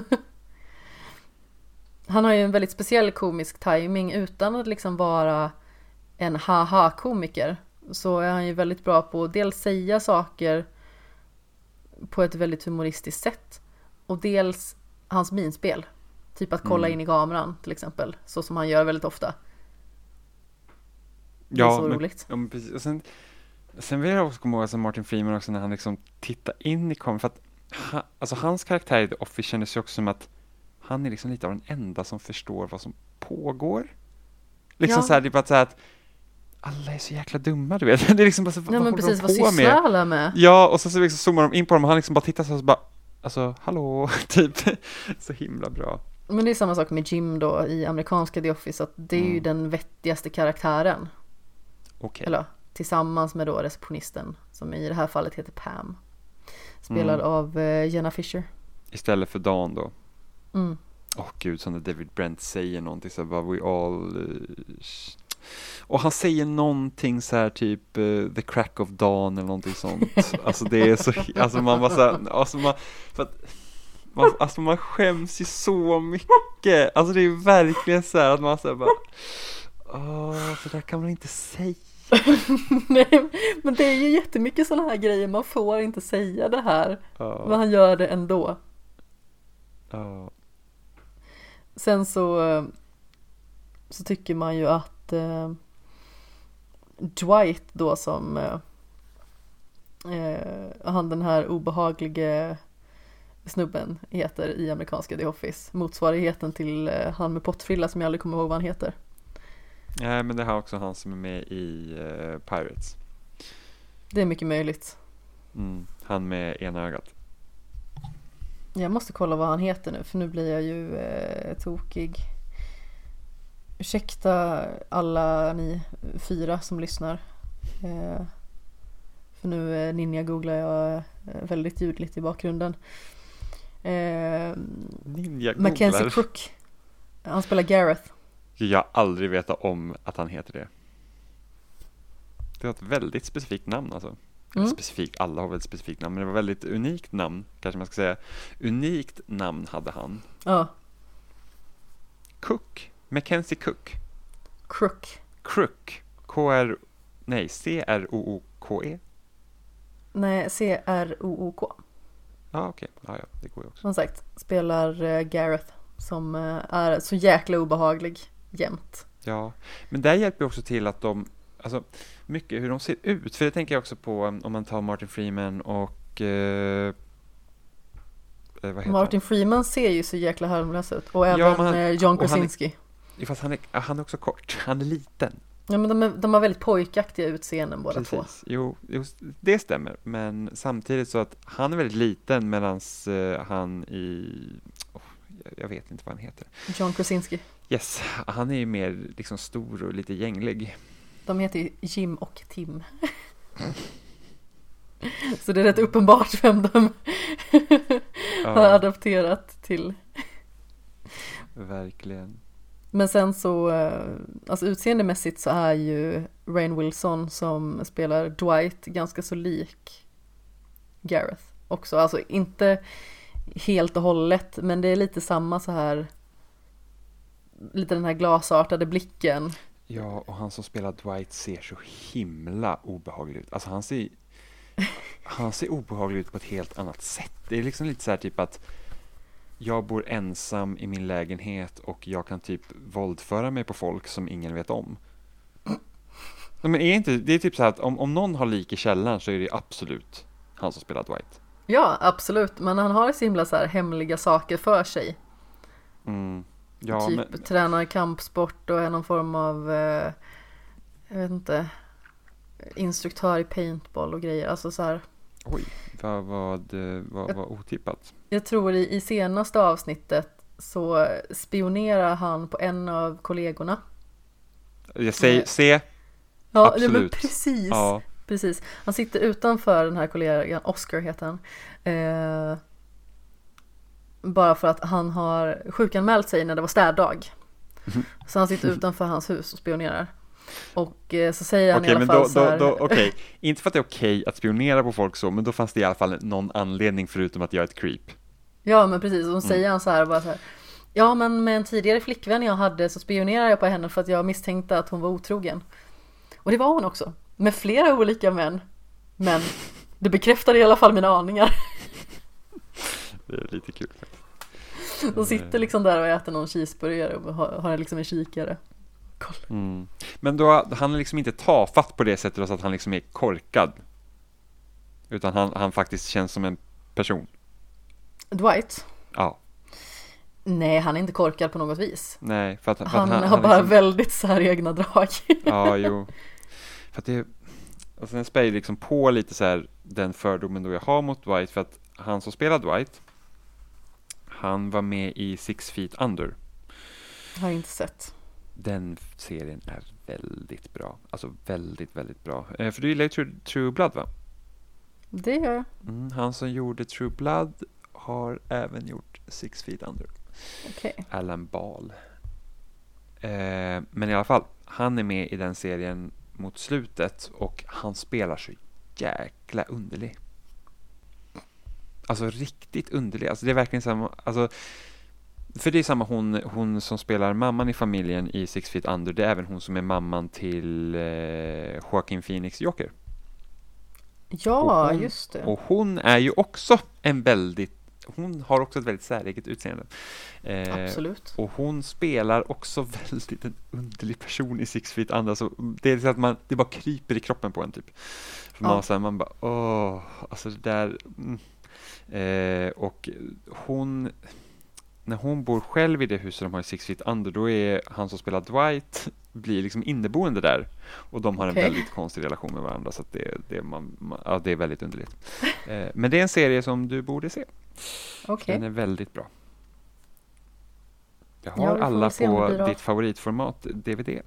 Han har ju en väldigt speciell komisk timing utan att liksom vara en haha-komiker. Så är han ju väldigt bra på att dels säga saker på ett väldigt humoristiskt sätt. Och dels hans minspel. Typ att kolla Mm. in i kameran till exempel. Så som han gör väldigt ofta. Det är Ja, så men- roligt. Ja, men precis. Och sen, sen vill jag också komma ihåg alltså Martin Freeman också när han liksom tittar in i kameran, för att ha, alltså hans karaktär i The Office kändes ju också som att han är liksom lite av den enda som förstår vad som pågår. Liksom Ja. så här, det är bara så här att alla är så jäkla dumma, du vet. Det är liksom bara så, Ja vad men precis, de vad sysslar med? alla med? Ja, och så, så liksom zoomar de in på dem och han liksom bara tittar så, här och så bara, alltså, hallå, typ. Så himla bra. Men det är samma sak med Jim då i amerikanska The Office. Att det är ju Mm. den vettigaste karaktären. Okej. Eller tillsammans med då receptionisten. Som i det här fallet heter Pam. Spelad Mm. av eh, Jenna Fisher. Istället för Dan då. Mm. Åh gud, som när David Brent säger någonting så bara, we all... eh, sh-" och han säger någonting så här typ eh, the crack of dawn eller någonting sånt. alltså det är så, alltså man bara så här, alltså man, för att, man, alltså man skäms ju så mycket. Alltså det är verkligen så här att man här bara, åh, så där kan man inte säga. Nej, men det är ju jättemycket sådana här grejer. Man får inte säga det här. Men Ja, han gör det ändå. ja, Sen så, så tycker man ju att eh, Dwight då som eh, eh, han den här obehaglige snubben heter i amerikanska The Office. Motsvarigheten till eh, han med pottfrilla som jag aldrig kommer ihåg vad han heter. Nej, men det här är också han som är med i eh, Pirates. Det är mycket möjligt. Mm, han med ena ögat. Jag måste kolla vad han heter nu för nu blir jag ju eh, tokig. Ursäkta alla ni fyra som lyssnar. Eh, för nu eh, ninja-googlar jag eh, väldigt ljudligt i bakgrunden. Eh, Ninja Mackenzie googlar. Crook. Han spelar Gareth. Jag har aldrig vetat om att han heter det. Det var ett väldigt specifikt namn alltså. Mm. Specifikt, alla har väl ett specifikt namn, men det var väldigt unikt namn, kanske man ska säga. Unikt namn hade han. Ja, Cook, Mackenzie Cook. Crook. Crook, K-R, nej, C-R-O-O-K-E. Nej, C-R-O-O-K. Ja, okej, ja, ja, det går ju också. Som sagt, spelar eh, Gareth. Som eh, är så jäkla obehaglig jämt. Ja, men där hjälper också till att de, alltså mycket hur de ser ut, för det tänker jag också på um, om man tar Martin Freeman och eh, eh, Martin Freeman ser ju så jäkla harmlös ut. Och Ja, även men han- eh, John och han är- Krasinski. han? Fast han är, ja, han är också kort, han är liten. Ja men de, är, de har väldigt pojkaktiga utseenden båda två. Precis, jo, jo, det stämmer, men samtidigt så att han är väldigt liten medan han i, oh, jag, vet inte vad han heter. John Krasinski. Yes, han är ju mer liksom stor och lite gänglig. De heter ju Jim och Tim. Så det är rätt uppenbart vem de har Ja, adapterat till. verkligen. Men sen så, eh, alltså utseendemässigt så är ju Rain Wilson som spelar Dwight ganska så lik Gareth också. Alltså inte helt och hållet, men det är lite samma så här, lite den här glasartade blicken. Ja, och han som spelar Dwight ser så himla obehaglig ut. Alltså han ser, han ser obehaglig ut på ett helt annat sätt. Det är liksom lite så här typ att jag bor ensam i min lägenhet och jag kan typ våldföra mig på folk som ingen vet om. Nej, Men är inte, det är typ så här att om, om någon har lik i källaren så är det absolut han som spelar Dwight. Ja, absolut, men han har så himla så här hemliga saker för sig. Mm. Ja, typ men, tränar kampsport och är någon form av, eh, jag vet inte, instruktör i paintball och grejer. Alltså så här, oj, vad, vad, eh, vad, vad otippat. jag tror i, i senaste avsnittet så spionerar han på en av kollegorna. Jag säger, Nej. se, Ja, ja Absolut. precis. ja, Precis. Han sitter utanför den här kollegan, Oscar heter han. Eh, bara för att han har sjukanmält sig när det var städdag. Så han sitter utanför hans hus och spionerar. Och eh, så säger han Okej, i alla fall då, så här, då, okej. Inte för att det är okej att spionera på folk så, men då fanns det i alla fall någon anledning förutom att jag är ett creep. Ja men precis, Mm. och då säger han så här bara så här. Ja men med en tidigare flickvän jag hade så spionerade jag på henne för att jag misstänkte att hon var otrogen. Och det var hon också. Med flera olika män. Men det bekräftade i alla fall mina aningar. Det är lite kul faktiskt. De sitter liksom där och äter någon cheeseburgare och har, liksom en kikare. Mm. Men då, han är liksom inte tafatt på det sättet så att han liksom är korkad. Utan han, han faktiskt känns som en person. Dwight? Ja, Nej, han är inte korkad på något vis. nej, för att, för Han, att har bara liksom, väldigt säregna drag. Ja, jo. För att det, och sen spär liksom på lite så här den fördomen då jag har mot Dwight, för att han som spelar Dwight, han var med i Six Feet Under. Har jag inte sett. Den serien är väldigt bra. Alltså väldigt, väldigt bra. Eh, för du gillar ju True, True Blood va? Det gör jag. Mm, han som gjorde True Blood har även gjort Six Feet Under. Okej. Alan Ball. Eh, men i alla fall, han är med i den serien mot slutet och han spelar så jäkla underlig. Alltså riktigt underlig. Alltså det är verkligen samma, alltså för det är samma hon, hon som spelar mamman i familjen i Six Feet Under, det är även hon som är mamman till eh, Joaquin Phoenix Joker. Ja, hon- just det. Och hon är ju också en väldigt, hon har också ett väldigt säreget utseende. Eh, Absolut. och hon spelar också väldigt en underlig person i Six Feet Under. Så det är så att man, det bara kryper i kroppen på en typ. För man, Ja. så här, man bara åh, alltså det där. Mm. Eh, och hon, när hon bor själv i det huset de har i Six Feet Under, då är han som spelar Dwight, blir liksom inneboende där. Och de har Okej. en väldigt konstig relation med varandra, så det, det, man, man, ja, det är väldigt underligt. Eh, men det är en serie som du borde se. Okej. Den är väldigt bra. Jag Ja, har får alla på ditt favoritformat, DVD.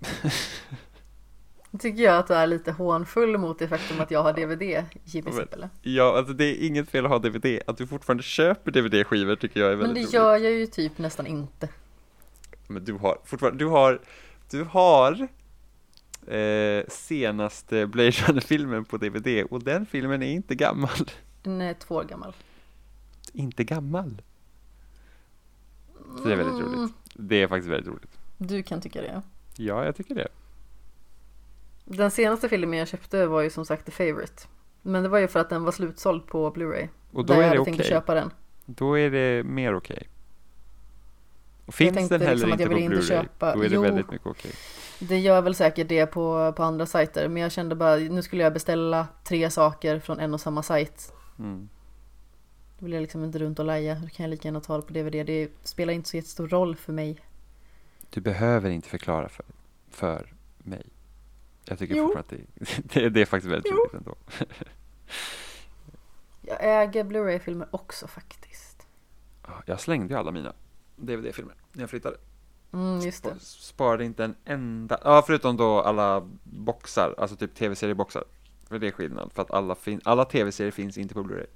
Nu tycker jag att du är lite hånfull mot det faktum att jag har DVD, Jimmy Men-. Ja, alltså det är inget fel att ha DVD. Att du fortfarande köper DVD-skivor tycker jag är Men väldigt det roligt. gör jag ju typ nästan inte. Men du har fortfarande, du har, du har eh, senaste Blade Runner-filmen på DVD och den filmen är inte gammal. Den är två år gammal. Inte gammal. Så det är väldigt Mm, roligt. Det är faktiskt väldigt roligt. Du kan tycka det. Ja, jag tycker det. Den senaste filmen jag köpte var ju som sagt The Favourite. Men det var ju för att den var slutsåld på Blu-ray. Och då där är det hade okej. tänkt köpa den. Då är det mer okej. Och finns den heller liksom inte på Blu-ray, köpa- då är det Jo. väldigt mycket okej. Det gör väl säkert det på, på andra sajter. Men jag kände bara, nu skulle jag beställa tre saker från en och samma sajt. Mm. Då vill jag liksom inte runt och laja. Då kan jag lika gärna ta det på DVD. Det spelar inte så jättestor roll för mig. Du behöver inte förklara för, för. Jag tycker Jo. fortfarande att det, det, det är faktiskt väldigt Jo. roligt ändå. Jag äger Blu-ray-filmer också faktiskt. Jag slängde ju alla mina. DVD-filmer när jag flyttade. Mm, just det. Sp- Sparade inte en enda, ja förutom då alla boxar, alltså typ tv-serieboxar. För det är skillnad, för att alla, fin- alla tv-serier finns inte på Blu-ray.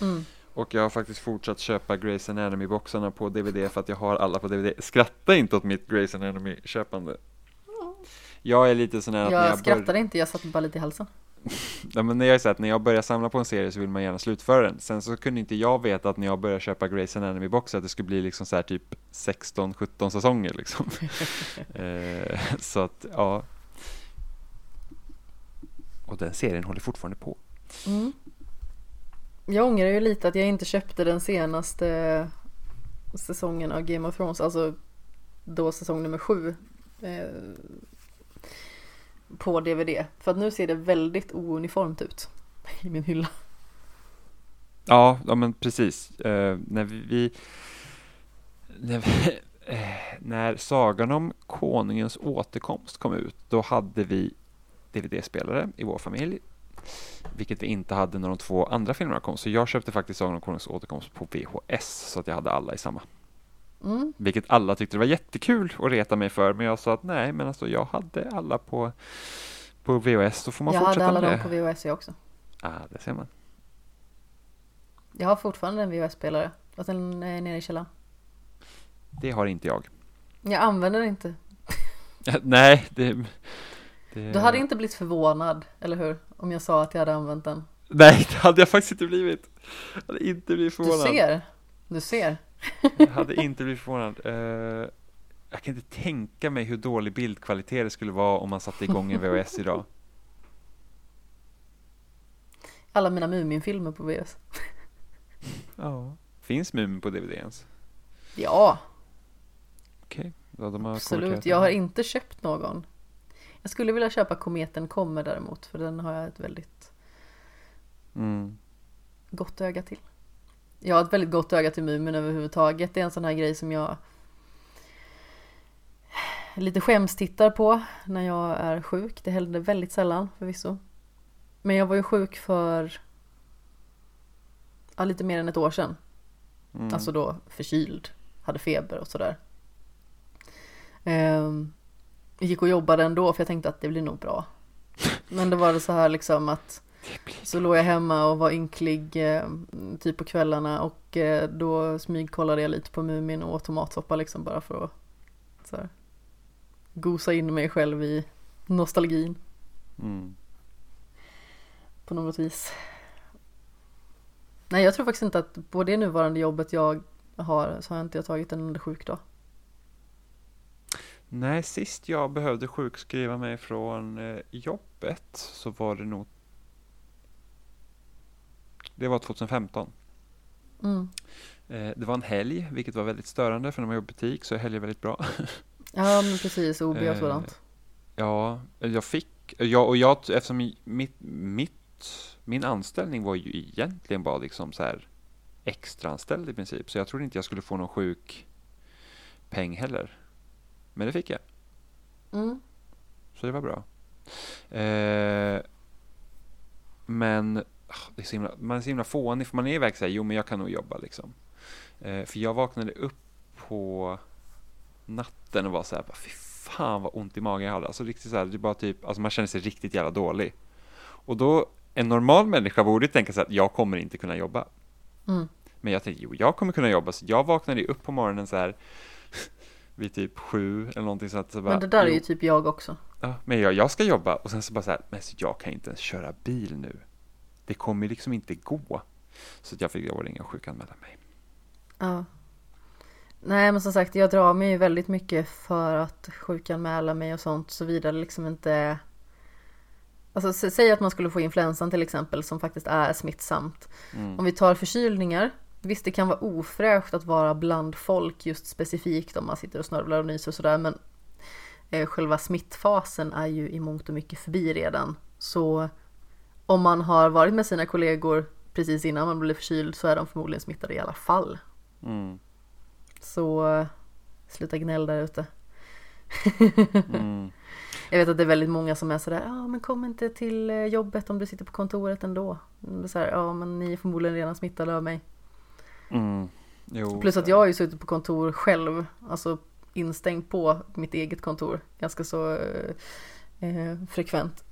Mm. Och jag har faktiskt fortsatt köpa Grey's Anatomy-boxarna på DVD för att jag har alla på DVD. Skratta inte åt mitt Grey's Anatomy-köpande. Jag är lite sån här att när Jag jag skrattade börjar, inte, jag satte bara lite i halsen. ja, men när jag är så att när jag börjar samla på en serie så vill man gärna slutföra den. Sen så kunde inte jag veta att när jag började köpa Grey's Anatomy-boxar att det skulle bli liksom så här typ 16-17 säsonger liksom. eh, så att, ja. Och den serien håller fortfarande på. Mm. Jag ångrar ju lite att jag inte köpte den senaste säsongen av Game of Thrones, alltså då säsong nummer sju. Eh, på DVD. För att nu ser det väldigt ouniformt ut i min hylla. Ja, ja men precis. Eh, när vi, vi när, vi, eh, när Sagan om Konungens återkomst kom ut, då hade vi DVD-spelare i vår familj, vilket vi inte hade när de två andra filmerna kom. Så jag köpte faktiskt Sagan om Konungens återkomst på VHS, så att jag hade alla i samma. Mm. Vilket alla tyckte det var jättekul att reta mig för, men jag sa att nej, men alltså jag hade alla på, på VHS, så får man Jag hade fortsätta alla med dem det. på VHS jag också. Ah, det ser man. Jag har fortfarande en VHS-spelare. Fast den är nere i källaren. Det har inte jag. Jag använder den inte. nej, det, det... Du hade inte blivit förvånad, eller hur? Om jag sa att jag hade använt den. Nej, det hade jag faktiskt inte blivit. Jag hade inte blivit Du förvånad. ser. Du ser. Jag hade inte blivit förvånad. Eh, jag kan inte tänka mig hur dålig bildkvalitet det skulle vara om man satte igång en VHS idag. Alla mina Muminfilmer på VHS. Ja. Finns Mumin på DVD ens? Ja, Okej, ja, de har absolut. Jag har inte köpt någon. Jag skulle vilja köpa Kometen kommer däremot, för den har jag ett väldigt Mm. gott öga till. Jag har ett väldigt gott öga till Mumin överhuvudtaget. Det är en sån här grej som jag lite skäms tittar på när jag är sjuk. Det händer väldigt sällan förvisso. Men jag var ju sjuk för ja, lite mer än ett år sedan. Mm. Alltså då förkyld, hade feber och sådär. Ehm, gick och jobbade ändå för jag tänkte att det blir nog bra. Men då var det så här liksom att så låg jag hemma och var ynklig eh, typ på kvällarna och eh, då smygkollade jag lite på Mumin och åt tomatsoppa liksom bara för att så här, gosa in mig själv i nostalgin Mm. på något vis. Nej, jag tror faktiskt inte att på det nuvarande jobbet jag har så har jag inte jag tagit en enda sjukdag. Nej, sist jag behövde sjukskriva mig från eh, jobbet så var det nog Det var 2015. Mm. Eh, det var en helg, vilket var väldigt störande för när man jobbar i butik så är helger väldigt bra. Ja, men precis. OB och Eh, sådant. Ja, jag fick, jag, och jag, eftersom mitt, mitt, min anställning var ju egentligen bara liksom så här extraanställd i princip, så jag trodde inte jag skulle få någon sjukpeng heller. Men det fick jag, Mm. så det var bra. Eh, men det är så himla, man är så himla fånig, för man är iväg så här, jo men jag kan nog jobba liksom. Eh, för jag vaknade upp på natten och var så här, fy fan vad ont i magen jag hade. Alltså riktigt så här, det bara typ, alltså man känner sig riktigt jävla dålig. Och då, en normal människa borde tänka sig att jag kommer inte kunna jobba. Mm. Men jag tänkte, jo jag kommer kunna jobba. Så jag vaknade upp på morgonen så här vid typ sju eller någonting så att så bara, Men det där är ju typ jag också. Ja, men jag, jag ska jobba och sen så bara så här, men så jag kan inte ens köra bil nu. Det kommer liksom inte gå. Så jag fick att ringa och sjukanmäla mig. Ja. Nej men som sagt jag drar mig ju väldigt mycket för att sjukanmäla mig och sånt såvida det liksom inte Alltså säg att man skulle få influensan till exempel som faktiskt är smittsamt. Mm. Om vi tar förkylningar Visst det kan vara ofräscht att vara bland folk just specifikt om man sitter och snörvlar och nyser och sådär men eh, Själva smittfasen är ju i mångt och mycket förbi redan. Så om man har varit med sina kollegor precis innan man blev förkyld så är de förmodligen smittade i alla fall. Mm. Så eh, sluta gnäll där ute. Mm. Jag vet att det är väldigt många som är sådär, ja men kom inte till eh, jobbet om du sitter på kontoret ändå. Så här, ja men ni är förmodligen redan smittade av mig. Mm. Jo, Plus att jag har ju suttit på kontor själv, alltså instängd på mitt eget kontor ganska så eh, frekvent.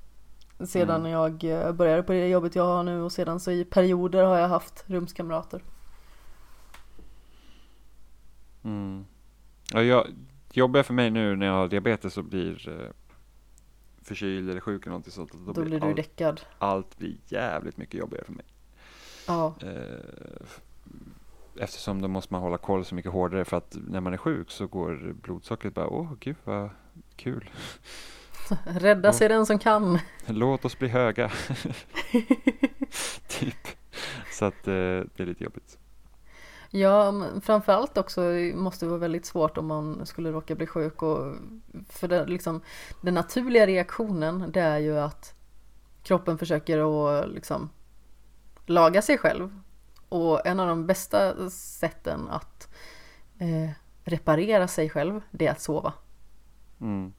Sedan Mm. jag eh, började på det jobbet jag har nu och sedan så i perioder har jag haft rumskamrater. Mm. Ja, jag, jobbiga för mig nu när jag har diabetes och blir eh, förkyld eller sjuk eller någonting sånt. Då, Då blir du allt, däckad. allt blir jävligt mycket jobbigare för mig. Ja, Eh, eftersom då måste man hålla koll så mycket hårdare för att när man är sjuk så går blodsockret bara åh gud vad kul. rädda sig den som kan. Låt oss bli höga. typ. Så att eh, det är lite jobbigt. Ja, framförallt också måste det vara väldigt svårt om man skulle råka bli sjuk och för det, liksom, den naturliga reaktionen det är ju att kroppen försöker att liksom laga sig själv och en av de bästa sätten att eh, reparera sig själv det är att sova. Mm.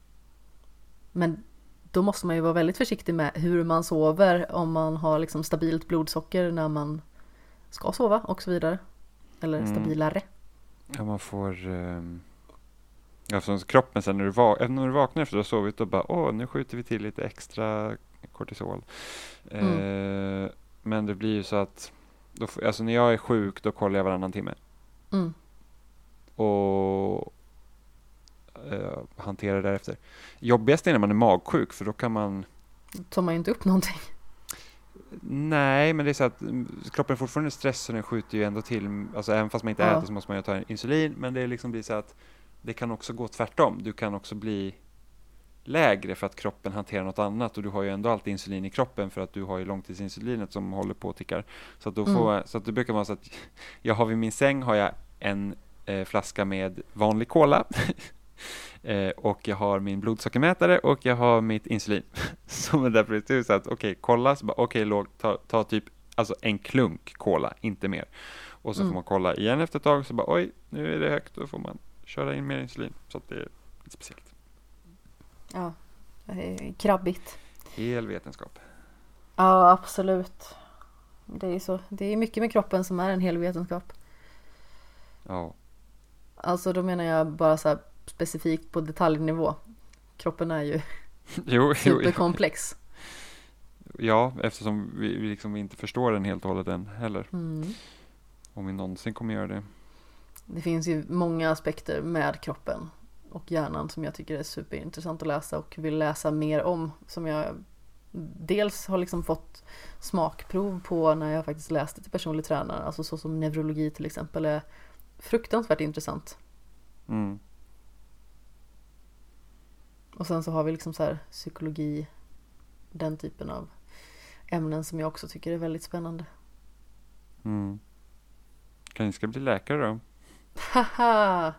Men då måste man ju vara väldigt försiktig med hur man sover om man har liksom stabilt blodsocker när man ska sova och så vidare. Eller Mm. stabilare. Ja, man får... ehm, Ja, så kroppen sen när du, va- även när du vaknar efter att du har sovit och bara åh, nu skjuter vi till lite extra kortisol. Mm. Eh, men det blir ju så att, då, alltså när jag är sjuk då kollar jag varannan timme. Mm. Och eh, hanterar därefter. Jobbigast är när man är magsjuk för då kan man tar man ju inte upp någonting. Nej, men det är så att mm, kroppen är fortfarande stress och den skjuter ju ändå till. Alltså även fast man inte Ja. äter så måste man ju ta insulin. Men det liksom blir så att det kan också gå tvärtom. Du kan också bli lägre för att kroppen hanterar något annat och du har ju ändå alltid insulin i kroppen för att du har ju långtidsinsulinet som håller på och tickar. Så att, då Mm. får, så att det brukar vara så att jag har vid min säng har jag en eh, flaska med vanlig cola eh, och jag har min blodsockermätare och jag har mitt insulin. Som är där precis så att okej, kolla, så bara okej, låg, ta, ta typ alltså en klunk cola, inte mer. Och så Mm. får man kolla igen efter ett tag så bara oj, nu är det högt, då får man köra in mer insulin. Så att det är lite speciellt. Ja, krabbigt. Hel vetenskap. Ja, absolut. Det är så. Det är mycket med kroppen som är en hel vetenskap. Ja. Alltså då menar jag bara så här specifikt på detaljnivå. Kroppen är ju Jo, superkomplex. ja, eftersom vi, vi liksom inte förstår den helt och hållet än heller. Mm. Om vi någonsin kommer göra det. Det finns ju många aspekter med kroppen och hjärnan som jag tycker är superintressant att läsa och vill läsa mer om. Som jag dels har liksom fått smakprov på när jag faktiskt läste till personlig tränare. Alltså så som neurologi till exempel är fruktansvärt intressant. Mm. Och sen så har vi liksom så här psykologi, den typen av ämnen som jag också tycker är väldigt spännande. Mm. Kanske ska bli läkare då? Haha!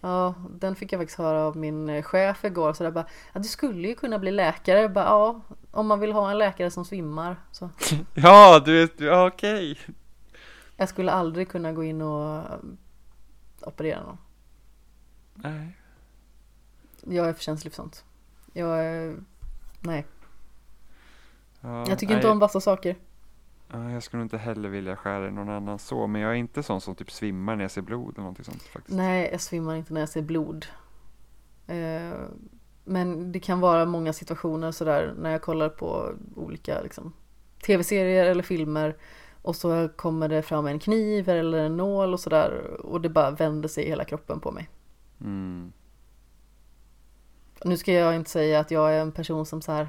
Ja, den fick jag faktiskt höra av min eh, chef igår. Så där bara, ja, du skulle ju kunna bli läkare. Jag Bara, ja, om man vill ha en läkare som svimmar. Så. Ja, du vet, ja, okej. Jag skulle aldrig kunna gå in och eh, operera någon. Nej. Jag är för känslig för sånt. Jag är... Nej, Ja, jag tycker nej, inte om vassa saker. Ja, jag skulle inte heller vilja skära i någon annan så, men jag är inte sån som typ svimmar när jag ser blod eller någonting sånt faktiskt. Nej, jag svimmar inte när jag ser blod. Eh, Men det kan vara många situationer sådär när jag kollar på olika liksom, tv-serier eller filmer och så kommer det fram en kniv eller en nål och sådär och det bara vänder sig i hela kroppen på mig. Mm. Nu ska jag inte säga att jag är en person som så här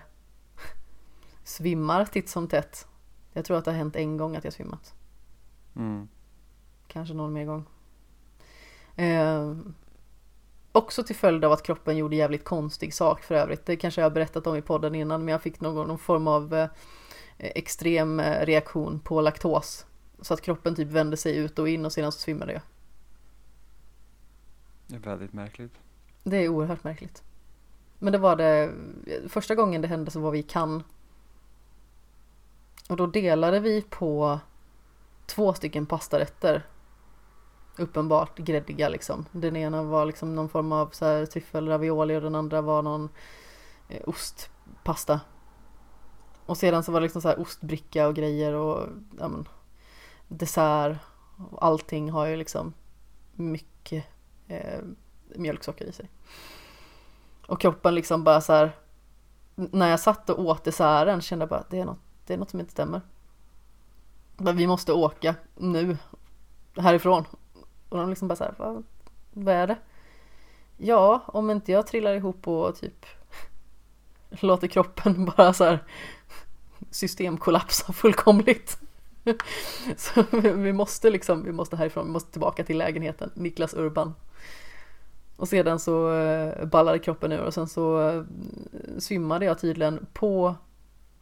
svimmar titt som tätt. Jag tror att det har hänt en gång att jag svimmat. Mm. Kanske någon mer gång. Eh, också till följd av att kroppen gjorde jävligt konstig sak för övrigt. Det kanske jag har berättat om i podden innan men jag fick någon, någon form av eh, extrem eh, reaktion på laktos. Så att kroppen typ vände sig ut och in och sedan så svimmade jag. Det är väldigt märkligt. Det är oerhört märkligt. Men det var det, första gången det hände så var vi i Cannes. Och då delade vi på två stycken pastarätter. Uppenbart gräddiga liksom. Den ena var liksom någon form av så här tryffelravioli och den andra var någon eh, ostpasta. Och sedan så var det liksom så här ostbricka och grejer och ja, men, dessert Allting har ju liksom mycket eh, mjölksocker i sig. Och kroppen liksom bara så här. När jag satt och åt desserten kände jag bara att det är något, det är något som inte stämmer. Men vi måste åka nu härifrån. Och de liksom bara så här, vad, vad är det? Ja, om inte jag trillar ihop och typ låter kroppen bara så här systemkollapsa fullkomligt. Så vi måste liksom, vi måste härifrån, vi måste tillbaka till lägenheten, Niklas Urban. Och sedan så eh, ballade kroppen ur och sen så eh, svimmade jag tydligen på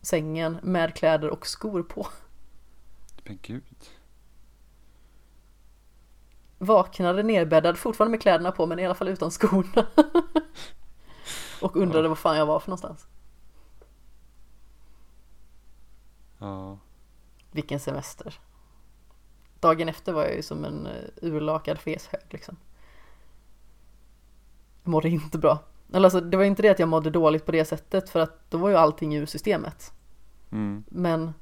sängen med kläder och skor på. Men gud. Vaknade nerbäddad, fortfarande med kläderna på men i alla fall utan skorna. och undrade Ja. vad fan jag var för någonstans. Ja. Vilken semester. Dagen efter var jag ju som en eh, urlakad feshög liksom. Mådde inte bra. Eller alltså, det var inte det att jag mådde dåligt på det sättet för att då var ju allting ur systemet. Mm. Men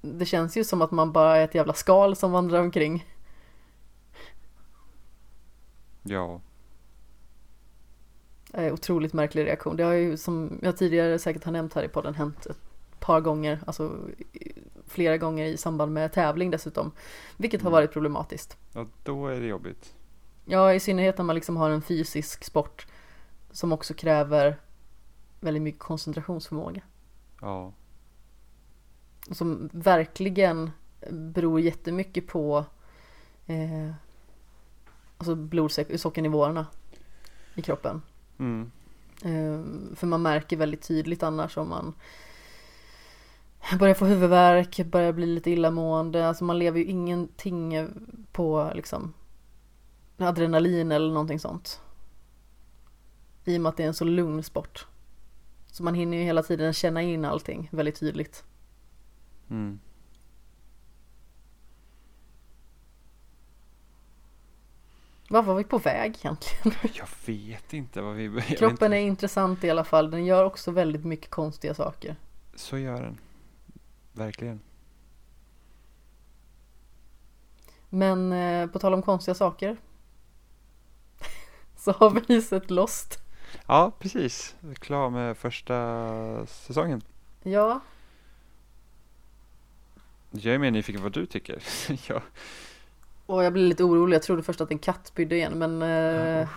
det känns ju som att man bara är ett jävla skal som vandrar omkring. Ja. Eh, Otroligt märklig reaktion. Det har ju som jag tidigare säkert har nämnt här i podden hänt ett par gånger, alltså flera gånger i samband med tävling dessutom. Vilket har Mm. varit problematiskt. ja, då är det jobbigt. Ja, i synnerhet när man liksom har en fysisk sport som också kräver väldigt mycket koncentrationsförmåga. Ja. Som verkligen beror jättemycket på eh, alltså blodsockernivåerna i kroppen. Mm. Eh, för man märker väldigt tydligt annars om man börjar få huvudvärk, börjar bli lite illamående. Alltså man lever ju ingenting på liksom adrenalin eller någonting sånt. I och med att det är en så lugn sport. Så man hinner ju hela tiden känna in allting väldigt tydligt. Mm. Vad var vi på väg egentligen? Jag vet inte vad vi... Kroppen inte. är intressant i alla fall. Den gör också väldigt mycket konstiga saker. Så gör den. Verkligen. Men eh, på tal om konstiga saker. Så har vi sett Lost. Ja, precis. Klar med första säsongen. Ja, Jag är mer nyfiken vad du tycker. ja. och jag blev lite orolig. Jag trodde först att en katt spydde igen men eh,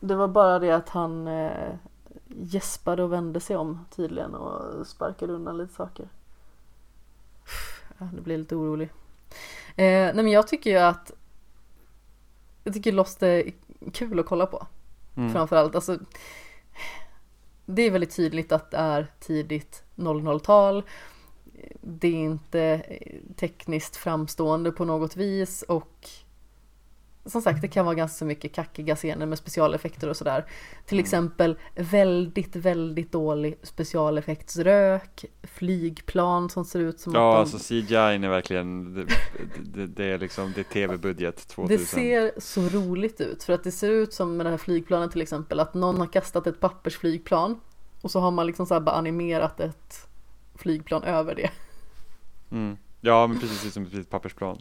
Det var bara det att han eh, gäspade och vände sig om tydligen och sparkade undan lite saker. Ja, det blir lite orolig. Eh, nej men jag tycker ju att Jag tycker Lost är kul att kolla på. Mm. Framförallt, alltså Det är väldigt tydligt att det är tidigt 00-tal Det är inte tekniskt framstående på något vis och Som sagt, det kan vara ganska mycket kackiga scener med specialeffekter och sådär Till Mm. exempel väldigt, väldigt dålig specialeffektsrök Flygplan som ser ut som Ja, att de... alltså CGI är verkligen, det, det, det är liksom, det är tv-budget 2000. Det ser så roligt ut för att det ser ut som med det här flygplanet till exempel att någon har kastat ett pappersflygplan och så har man liksom så bara animerat ett flygplan över det. Mm. Ja, men precis som ett litet pappersplan.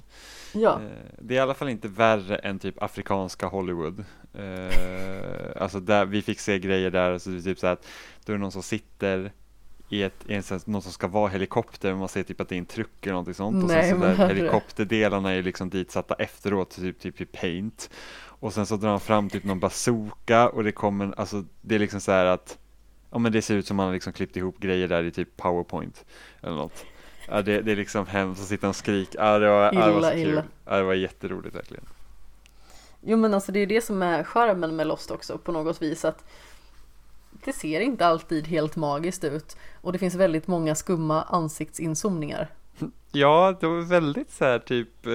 Ja, Eh, Det är i alla fall inte värre än typ afrikanska Hollywood. Eh, alltså där, vi fick se grejer där, så det är typ så att då är det någon som sitter i ett, i en, någon som ska vara helikopter, men man ser typ att det är en truck eller någonting sånt. och Nej, sen så där helikopterdelarna är liksom ditsatta efteråt, typ, typ i paint. Och sen så drar han fram typ någon bazooka och det kommer, alltså det är liksom så här att Ja men det ser ut som man har liksom klippt ihop grejer där i typ powerpoint eller något. Ja, det, det är liksom hemskt att sitta och skrika. Ja, det var, ja, det var Illa, så kul. illa. Ja, det var jätteroligt verkligen. jo men alltså det är det som är charmen med Lost också på något vis att det ser inte alltid helt magiskt ut och det finns väldigt många skumma ansiktsinszoomningar. Ja, det var väldigt så här typ eh,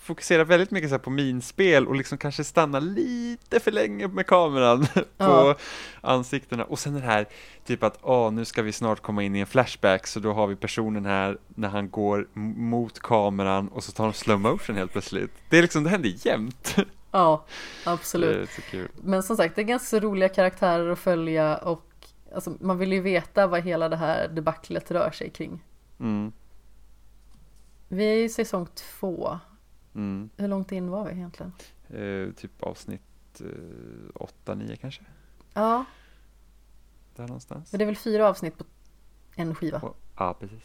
fokuserar väldigt mycket så på minspel och liksom kanske stanna lite för länge med kameran på Ja. ansiktena och sen det här typ att åh, nu ska vi snart komma in i en flashback så då har vi personen här när han går mot kameran och så tar de slow motion helt plötsligt. Det är liksom, det händer jämt. Ja, absolut. Men som sagt, det är ganska roliga karaktärer att följa och alltså, man vill ju veta vad hela det här debaclet rör sig kring. Mm. Vi är i säsong två. Mm. Hur långt in var vi egentligen? Eh, typ avsnitt eh, 8-9 kanske? Ja, Där någonstans. men det är väl fyra avsnitt på en skiva. Och, ja, precis.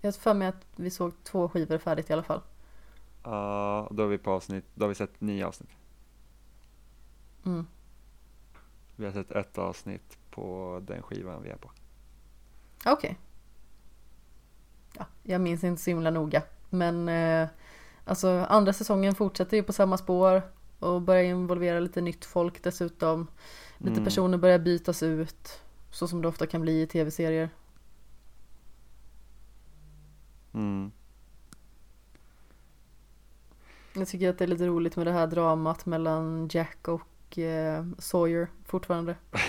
Jag har för mig att vi såg två skivor färdigt i alla fall. Ja, då är vi på avsnitt, då har vi sett nio avsnitt. Mm. Vi har sett ett avsnitt på den skivan vi är på. Okej. Ja, jag minns inte så himla noga. Men eh, alltså andra säsongen fortsätter ju på samma spår och börjar involvera lite nytt folk dessutom. Lite Mm. personer börjar bytas ut. Så som det ofta kan bli i tv-serier. Mm. Jag tycker att det är lite roligt med det här dramat mellan Jack och eh, Sawyer fortfarande.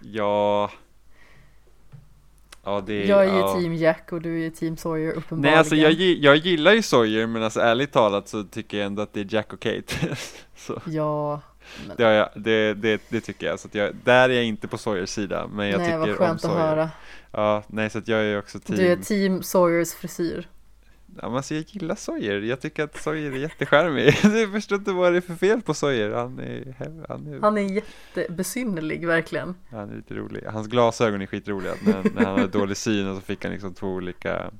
Ja. Ja, det. Jag är ju ja. team Jack och du är ju team Sawyer uppenbarligen. Nej, alltså jag, jag gillar ju Sawyer, men alltså ärligt talat så tycker jag ändå att det är Jack och Kate. så Ja, men det, jag, det, det, det tycker jag. Så jag, där är jag inte på Sawyers sida, men jag nej vad tycker om skönt att höra. Ja, nej, så att jag är också team. Du är team Sawyers frisyr. Ja, men alltså, jag gillar Sawyer. Jag tycker att Sawyer är jättecharmig. jag förstår inte vad det är för fel på Sawyer. Han är, han är, Han är jättebesynnerlig verkligen. han är lite rolig. Hans glasögon är skitroliga. När, när han hade dålig syn och så fick han liksom två olika.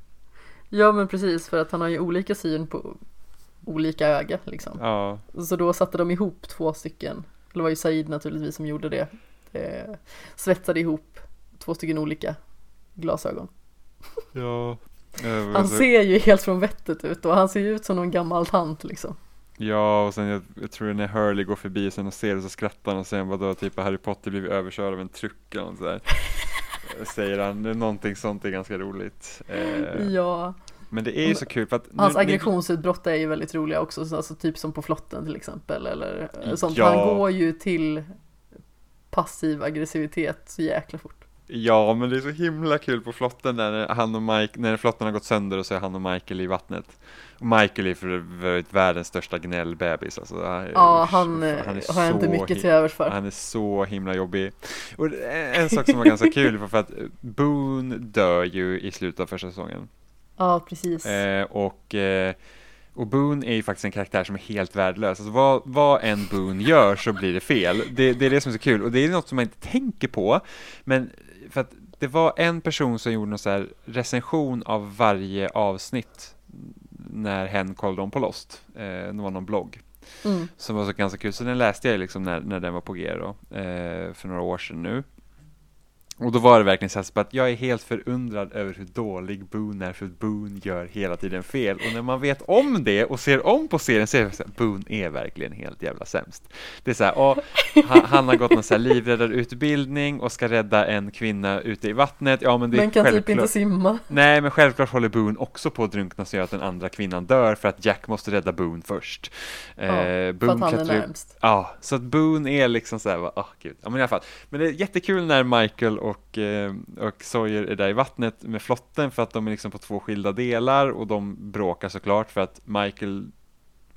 Ja men precis för att han har ju olika syn på olika öga liksom. Ja, Så då satte de ihop två stycken. Det var ju Said naturligtvis som gjorde det. Eh, svetsade ihop två stycken olika glasögon. ja. Han ser ju helt från vettet ut och han ser ju ut som någon gammal tant liksom. Ja, och sen jag, jag tror när Hurley går förbi sen och ser det så skrattar han och säger vadå, typ har Harry Potter blivit överkörd av en truck eller något sådär. Säger han, någonting sånt är ganska roligt. Eh, Ja, Men det är ju så kul för att nu- hans aggressionsutbrott är ju väldigt roliga också. så Alltså typ som på flotten till exempel eller eh, sånt. Ja. Han går ju till passiv aggressivitet så jäkla fort. Ja, men det är så himla kul på flotten när han och Mike, när flotten har gått sönder och så är han och Michael i vattnet. Michael är för övrigt världens största gnällbebis alltså. Han, Ja, han, eh, har jag inte mycket till övers för. Han är så himla jobbig. Och en en sak som var ganska kul var för att Boone dör ju i slutet av första säsongen. Ja, precis. Eh, och, eh, och Boone är ju faktiskt en karaktär som är helt värdelös. Alltså vad, vad en Boone gör så blir det fel. Det, det är det som är så kul och det är något som man inte tänker på. Men för att det var en person som gjorde någon så recension av varje avsnitt när hen kollade om på Lost. Eh, det var någon blogg Mm. som var så ganska kul. Så den läste jag liksom när, när den var på G då, eh, för några år sedan nu. Och då var det verkligen så här att jag är helt förundrad över hur dålig Boone är, för Boone gör hela tiden fel. Och när man vet om det och ser om på serien så är det så här, Boone är verkligen helt jävla sämst. Det är så här, åh, han, han har gått någon så här livräddarutbildning och ska rädda en kvinna ute i vattnet. Ja, men det Men kan typ självklart. inte simma. Nej, men självklart håller Boone också på att drunkna så gör att den andra kvinnan dör för att Jack måste rädda Boone först. Ja, Eh, För att Boone han är klättrar närmst. Ja, så att Boone är liksom så här, ah gud, ja men i alla fall. Men det är jättekul när Michael och, eh, och Sawyer är där i vattnet med flotten för att de är liksom på två skilda delar och de bråkar såklart för att Michael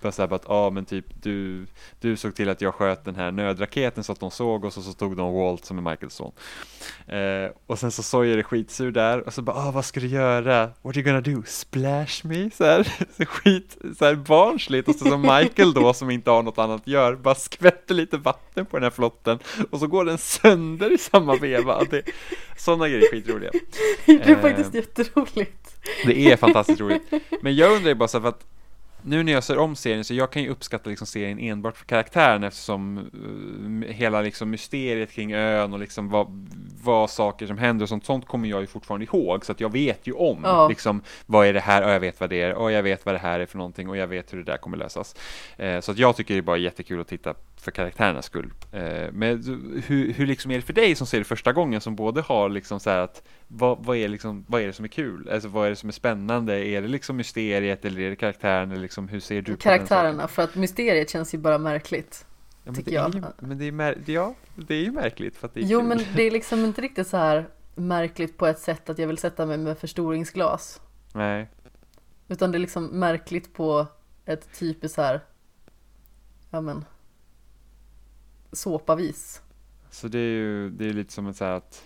var såhär bara att, ah, men typ du, du såg till att jag sköt den här nödraketen så att de såg oss och så tog de Walt som är Michaels son. Eh, och sen så Sawyer är skitsur där och så bara, ah vad ska du göra? What are you gonna do? Splash me? Så här, så skit, så här barnsligt och så som Michael då som inte har något annat göra bara skvätter lite vatten på den här flotten och så går den sönder i samma veva. Det, sådana grejer är skitroliga. Det är Eh. faktiskt jätteroligt. Det är fantastiskt roligt. Men jag undrar ju bara så här, för att nu när jag ser om serien så jag kan ju uppskatta liksom serien enbart för karaktären eftersom uh, hela liksom mysteriet kring ön och liksom vad, vad saker som händer och sånt, sånt kommer jag ju fortfarande ihåg så att jag vet ju om Ja. liksom vad är det här och jag vet vad det är och jag vet vad det här är för någonting och jag vet hur det där kommer lösas. Eh, så att jag tycker det är bara jättekul att titta för karaktärernas skull. Eh, men hur, hur liksom är det för dig som ser det första gången som både har liksom så här att vad, vad, är liksom, vad är det som är kul? Alltså vad är det som är spännande? Är det liksom mysteriet eller är det karaktären? Eller liksom, hur ser du på Karaktärerna, för att mysteriet känns ju bara märkligt. Ja, men tycker jag. Ju, men det är, mär, ja, det är ju märkligt för att det är Jo kul. men det är liksom inte riktigt så här märkligt på ett sätt att jag vill sätta mig med förstoringsglas. Nej, Utan det är liksom märkligt på ett typiskt så här, ja men, såpavis. så det är ju det är lite som så här att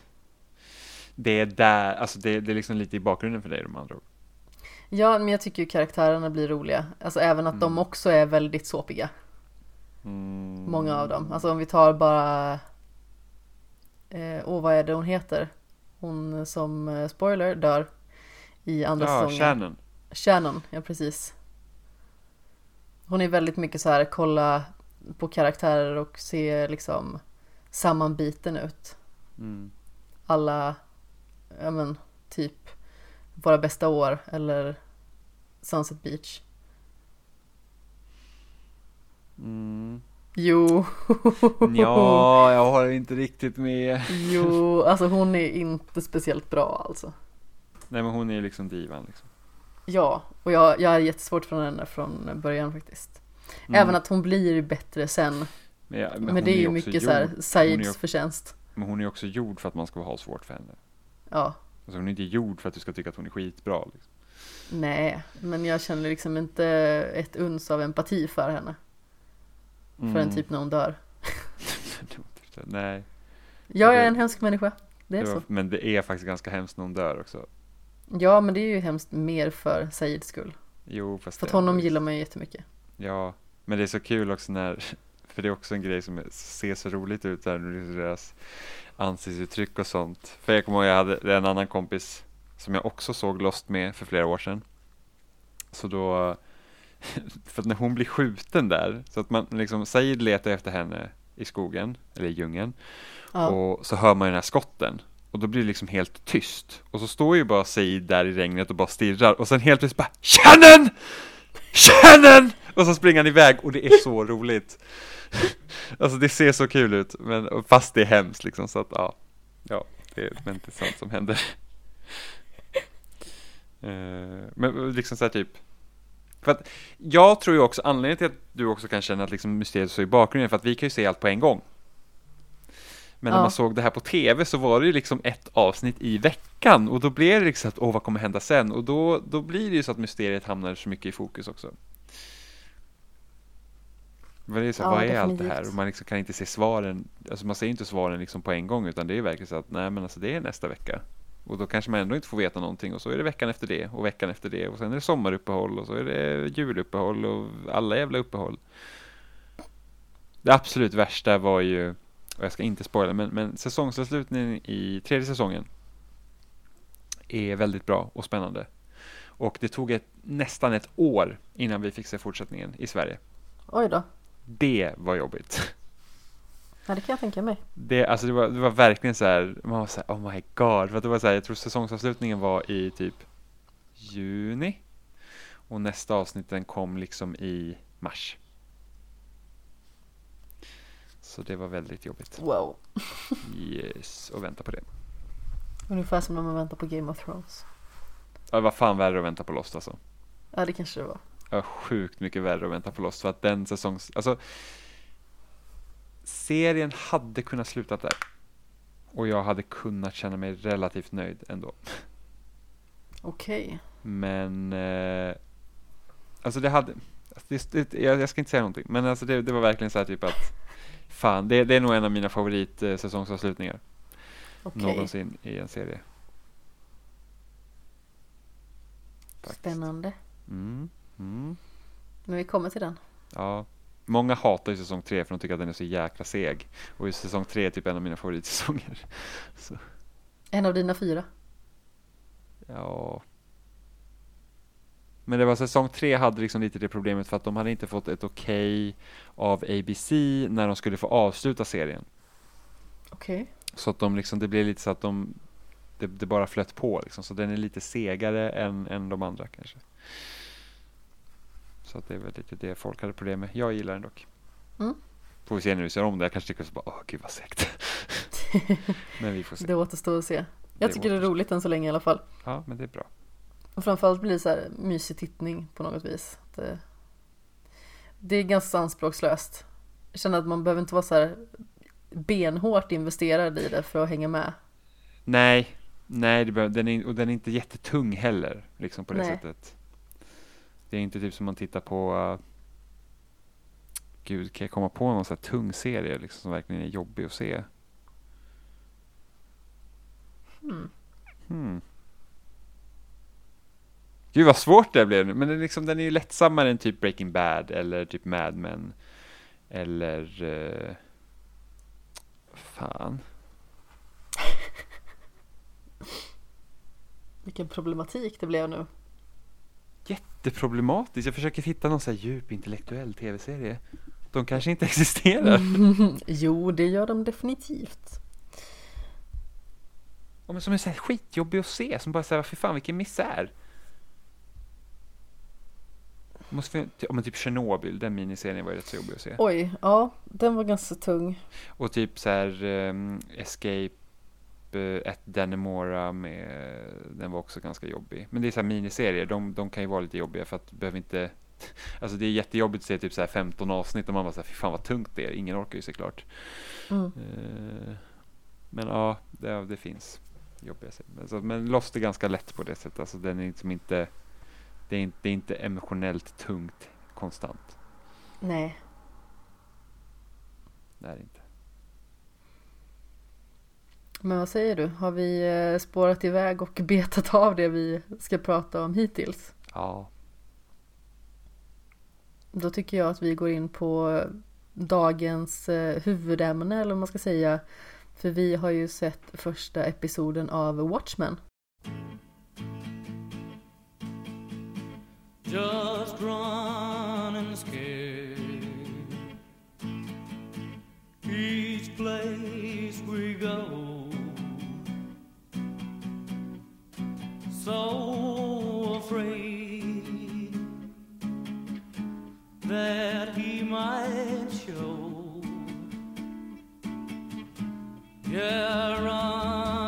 det är där, alltså det, det är liksom lite i bakgrunden för dig de andra ord. Ja, men jag tycker ju karaktärerna blir roliga. Alltså även att de Mm. också är väldigt såpiga. Mm. Många av dem. Alltså om vi tar bara... Eh, åh, vad är det hon heter? Hon som, eh, spoiler, dör i andra Ja, säsongen. kärnen. Shannon, ja precis. Hon är väldigt mycket så här, kolla på karaktärer och se liksom sammanbiten ut. Mm. Alla, ja men typ Våra bästa år eller Sunset Beach. Mm. Jo, Ja, jag har inte riktigt med. jo, alltså hon är inte speciellt bra alltså. Nej, men hon är liksom divan liksom. Ja, och jag, jag har jättesvårt från henne från början faktiskt. Mm. Även att hon blir bättre sen. Men, ja, Men, hon det är ju mycket så här gjord- hon är Saids förtjänst. Men hon är också gjord för att man ska ha svårt för henne. Ja, Alltså hon är inte gjord för att du ska tycka att hon är skitbra. Liksom. nej, men jag känner liksom inte ett uns av empati för henne. För en Mm. typ när hon dör. Nej, Jag är en hemsk människa. Det är det så. var, men det är faktiskt ganska hemskt när hon dör också. Ja, men det är ju hemskt mer för Saids skull. Jo, fast För att honom gillar man ju jättemycket. Ja, men det är så kul också när, för det är också en grej som ser så roligt ut där, liksom deras ansiktsuttryck och sånt. För jag kommer ihåg, jag hade en annan kompis som jag också såg Lost med för flera år sedan. Så då, för att när hon blir skjuten där, så att man liksom, Said letar efter henne i skogen, eller i djungeln, Ja, och så hör man den här skotten. Och då blir det liksom helt tyst. Och så står ju bara Said där i regnet och bara stirrar. Och sen helt plötsligt bara Kärnen! Kärnen! Och så springer han iväg och det är så roligt. Alltså det ser så kul ut. Men fast det är hemskt liksom. Så att ja. Ja, det är men är sånt som händer. Eh, Men liksom så här typ. För att jag tror ju också anledningen till att du också kan känna att liksom mysteriet står i bakgrunden. För att vi kan ju se allt på en gång. Men när Ja. man såg det här på tv så var det ju liksom ett avsnitt i veckan och då blev det liksom att åh vad kommer hända sen och då, då blir det ju så att mysteriet hamnar så mycket i fokus också. Men det är så, Ja, vad är allt det här? Och man liksom kan inte se svaren, alltså man ser inte svaren liksom på en gång utan det är verkligen så att nej men alltså det är nästa vecka. Och då kanske man ändå inte får veta någonting och så är det veckan efter det och veckan efter det och sen är det sommaruppehåll och så är det juluppehåll och alla jävla uppehåll. Det absolut värsta var ju, och jag ska inte spoila, men, men säsongsavslutningen i tredje säsongen är väldigt bra och spännande. Och det tog ett, nästan ett år innan vi fick se fortsättningen i Sverige. oj då. Det var jobbigt. Ja, det kan jag tänka mig. Det, alltså det, var, det var verkligen så här, man var så här, oh my god. För att det var så här, jag tror säsongsavslutningen var i typ juni. Och nästa avsnitt den kom liksom i mars. Så det var väldigt jobbigt. Wow. Yes, och vänta på det. Ungefär som när man väntar på Game of Thrones. Ja, det var fan värre att vänta på Lost alltså. Ja, det kanske det var. Var sjukt mycket värre att vänta på Lost för att den säsongs... Alltså, serien hade kunnat sluta där. Och jag hade kunnat känna mig relativt nöjd ändå. Okej. Men... Eh, alltså det hade... Alltså det, det, jag, jag ska inte säga någonting, men alltså det, det var verkligen så här typ att... Fan, det, det är nog en av mina favoritsäsongsavslutningar Okej. någonsin i en serie. Faktiskt. Spännande. Mm, mm. Men vi kommer till den. Ja, många hatar ju säsong tre för de tycker att den är så jäkla seg. Och just säsong tre är typ en av mina favoritsäsonger. Så, En av dina fyra. ja. Men det var säsong tre hade liksom lite det problemet för att de hade inte fått ett okej av ABC när de skulle få avsluta serien. Okej. Så att de liksom, det blev lite så att de, det, det bara flöt på liksom. Så den är lite segare än, än de andra kanske. Så det är väl lite det folk hade problem med. Jag gillar den dock. Mm. Får vi se när vi ser om det. Jag kanske tycker så bara, åh gud vad segt. men vi får se. Det återstår att se. Jag Det tycker det är återstår. roligt än så länge i alla fall. Ja, men det är bra. Och framförallt blir det så här mysig tittning på något vis. Det, det är ganska anspråkslöst. Jag känner att man behöver inte vara så här benhårt investerad i det för att hänga med. Nej, nej, det behöver, den är, och den är inte jättetung heller. Liksom på det Nej. sättet. Det är inte typ som man tittar på uh, Gud, kan jag komma på någon sån här tung serie liksom, som verkligen är jobbig att se? Hmm. Hmm. Gud vad svårt det blev men den, liksom, den är ju lättsammare än typ Breaking Bad eller typ Mad Men. Eller... Uh, fan. Vilken problematik det blev nu. Jätteproblematiskt. Jag försöker hitta någon så här djup intellektuell tv-serie. De kanske inte existerar. jo, det gör de definitivt. Ja, men som är så här skitjobbig att se, som bara säger fy fan vilken misär. Måste, ja, men typ Chernobyl, den miniserien var ju rätt så jobbig att se. Oj, ja, den var ganska tung. Och typ så här um, Escape ett Dannemora med, den var också ganska jobbig. Men det är så här miniserier, de, de kan ju vara lite jobbiga för att du behöver inte Alltså det är jättejobbigt att se typ så här 15 avsnitt och man bara så här, fy fan vad tungt det är, ingen orkar ju sig klart. Mm. Uh, men ja, det, det finns jobbiga. Alltså, men Lost är ganska lätt på det sättet, alltså den är liksom inte det är inte, det är inte emotionellt tungt konstant. Nej. Det är inte. Men vad säger du? Har vi eh, spårat iväg och betat av det vi ska prata om hittills? Ja. Då tycker jag att vi går in på dagens eh, huvudämne eller vad man ska säga. För vi har ju sett första episoden av Watchmen. Just run and scare Each place we go so afraid that he might show. Yeah, run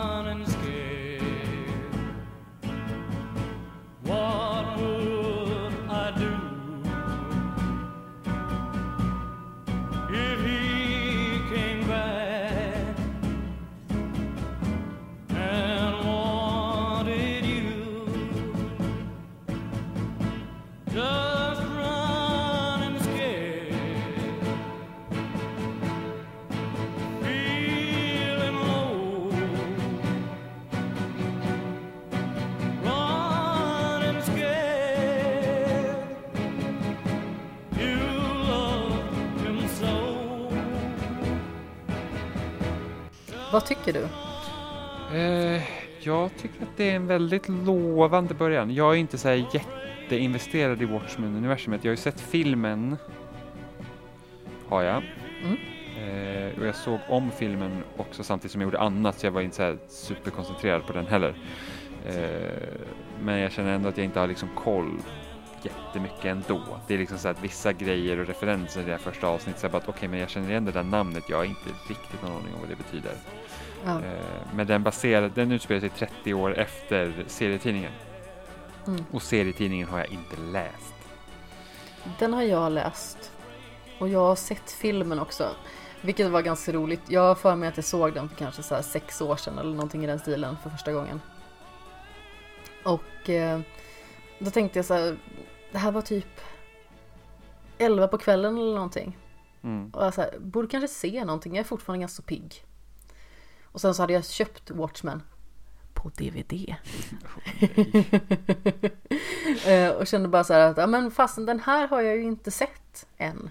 Vad tycker du? Eh, jag tycker att det är en väldigt lovande början. Jag är inte så här jätteinvesterad i Watchmen-universumet. Jag har ju sett filmen. Har jag. Mm. Eh, och jag såg om filmen också samtidigt som jag gjorde annat så jag var inte så här superkoncentrerad på den heller. Eh, men jag känner ändå att jag inte har liksom koll jättemycket ändå. Det är liksom så att vissa grejer och referenser i det här första avsnittet, så jag bara att okej, men jag känner igen det där namnet, jag har inte riktigt någon aning om vad det betyder. Ja. Eh, men den baserad, den utspelar sig 30 år efter serietidningen. Mm. Och serietidningen har jag inte läst. Den har jag läst. Och jag har sett filmen också. Vilket var ganska roligt. Jag har för mig att jag såg den för kanske så här sex år sedan eller någonting i den stilen för första gången. Och eh, då tänkte jag så här, det här var typ 11 på kvällen eller någonting. Mm. Och jag så här, borde kanske se någonting, jag är fortfarande ganska pigg. Och sen så hade jag köpt Watchmen på DVD. Eh, och kände bara så här att, ja men fasen den här har jag ju inte sett än.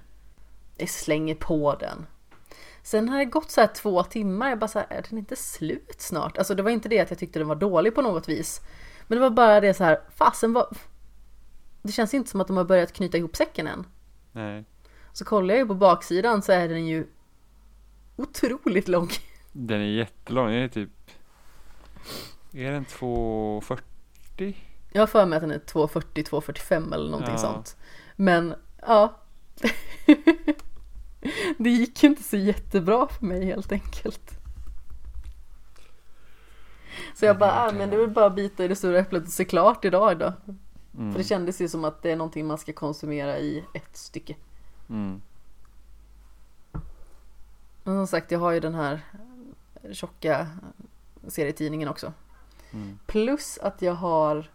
Jag slänger på den. Sen har det gått så här två timmar, jag bara så här, är den inte slut snart? Alltså det var inte det att jag tyckte den var dålig på något vis. Men det var bara det så här, fasen vad... Det känns inte som att de har börjat knyta ihop säcken än. Nej. Så kollar jag ju på baksidan så är den ju otroligt lång. Den är jättelång, den är typ... Är den 2,40? Jag har för mig att den är 240, 245 eller någonting Ja. sånt. Men ja. det gick inte så jättebra för mig helt enkelt. Så jag bara, ah, men det är väl bara att bita i det stora äpplet och se klart idag då. Mm. För det kändes ju som att det är någonting man ska konsumera i ett stycke. Mm. Men som sagt, jag har ju den här tjocka serietidningen också. Mm. Plus att jag har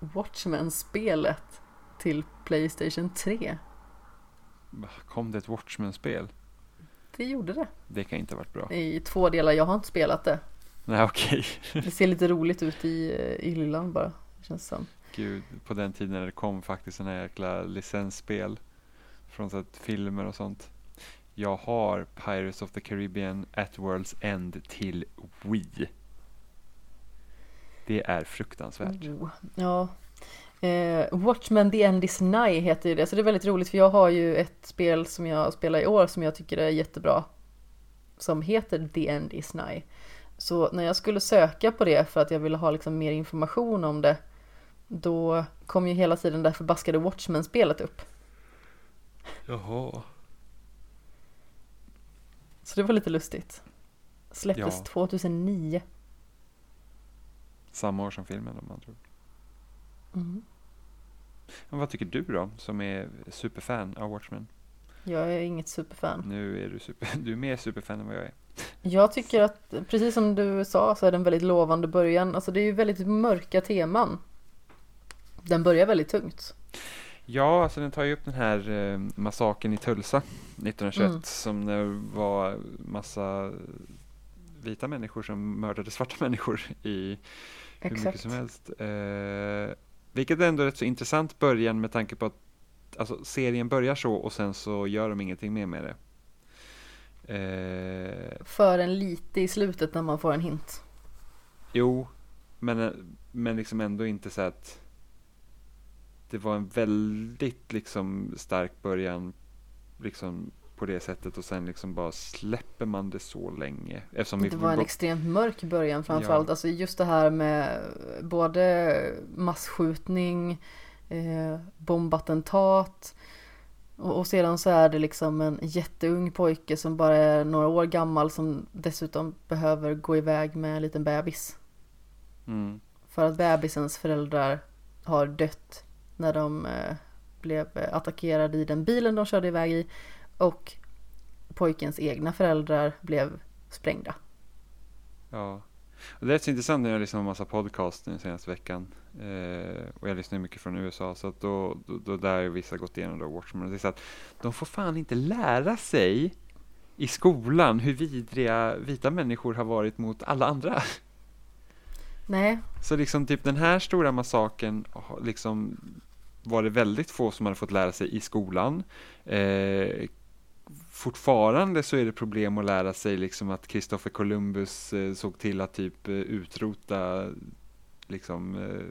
Watchmen-spelet till Playstation 3. Va, Kom det ett Watchmen-spel? Det gjorde det. Det kan inte ha varit bra. I två delar. Jag har inte spelat det. Nej, okej. Det ser lite roligt ut i, i hyllan bara. Känns som. gud, på den tiden när det kom faktiskt sådana jäkla licensspel från så att filmer och sånt. Jag har Pirates of the Caribbean at World's End till Wii. Det är fruktansvärt. Oh, ja. Eh, Watchmen The End is Nigh heter ju det, så det är väldigt roligt för jag har ju ett spel som jag spelar i år som jag tycker är jättebra. Som heter The End is Nigh. Så när jag skulle söka på det för att jag ville ha liksom mer information om det då kom ju hela tiden det förbaskade Watchmen-spelet upp. Jaha. Så det var lite lustigt. Släpptes Ja. 2009. Samma år som filmen om man tror. Mm. Men vad tycker du då, som är superfan av Watchmen? Jag är inget superfan. Nu är du, super, du är mer superfan än vad jag är. Jag tycker att, precis som du sa, så är det en väldigt lovande början. Alltså det är ju väldigt mörka teman. Den börjar väldigt tungt. Ja, alltså den tar ju upp den här eh, massakern i Tulsa 1921 Mm. som det var massa vita människor som mördade svarta människor i hur mycket Exakt. som helst. Eh, vilket ändå är rätt så intressant början med tanke på att alltså, serien börjar så och sen så gör de ingenting mer med det. Eh, För en lite i slutet när man får en hint. jo, men, men liksom ändå inte så att det var en väldigt liksom stark början liksom på det sättet och sen liksom bara släpper man det så länge. Eftersom Det var en extremt mörk början framförallt. Ja. Alltså just det här med både masskjutning, eh, bombattentat och, och sedan så är det liksom en jätteung pojke som bara är några år gammal som dessutom behöver gå iväg med en liten bebis. mm, För att bebisens föräldrar har dött när de eh, blev attackerade i den bilen de körde iväg i och pojkens egna föräldrar blev sprängda. Ja, och det är så intressant när jag lyssnar på massa podcast den senaste veckan. Eh, och jag lyssnar mycket från USA, så att då, då, då där har vissa gått igenom då Watchmen. Och det är så att de får fan inte lära sig i skolan hur vidriga vita människor har varit mot alla andra. Nej, Så liksom typ den här stora massakern har liksom var det väldigt få som hade fått lära sig i skolan. Eh, fortfarande så är det problem att lära sig liksom att Kristoffer Columbus eh, såg till att typ eh, utrota liksom eh,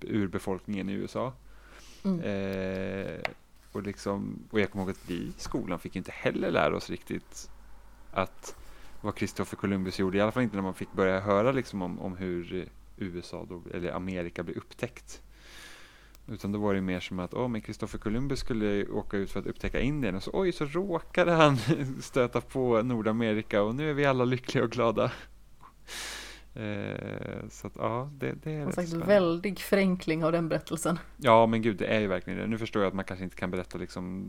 urbefolkningen i USA. mm. Och, liksom, och jag kommer ihåg att vi i skolan fick inte heller lära oss riktigt att vad Kristoffer Columbus gjorde, i alla fall inte när man fick börja höra liksom om, om hur USA, då, eller Amerika, blev upptäckt. Utan då var det mer som att, åh, men Kristoffer Columbus skulle åka ut för att upptäcka Indien och så, oj, så råkade han stöta på Nordamerika och nu är vi alla lyckliga och glada. Eh, så att, ja, det, det är sagt, väldig förenkling av den berättelsen. Ja, men gud, det är ju verkligen det. Nu förstår jag att man kanske inte kan berätta liksom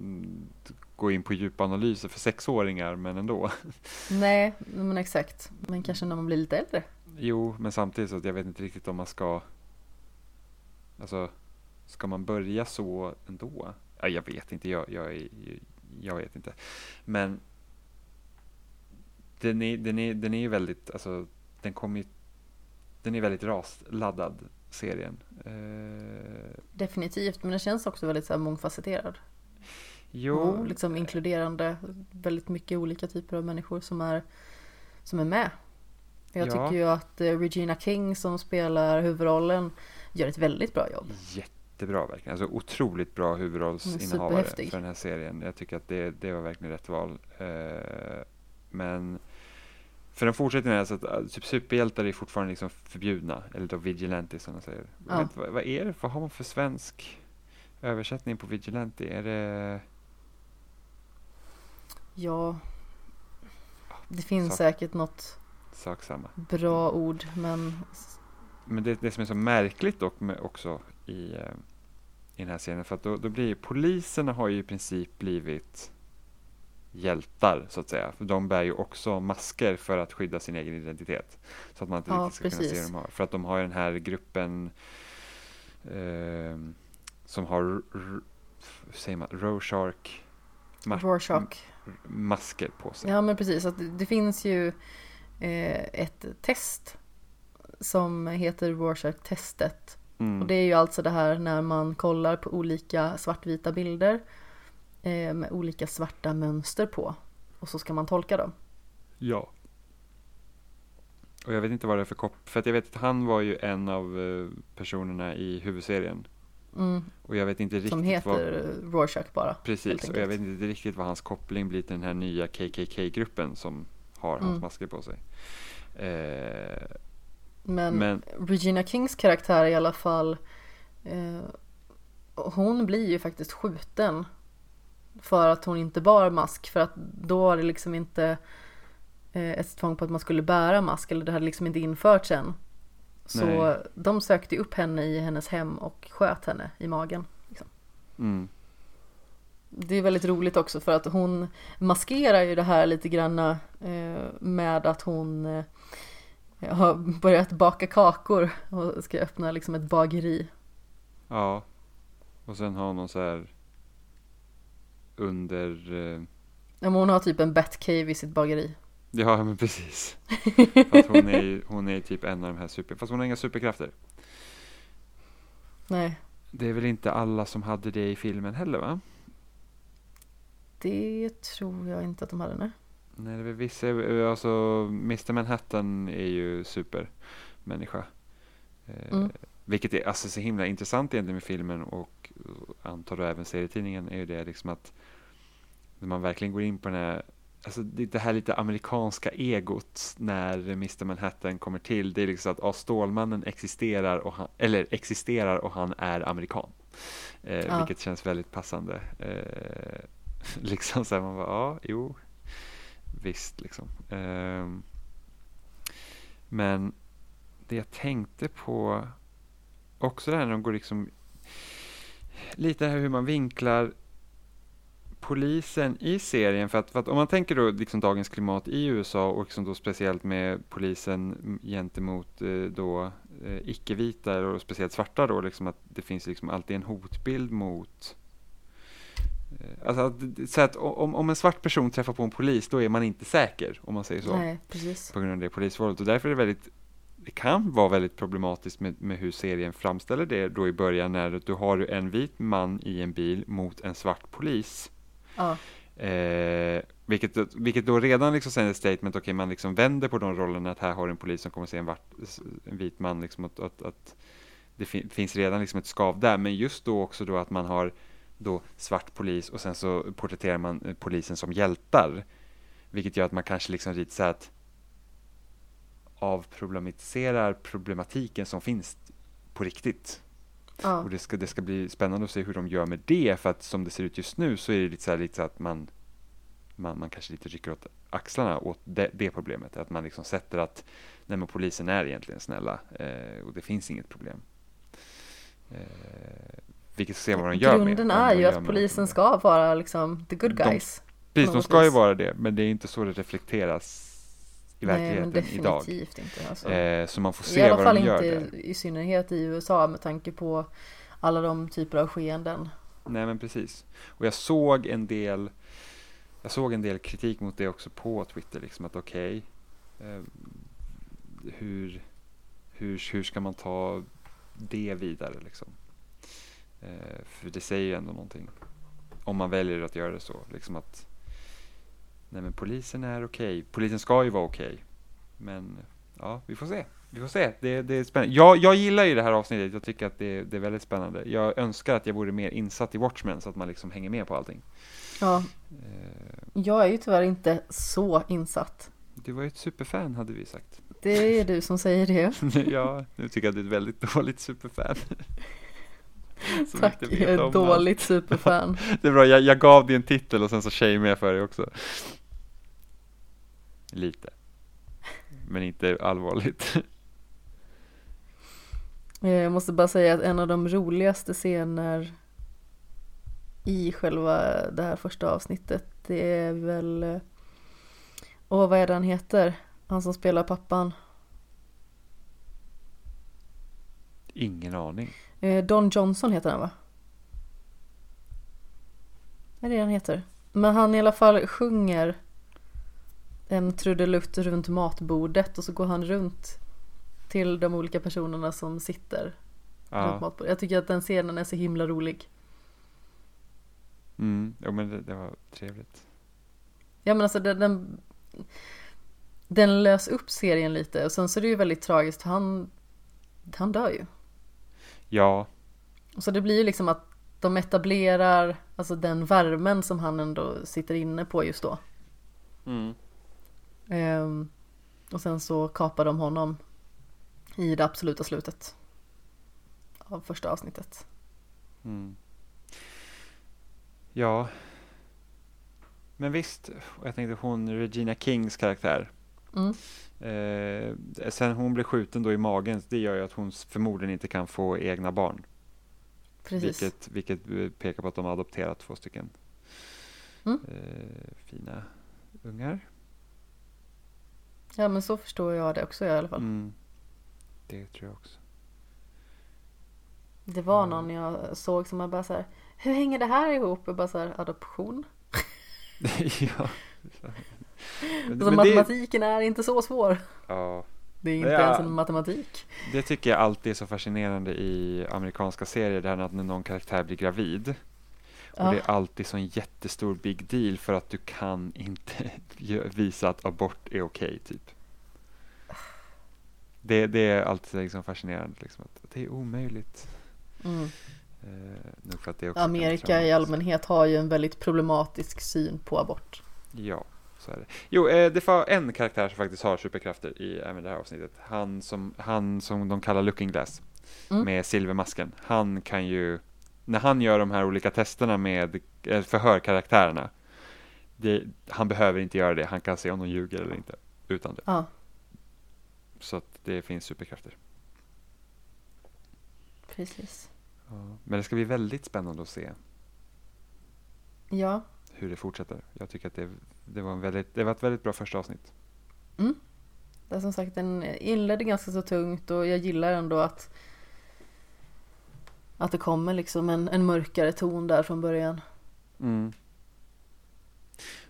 gå in på djupa analyser för sexåringar, men ändå. Nej, men exakt. Men kanske när man blir lite äldre. Jo, men samtidigt så att jag vet inte riktigt om man ska Alltså, ska man börja så ändå? Ja, jag vet inte, jag, jag, är- jag vet inte. Men den är, den är, den är ju väldigt, alltså, den kommer den är väldigt rasladdad, serien. Eh, Definitivt, men den känns också väldigt så här mångfacetterad. jo, Och liksom inkluderande väldigt mycket olika typer av människor som är, som är med. Jag Ja. tycker ju att eh, Regina King som spelar huvudrollen gör ett väldigt bra jobb. Jättebra verkligen. Alltså otroligt bra huvudrollsinnehavare för den här serien. Jag tycker att det, det var verkligen rätt val. Eh, men för den fortsätter med alltså att eh, typ superhjältar är fortfarande liksom förbjudna. Eller då vigilantes som de säger. Ja. vet, vad, vad är det? Vad har man för svensk översättning på vigilante? Är det... Ja, det finns Så. säkert något Sak samma. bra ord, men Men det, det som är så märkligt dock med också i, eh, i den här serien, för att då, då blir poliserna har ju i princip blivit hjältar så att säga. För de bär ju också masker för att skydda sin egen identitet. Så att man inte Ja, riktigt ska kunna se precis. hur de har. För att de har ju den här gruppen eh, som har, hur säger man, Rorschach Rorschach. masker på sig. Ja men precis, att det, det finns ju eh, ett test som heter Rorschach-testet. Mm. Och det är ju alltså det här när man kollar på olika svartvita bilder eh, med olika svarta mönster på. Och så ska man tolka dem. Ja. Och jag vet inte vad det är för kopp, för att jag vet att han var ju en av eh, personerna i huvudserien. Mm, Och jag vet inte riktigt som heter vad, Rorschach bara. precis, och jag vet inte riktigt vad hans koppling blir till den här nya KKK-gruppen som har hans Mm. masker på sig. Eh, Men, men, Regina Kings karaktär i alla fall eh, Hon blir ju faktiskt skjuten För att hon inte bar mask för att då var det liksom inte eh, ett tvång på att man skulle bära mask eller det hade liksom inte införts än. Så Nej. de sökte upp henne i hennes hem och sköt henne i magen. mm, Det är väldigt roligt också för att hon maskerar ju det här lite granna eh, med att hon eh, har börjat baka kakor och ska öppna liksom ett bageri. ja. Och sen har hon någon så här under, eh, Ja, men hon har typ en Batcave i sitt bageri. ja men precis. Fast hon är ju hon är typ en av de här super, fast hon har inga superkrafter. Nej, Det är väl inte alla som hade det i filmen heller va? det tror jag inte att de hade. Nej. Nej, det är vissa, alltså Mr Manhattan är ju supermänniska. Eh, Mm. Vilket är alltså så himla intressant egentligen med filmen och eh, antar du även serietidningen är ju det liksom att när man verkligen går in på den här Alltså det det här lite amerikanska egot när Mr Manhattan kommer till. Det är liksom att ja, Stålmannen existerar och han, eller existerar och han är amerikan. Eh, Ja. Vilket känns väldigt passande. Eh, liksom så här man bara, ja, jo, visst liksom. Eh, men det jag tänkte på också det här när de går liksom lite det här hur man vinklar polisen i serien för att, för att om man tänker då liksom dagens klimat i USA och liksom då speciellt med polisen gentemot eh, då eh, icke-vita och speciellt svarta då liksom att det finns liksom alltid en hotbild mot eh, Alltså att, så att om, om en svart person träffar på en polis då är man inte säker om man säger så Nej, precis. på grund av det polisvåldet och därför är det väldigt det kan vara väldigt problematiskt med, med hur serien framställer det då i början när du har en vit man i en bil mot en svart polis. Ja, Eh, vilket, vilket då redan liksom sänder ett statement, okej man liksom vänder på de rollerna att här har en polis som kommer se en, vart, en vit man, liksom att, att, att det fin, finns redan liksom ett skav där, men just då också då att man har då svart polis och sen så porträtterar man eh, polisen som hjältar. Vilket gör att man kanske liksom lite så att avproblematiserar problematiken som finns på riktigt. ja, Och det ska, det ska bli spännande att se hur de gör med det, för att som det ser ut just nu så är det lite så, här, lite så att man, man, man kanske lite rycker åt axlarna åt det, det problemet. Att man liksom sätter att nej men polisen är egentligen snälla eh, och det finns inget problem. Eh, vilket ser vad de gör med. Grunden är de ju att polisen ska vara liksom the good De- guys. Precis, de ska ju vis. vara det, men det är inte så det reflekteras i Nej, men verkligheten idag. definitivt inte. Alltså. Eh, så man får I se alla vad fall de gör inte där. i synnerhet i USA med tanke på alla de typer av skeenden. Nej men precis. Och jag såg en del Jag såg en del kritik mot det också på Twitter liksom att okej eh, hur, hur, hur ska man ta det vidare liksom? Eh, för det säger ju ändå någonting. Om man väljer att göra det så. Liksom att Nej men polisen är okej. Polisen ska ju vara okej. Men ja, vi får se. Vi får se. Det, det är spännande. Jag, jag gillar ju det här avsnittet. Jag tycker att det, det är väldigt spännande. Jag önskar att jag vore mer insatt i Watchmen så att man liksom hänger med på allting. Ja, Eh, jag är ju tyvärr inte så insatt. du var ju ett superfan hade vi sagt. Det är du som säger det. ja, nu tycker jag att du är ett väldigt dåligt superfan. Som Tack, jag är ett dåligt superfan. allt. Det är bra, jag, jag gav dig en titel och sen så shamear jag för dig också. Lite. Men inte allvarligt. Eh, Jag måste bara säga att en av de roligaste scener i själva det här första avsnittet det är väl eh, Åh, vad är det han heter? Han som spelar pappan. Ingen aning. Eh, Don Johnson heter han va? Är det han heter? Men han i alla fall sjunger en trudelutt runt matbordet och så går han runt till de olika personerna som sitter runt Ja, matbordet. Jag tycker att den scenen är så himla rolig. mm, jo, men det, det var trevligt. Ja men alltså den, den, den lös upp serien lite och sen så är det ju väldigt tragiskt han, han dör ju. Ja, Så det blir ju liksom att de etablerar alltså den värmen som han ändå sitter inne på just då. mm, Ehm, och sen så kapar de honom i det absoluta slutet av första avsnittet. mm. Ja. Men visst, jag tänkte hon Regina Kings karaktär. Mm. Eh, sen hon blev skjuten då i magen, det gör ju att hon förmodligen inte kan få egna barn. Precis. Vilket, vilket eh, pekar på att de har adopterat två stycken Mm. eh, fina ungar. Ja men så förstår jag det också i alla fall. Mm. Det tror jag också. Det var Mm. någon jag såg som jag bara så här, hur hänger det här ihop? Och bara så här, adoption? ja. Alltså men det, matematiken är inte så svår. ja, Det är inte Ja. ens en matematik. det tycker jag alltid är så fascinerande i amerikanska serier, det här att när någon karaktär blir gravid. Och Ja. det är alltid sån jättestor big deal för att du kan inte visa att abort är okej, typ. Det, det är alltid liksom fascinerande, liksom, att det är omöjligt. Mm. Eh, det Amerika i allmänhet har ju en väldigt problematisk syn på abort. Ja, så är det. Jo, eh, det var en karaktär som faktiskt har superkrafter i även det här avsnittet. Han som, han som de kallar Looking Glass Mm. med silvermasken. Han kan ju, när han gör de här olika testerna med eh, förhörkaraktärerna, det, han behöver inte göra det. Han kan se om de ljuger eller inte utan det. Ja, Så att det finns superkrafter. precis. Ja. Men det ska bli väldigt spännande att se Ja, hur det fortsätter. Jag tycker att det, det, var, en väldigt, det var ett väldigt bra första avsnitt. det är som sagt den inledde ganska så tungt och jag gillar ändå att att det kommer liksom en, en mörkare ton där från början. Mm.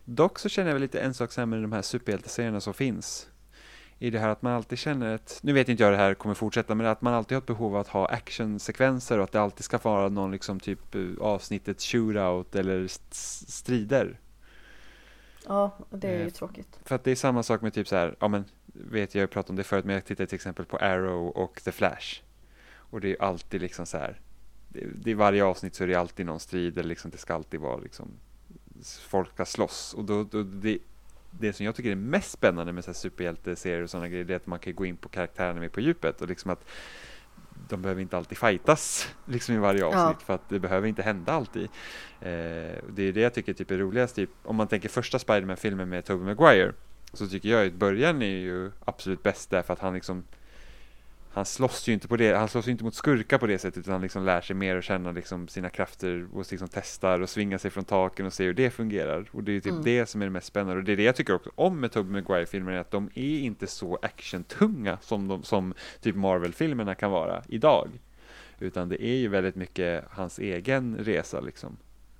Dock så känner jag väl lite en sak här med de här superhjälteserierna som finns. I det här att man alltid känner ett, nu vet inte jag det här kommer fortsätta, men att man alltid har ett behov av att ha actionsekvenser och att det alltid ska vara någon liksom typ eh, avsnittet shootout eller st- strider. Ja, det är ju Eh, tråkigt. För att det är samma sak med typ så här, ja men vet jag har pratat om det förut, men jag tittar till exempel på Arrow och The Flash. Och det är alltid liksom så här, är varje avsnitt så är det alltid någon strid eller liksom det ska alltid vara liksom folk ska slåss och då, då det, det som jag tycker är mest spännande med så här superhjälteserier och sådana grejer det är att man kan gå in på karaktärerna mer på djupet och liksom att de behöver inte alltid fightas liksom i varje avsnitt Ja. för att det behöver inte hända alltid. Eh, det är det jag tycker typ är roligast, typ, om man tänker första Spiderman-filmen med Tobey Maguire så tycker jag att början är ju absolut bäst därför att han liksom han slåss ju inte på det, han slåss inte mot skurkar på det sättet utan han liksom lär sig mer och känna liksom sina krafter och liksom testar och svingar sig från taken och ser hur det fungerar. Och det är typ Mm. det som är det mest spännande och det är det jag tycker också om med Tobey Maguire-filmerna att de är inte så actiontunga som, de, som typ Marvel-filmerna kan vara idag. Utan det är ju väldigt mycket hans egen resa liksom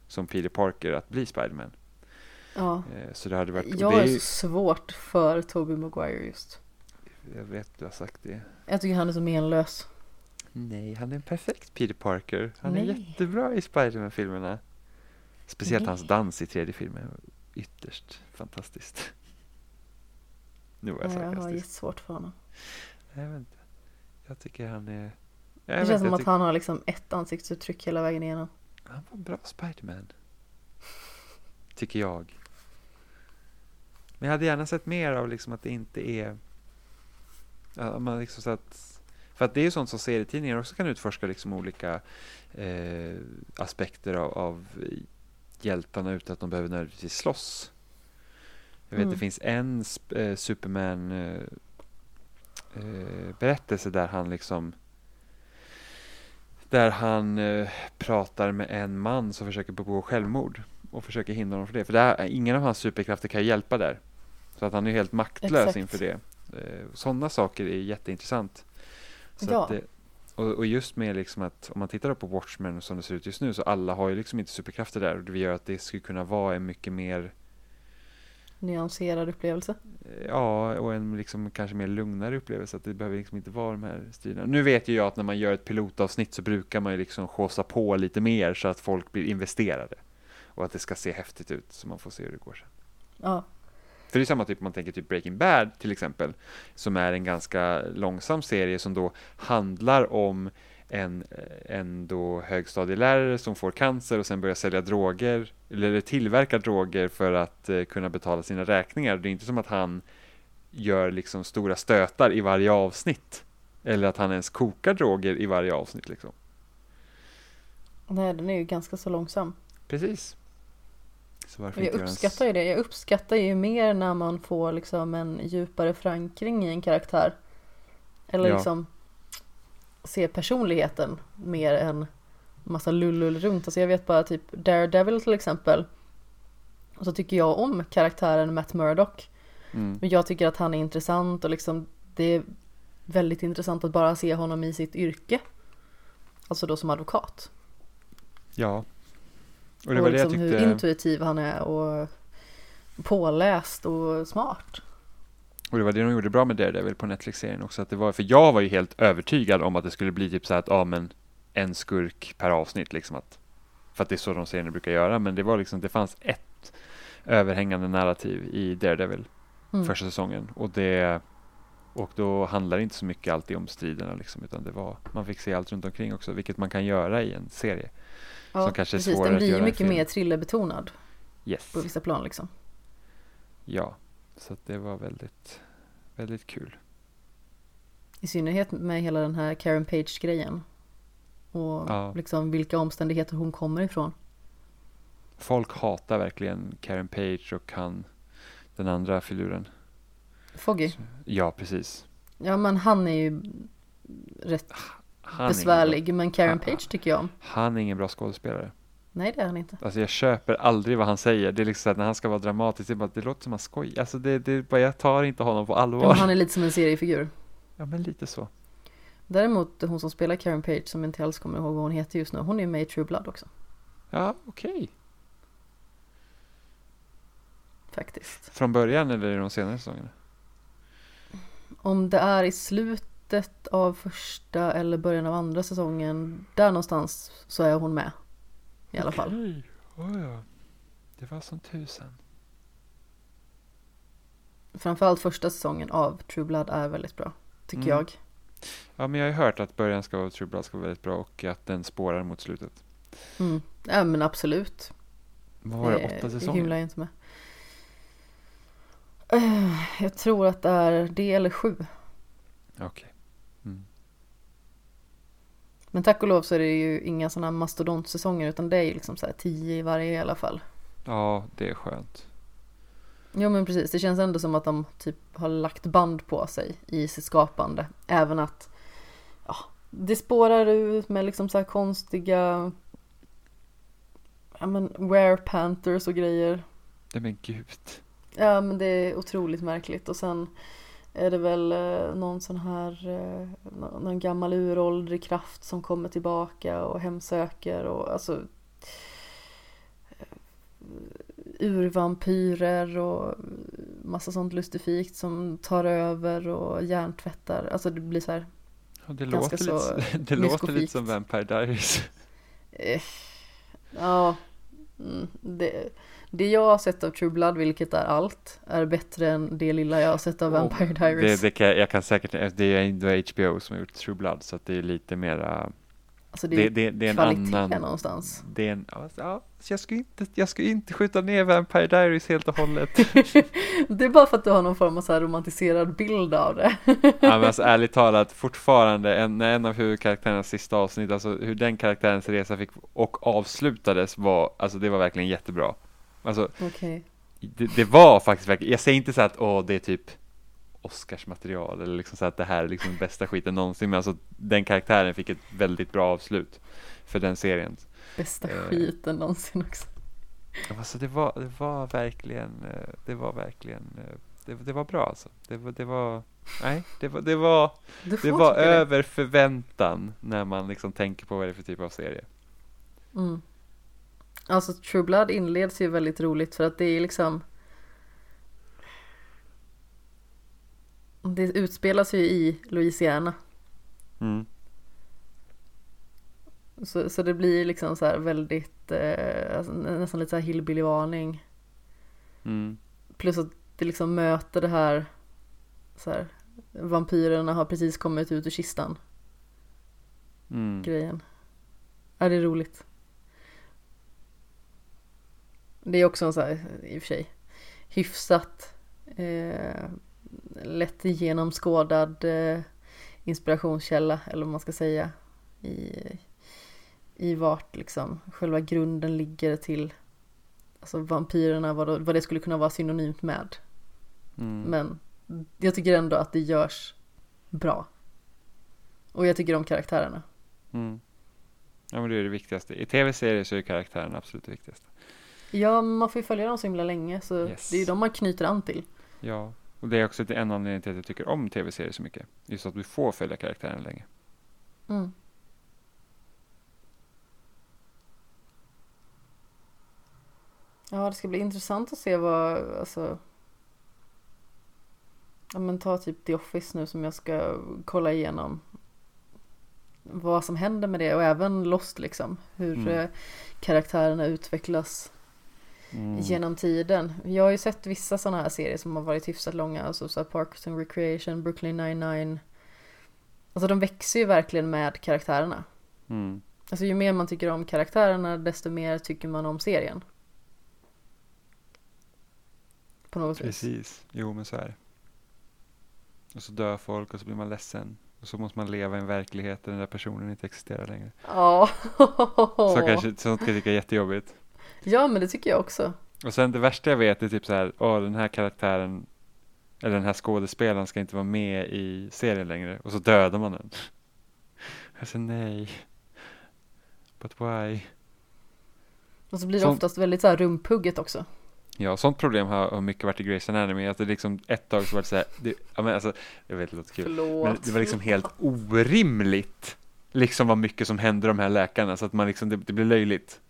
som Peter Parker att bli Spiderman. Ja. Eh, Så det hade varit... Jag det är är så svårt för Tobey Maguire just. Jag vet du har sagt det. Jag tycker han är så menlös. Nej, han är en perfekt Peter Parker. Han är Nej. jättebra i Spiderman-filmerna. Speciellt Nej. hans dans i tredje filmen. Ytterst fantastiskt. Nu var jag Jag har sarkastisk. jättesvårt för honom. Jag vet inte. Jag tycker han är... Jag Det känns som att tycker- han har liksom ett ansiktsuttryck hela vägen igenom. Han var bra Spiderman. Tycker jag. Men jag hade gärna sett mer av liksom att det inte är... Ja, man liksom så att, för att det är ju sånt som serietidningar också kan utforska liksom olika eh, aspekter av, av hjältarna utan att de behöver nödvändigtvis slåss. Jag vet Mm. det finns en eh, Superman eh, eh, berättelse där han liksom där han eh, pratar med en man som försöker begå självmord och försöker hindra honom från det. För det här, ingen av hans superkrafter kan hjälpa där. Så att han är helt maktlös Exakt. inför det. Eh, Sådana saker är jätteintressant. Så Ja. det, och, och just med liksom att om man tittar på Watchmen som det ser ut just nu så alla har ju liksom inte superkrafter där och det gör att det skulle kunna vara en mycket mer nyanserad upplevelse. Ja, och en liksom kanske mer lugnare upplevelse. Att det behöver liksom inte vara de här striderna. Nu vet ju jag att när man gör ett pilotavsnitt så brukar man ju liksom skåsa på lite mer så att folk blir investerade. Och att det ska se häftigt ut så man får se hur det går sen. Ja, För det är samma typ man tänker typ Breaking Bad till exempel. Som är en ganska långsam serie som då handlar om en, en då högstadielärare som får cancer och sen börjar sälja droger eller tillverka droger för att eh, kunna betala sina räkningar. Det är inte som att han gör liksom stora stötar i varje avsnitt. Eller att han ens kokar droger i varje avsnitt liksom. nej den är ju ganska så långsam. Precis. Jag uppskattar ju det. Jag uppskattar ju mer när man får liksom en djupare förankring i en karaktär. Eller Ja. liksom se personligheten mer än massa lullull runt. Alltså jag vet bara typ Daredevil till exempel. Och så tycker jag om karaktären Matt Murdock. Mm. Men jag tycker att han är intressant och liksom det är väldigt intressant att bara se honom i sitt yrke. Alltså då som advokat. Ja. Och Och, det var jag liksom tyckte. hur intuitiv han är och påläst och smart. Och det var det de gjorde bra med Daredevil på Netflix-serien också. Att det var, för jag var ju helt övertygad om att det skulle bli typ så här att, ja men en skurk per avsnitt liksom att. För att det är så de serierna brukar göra. Men det var liksom, det fanns ett överhängande narrativ i Daredevil Mm. första säsongen. Och det och då handlar det inte så mycket alltid om striderna liksom, utan det var, man fick se allt runt omkring också, vilket man kan göra i en serie. Ja, som kanske är precis. svårare Den blir ju mycket mer thrillerbetonad Yes. på vissa plan liksom. Ja, så det var väldigt, väldigt kul. I synnerhet med hela den här Karen Page-grejen. Och Ja. liksom vilka omständigheter hon kommer ifrån. Folk hatar verkligen Karen Page och han, den andra filuren. Foggy. Ja, precis. Ja men han är ju rätt Han är besvärlig. Men Karen Han- Page tycker jag om. Han är ingen bra skådespelare. Nej det är han inte. Alltså jag köper aldrig vad han säger. Det är liksom så att när han ska vara dramatisk, det, bara, det låter som han skojar. Alltså det, det bara, jag tar inte honom på Ja, allvar. men han är lite som en seriefigur. Ja, men lite så. Däremot hon som spelar Karen Page som inte alls kommer ihåg vad hon heter just nu. Hon är med i True Blood också. Ja, okej. Faktiskt. Från början eller i de senare säsongerna? Om det är i slutet av första eller början av andra säsongen. Där någonstans så är hon med. I alla fall. Okej. Oh, ja. Det var som tusan. Framförallt första säsongen av True Blood är väldigt bra. Tycker Mm. jag. Ja, men jag har ju hört att början ska vara True Blood ska vara väldigt bra och att den spårar mot slutet. Mm. Ja men absolut. Vad var det, Eh, åtta säsonger? jag inte med. Eh, Jag tror att det är det eller sju. Okej. Men tack och lov så är det ju inga sådana mastodontsäsonger utan det är ju liksom så här tio i varje i alla fall. Ja, det är skönt. Jo men precis, det känns ändå som att de typ har lagt band på sig i sitt skapande. Även att ja, det spårar ut med liksom så här konstiga ja men Were Panthers och grejer. Nej men gud. Ja men det är otroligt märkligt och sen är det väl eh, någon sån här eh, nå- någon gammal uråldrig kraft som kommer tillbaka och hemsöker och alltså eh, urvampyrer och massa sånt lustifikt som tar över och hjärntvättar. Alltså det blir så här Ja, det Ganska låter, lite, så s- det låter lite som myskofikt. Vampire Diaries. Ja, mm, det, det jag har sett av True Blood, vilket är allt, är bättre än det lilla jag har sett av Vampire Diaries. Det, det kan, jag kan säkert, det är ändå HBO som har gjort True Blood så att det är lite mera, alltså det det, är det, det är en annan, någonstans. det är en, ja, jag skulle inte, jag skulle inte skjuta ner Vampire Diaries helt och hållet. det är bara för att du har någon form av så här romantiserad bild av det. ja, men alltså ärligt talat, fortfarande, en, en av huvudkaraktärernas sista avsnitt, alltså hur den karaktärens resa fick och avslutades var, alltså det var verkligen jättebra. Alltså, Okej. det, det var faktiskt verkligen, jag säger inte så att åh, det är typ Oscarsmaterial eller liksom så att det här är liksom bästa skiten någonsin, men alltså den karaktären fick ett väldigt bra avslut för den serien. Bästa Eh. skiten någonsin också. Alltså det var, det var verkligen, eh, det var verkligen, eh, det, det var bra alltså. Det var, det var, nej, det var, det var, det var över förväntan när man liksom tänker på vad det är för typ av serie. Mm. Alltså True Blood inleds ju väldigt roligt för att det är liksom Det utspelas ju i Louisiana. Mm. Så, så det blir liksom så här väldigt, eh, alltså, nästan lite så här hillbilly-varning. Mm. Plus att det liksom möter det här, så här vampyrerna har precis kommit ut ur kistan Mm. grejen. Ja, det är roligt. Det är också en så här, i och för sig, hyfsat eh, lätt genomskådad eh, inspirationskälla, eller vad man ska säga, i, i vart liksom själva grunden ligger till alltså vampyrerna, vad, då, vad det skulle kunna vara synonymt med. Mm. Men jag tycker ändå att det görs bra. Och jag tycker om karaktärerna. Mm. Ja, men det är det viktigaste. I tv-serier så är karaktärerna absolut det viktigaste. Ja, man får ju följa dem så himla länge så Yes. det är ju de man knyter an till. Ja, och det är också en anledning till att jag tycker om tv-serier så mycket. Just att du får följa karaktären länge. Mm. Ja, det ska bli intressant att se vad, alltså. Ja men ta typ The Office nu som jag ska kolla igenom. Vad som händer med det och även Lost liksom. Hur Mm. eh, karaktärerna utvecklas Mm. genom tiden. Jag har ju sett vissa sådana här serier som har varit hyfsat långa, alltså så Parks and Recreation, Brooklyn 99. Alltså de växer ju verkligen med karaktärerna. Mm. Alltså ju mer man tycker om karaktärerna desto mer tycker man om serien. På något vis. Precis, jo men så är det. Och så dör folk och så blir man ledsen. Och så måste man leva i en verklighet där den där personen inte existerar längre. Ja. Så kanske, sånt kan jag tycka är jättejobbigt. Ja men det tycker jag också. Och sen det värsta jag vet är typ så här, åh den här karaktären eller den här skådespelaren ska inte vara med i serien längre och så dödar man den. Jag säger nej. But why? Och så blir det Sånt- oftast väldigt så här rumphugget också. Ja, sånt problem har, har mycket varit i Grey's Anatomy. Att det liksom ett tag så var det så här, det, ja men alltså, jag vet det låter kul. Förlåt. Men det var liksom helt orimligt. Liksom vad mycket som hände de här läkarna så att man liksom, det, det blev löjligt.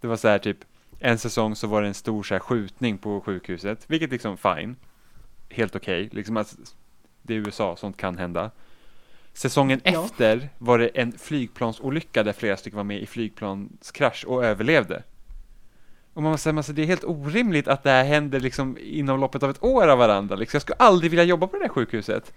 Det var så här typ, en säsong så var det en stor så här skjutning på sjukhuset, vilket liksom fine. Helt okej, liksom att det är USA, sånt kan hända. Säsongen Ja. efter var det en flygplansolycka där flera stycken var med i flygplanskrasch och överlevde. Och man säger, alltså, det är helt orimligt att det här händer liksom inom loppet av ett år av varandra. Liksom, jag skulle aldrig vilja jobba på det där sjukhuset.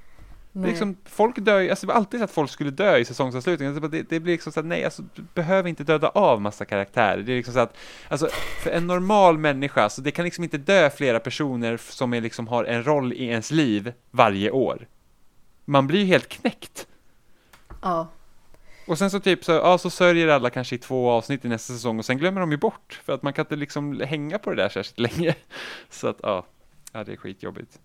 Liksom, folk dör ju- alltså det var alltid så att folk skulle dö i säsongsavslutningen. Alltså, Det, det blir liksom så att nej, alltså, du behöver inte döda av massa karaktärer. Det är liksom så att, alltså för en normal människa, så det kan liksom inte dö flera personer som är liksom har en roll i ens liv varje år. Man blir ju helt knäckt. Ja. Och sen så typ så, ja så sörjer alla kanske i två avsnitt i nästa säsong och sen glömmer de ju bort. För att man kan inte liksom hänga på det där särskilt länge. Så att ja, ja det är skitjobbigt.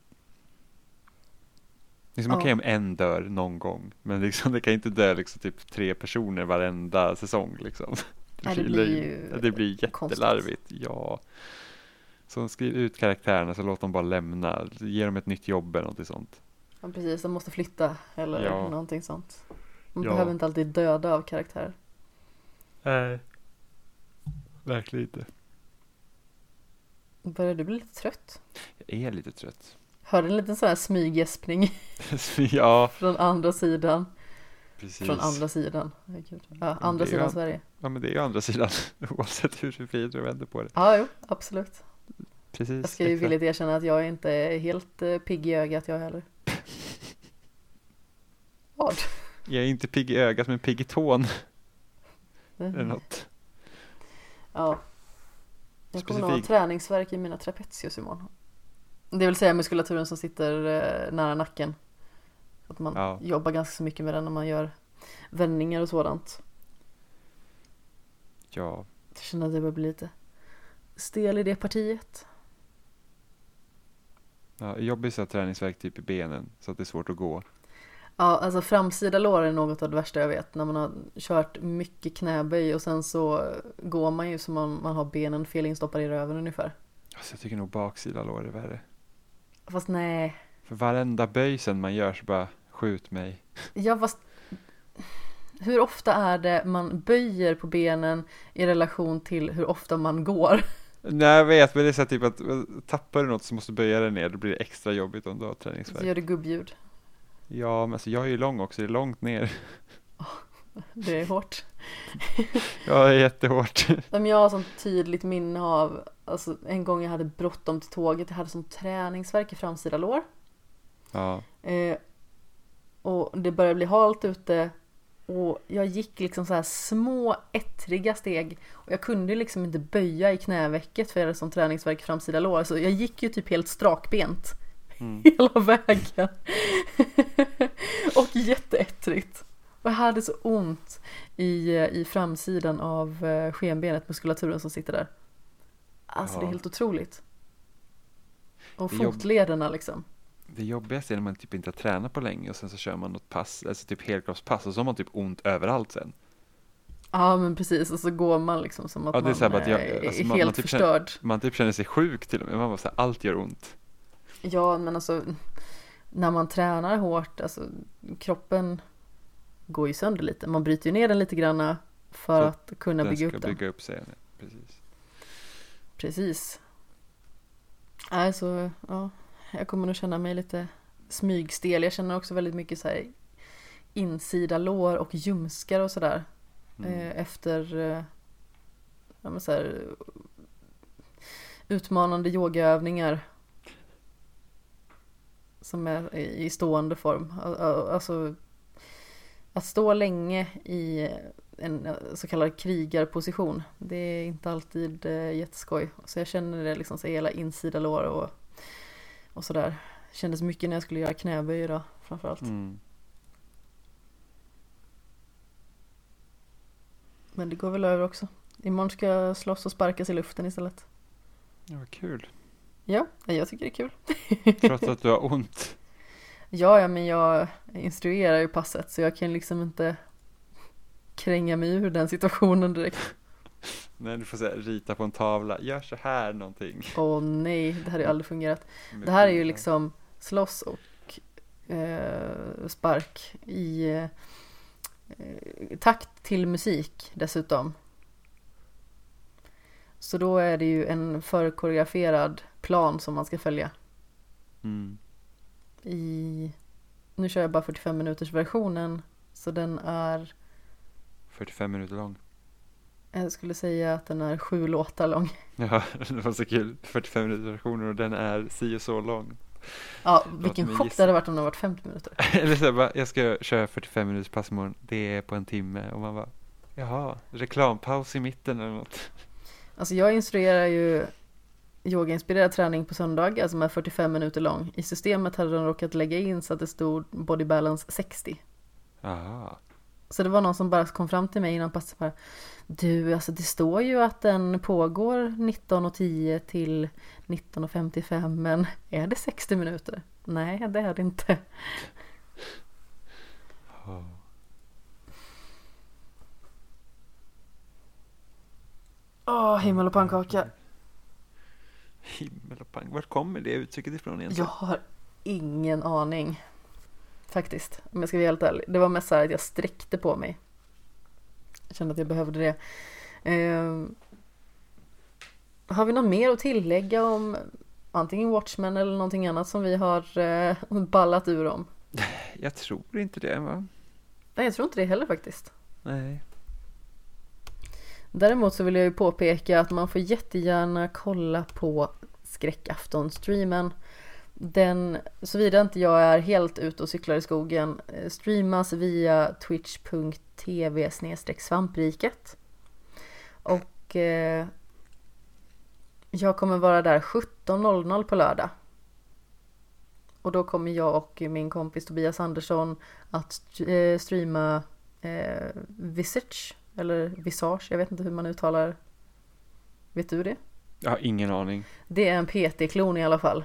Liksom Ja. okej om en dör någon gång, men liksom det kan inte dö liksom typ tre personer varenda säsong liksom. Nej, det blir ju ja, det blir konstigt. jättelarvigt, ja. Så skriv ut karaktärerna så låt dem bara lämna, ge dem ett nytt jobb eller något sånt. ja, precis. De måste flytta eller Ja. någonting sånt. Man Ja. behöver inte alltid döda av karaktärer. Nej. Verkligen inte. Börjar du bli lite trött? Jag är lite trött. Hörde en liten sån här smyggäspning ja, från andra sidan. precis. Från andra sidan. Ja, andra sidan ju- Sverige. Ja, men det är ju andra sidan, oavsett hur du vrider och vänder på det. Ja, jo, absolut. Precis. Jag ska ju villigt erkänna att jag inte är helt eh, pigg i ögat jag heller. Vad? Jag är inte pigg i ögat, men pigg i tån eller något. Ja. Jag kommer nog ha Specifik. träningsvärk i mina trapezius imorgon. Det vill säga muskulaturen som sitter eh, nära nacken. Att man Ja. jobbar ganska så mycket med den när man gör vändningar och sådant. Ja, Jag känner att jag börjar bli lite stel i det partiet. ja jobbigt att ha träningsvärk typ i benen, så att det är svårt att gå. Ja, alltså framsida lår är något av det värsta jag vet. När man har kört mycket knäböj och sen så går man ju som om man har benen fel instoppade i röven ungefär. Alltså, jag tycker nog baksida lår är värre. Fast nej. För varenda böj sen man gör så bara, skjut mig. Ja, fast hur ofta är det man böjer på benen i relation till hur ofta man går? Nej jag vet, men det är så typ att tappar du något så måste du böja dig ner, då blir det extra jobbigt om du har Så träningsvärk. gör det gubbljud. Ja, men alltså jag är ju lång också, det är långt ner. Det är hårt. Ja, det är jättehårt. Jag har sånt tydligt minne av, alltså en gång jag hade bråttom till tåget, jag hade sån träningsvärk i framsida lår. Ja, Eh, och det började bli halt ute och jag gick liksom så här små ettriga steg och jag kunde liksom inte böja i knävecket för jag hade sån träningsvärk i framsida lår. Så jag gick ju typ helt strakbent mm. hela vägen. och jätteettrigt. Och jag hade så ont i, eh, i framsidan av eh, skenbenet, muskulaturen som sitter där. Alltså det är Ja. helt otroligt. Och är fotlederna liksom. det jobbigaste är när man typ inte har tränat på länge och sen så kör man något pass, alltså typ helkroppspass och så har man typ ont överallt sen. Ja men precis, och så går man liksom som att Ja, det är man så bara att jag- är alltså, man- man helt typ förstörd. Man typ känner sig sjuk till och med, man bara så här, allt gör ont. Ja men alltså när man tränar hårt, alltså kroppen går ju sönder lite. Man bryter ju ner den lite granna för Så att kunna bygga upp den. bygga upp sig. Precis. Precis. Alltså, ja, jag kommer nog känna mig lite smygstel. Jag känner också väldigt mycket så här insida lår och ljumskar och sådär. Mm. Eh, efter eh, ja, så här, utmanande yogaövningar. Som är i stående form. Al- al- Alltså att stå länge i en eh, så kallad krigarposition. Det är inte alltid eh, jätteskoj. Så jag känner det liksom så hela insida lår och, och sådär. Kändes mycket när jag skulle göra knäböj idag framförallt. Mm. Men det går väl över också. Imorgon ska jag slåss och sparkas i luften istället. Ja, vad kul. Ja, jag tycker det är kul. Trots att du har ont. Ja, ja, men jag instruerar ju passet så jag kan liksom inte kränga mig ur den situationen direkt. Nej, du får säga rita på en tavla, gör så här någonting. Åh nej, det hade ju aldrig fungerat. Det här är ju liksom slåss och eh, spark i eh, takt till musik dessutom. Så då är det ju en förkoreograferad plan som man ska följa. Mm. I, nu kör jag bara 45 minuters versionen så den är 45 minuter lång. Jag skulle säga att den är sju låtar lång. Ja, det var så kul. 45 minuters versioner och den är si och så lång. Ja, vilken chock det hade varit om den varit 50 minuter. Eller så bara, jag ska köra 45 minuters pass imorgon, det är på en timme. Och man bara, jaha, reklampaus i mitten eller något. Alltså jag instruerar ju yogainspirerad träning på söndag, alltså med 45 minuter lång. I systemet hade de råkat lägga in så att det stod body balance 60. Jaha. Så det var någon som bara kom fram till mig innan passet bara Du, alltså det står ju att den pågår 19.10 till 19.55 men är det 60 minuter? Nej, det är det inte. Ja. Åh, himmel och pannkaka. Himmel och pang. Vart kommer det uttrycket ifrån Jag egentligen? har ingen aning. Faktiskt, om jag ska vara helt ärlig. Det var mest så här att jag sträckte på mig. Jag kände att jag behövde det. Eh, har vi något mer att tillägga om antingen Watchmen eller någonting annat som vi har eh, ballat ur om? Jag tror inte det va? Nej, jag tror inte det heller faktiskt. Nej. Däremot så vill jag ju påpeka att man får jättegärna kolla på skräckafton-streamen. Den, såvida inte jag är helt ute och cyklar i skogen, eh, streamas via twitch.tv svampriket. Och eh, jag kommer vara där 17.00 på lördag. Och då kommer jag och min kompis Tobias Andersson att eh, streama eh, Visage, eller Visage, jag vet inte hur man uttalar. Vet du det? Jag har ingen aning. Det är en PT-klon i alla fall.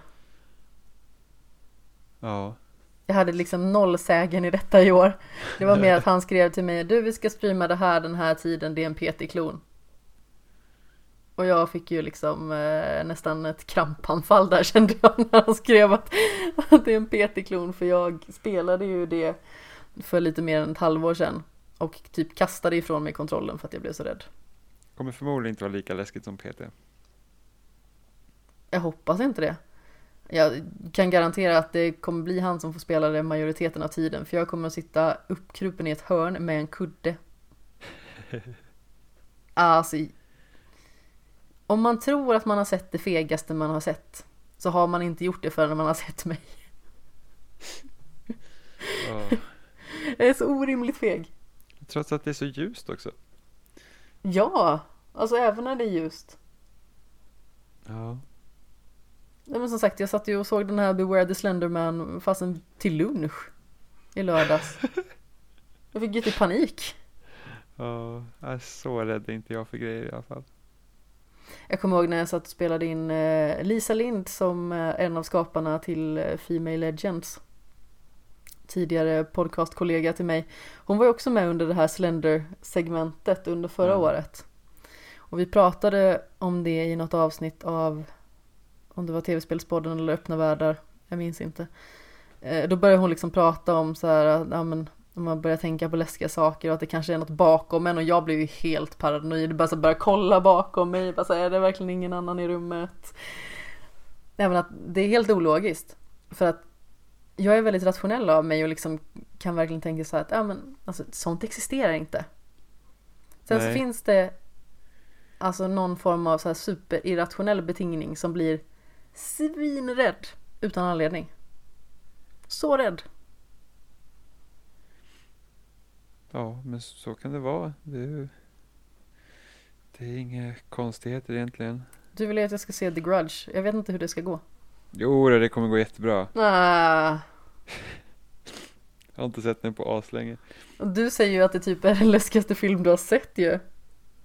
Ja. Jag hade liksom noll sägen i detta i år. Det var mer att han skrev till mig, du vi ska streama det här den här tiden, det är en PT-klon. Och jag fick ju liksom eh, nästan ett krampanfall där kände jag när han skrev att, att det är en PT-klon för jag spelade ju det för lite mer än ett halvår sedan. Och typ kastade ifrån mig kontrollen för att jag blev så rädd. Kommer förmodligen inte vara lika läskigt som PT. Jag hoppas inte det. Jag kan garantera att det kommer bli han som får spela det majoriteten av tiden för jag kommer att sitta uppkrupen i ett hörn med en kudde. Alltså, om man tror att man har sett det fegaste man har sett så har man inte gjort det förrän man har sett mig. Ja. Jag är så orimligt feg. Trots att det är så ljust också. Ja, alltså även när det är ljust. Ja. Nej, men som sagt, jag satt ju och såg den här Beware the Slenderman fastän till lunch i lördags. Jag fick ju typ panik. Ja, är så rädd är inte jag för grejer i alla fall. Jag kommer ihåg när jag satt och spelade in eh, Lisa Lind som eh, en av skaparna till eh, Female Legends. Tidigare podcastkollega till mig. Hon var ju också med under det här Slender-segmentet under förra Mm. året. Och vi pratade om det i något avsnitt av om det var tv-spelspodden eller öppna världar, jag minns inte. Eh, Då började hon liksom prata om så här, att, ja men om man börjar tänka på läskiga saker och att det kanske är något bakom en och jag blev ju helt paranoid, bara så börja kolla bakom mig, bara så här, är det verkligen ingen annan i rummet? Nej men att det är helt ologiskt. För att jag är väldigt rationell av mig och liksom kan verkligen tänka så här att ja men alltså sånt existerar inte. Sen så Nej. finns det alltså någon form av så här superirrationell betingning som blir svinrädd utan anledning. Så rädd. Ja, men så kan det vara. Det är, ju- det är inga konstigheter egentligen. Du vill ju att jag ska se The Grudge. Jag vet inte hur det ska gå. Jo, det kommer gå jättebra. Ah. Jag har inte sett den på aslänge. Du säger ju att det typ är den läskigaste film du har sett ju.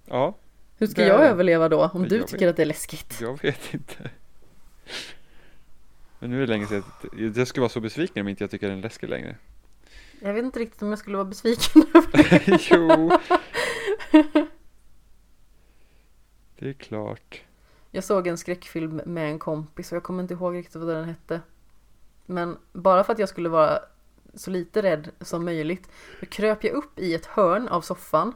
Ja, Hur ska jag överleva då? Om du tycker vet. att det är läskigt. jag vet inte. Men nu är det länge sedan. att- Jag skulle vara så besviken om inte jag tycker den är läskig längre. Jag vet inte riktigt om jag skulle vara besviken över det. jo. Det är klart. Jag såg en skräckfilm med en kompis och jag kommer inte ihåg riktigt vad den hette. Men bara för att jag skulle vara så lite rädd som möjligt då kröp jag upp i ett hörn av soffan.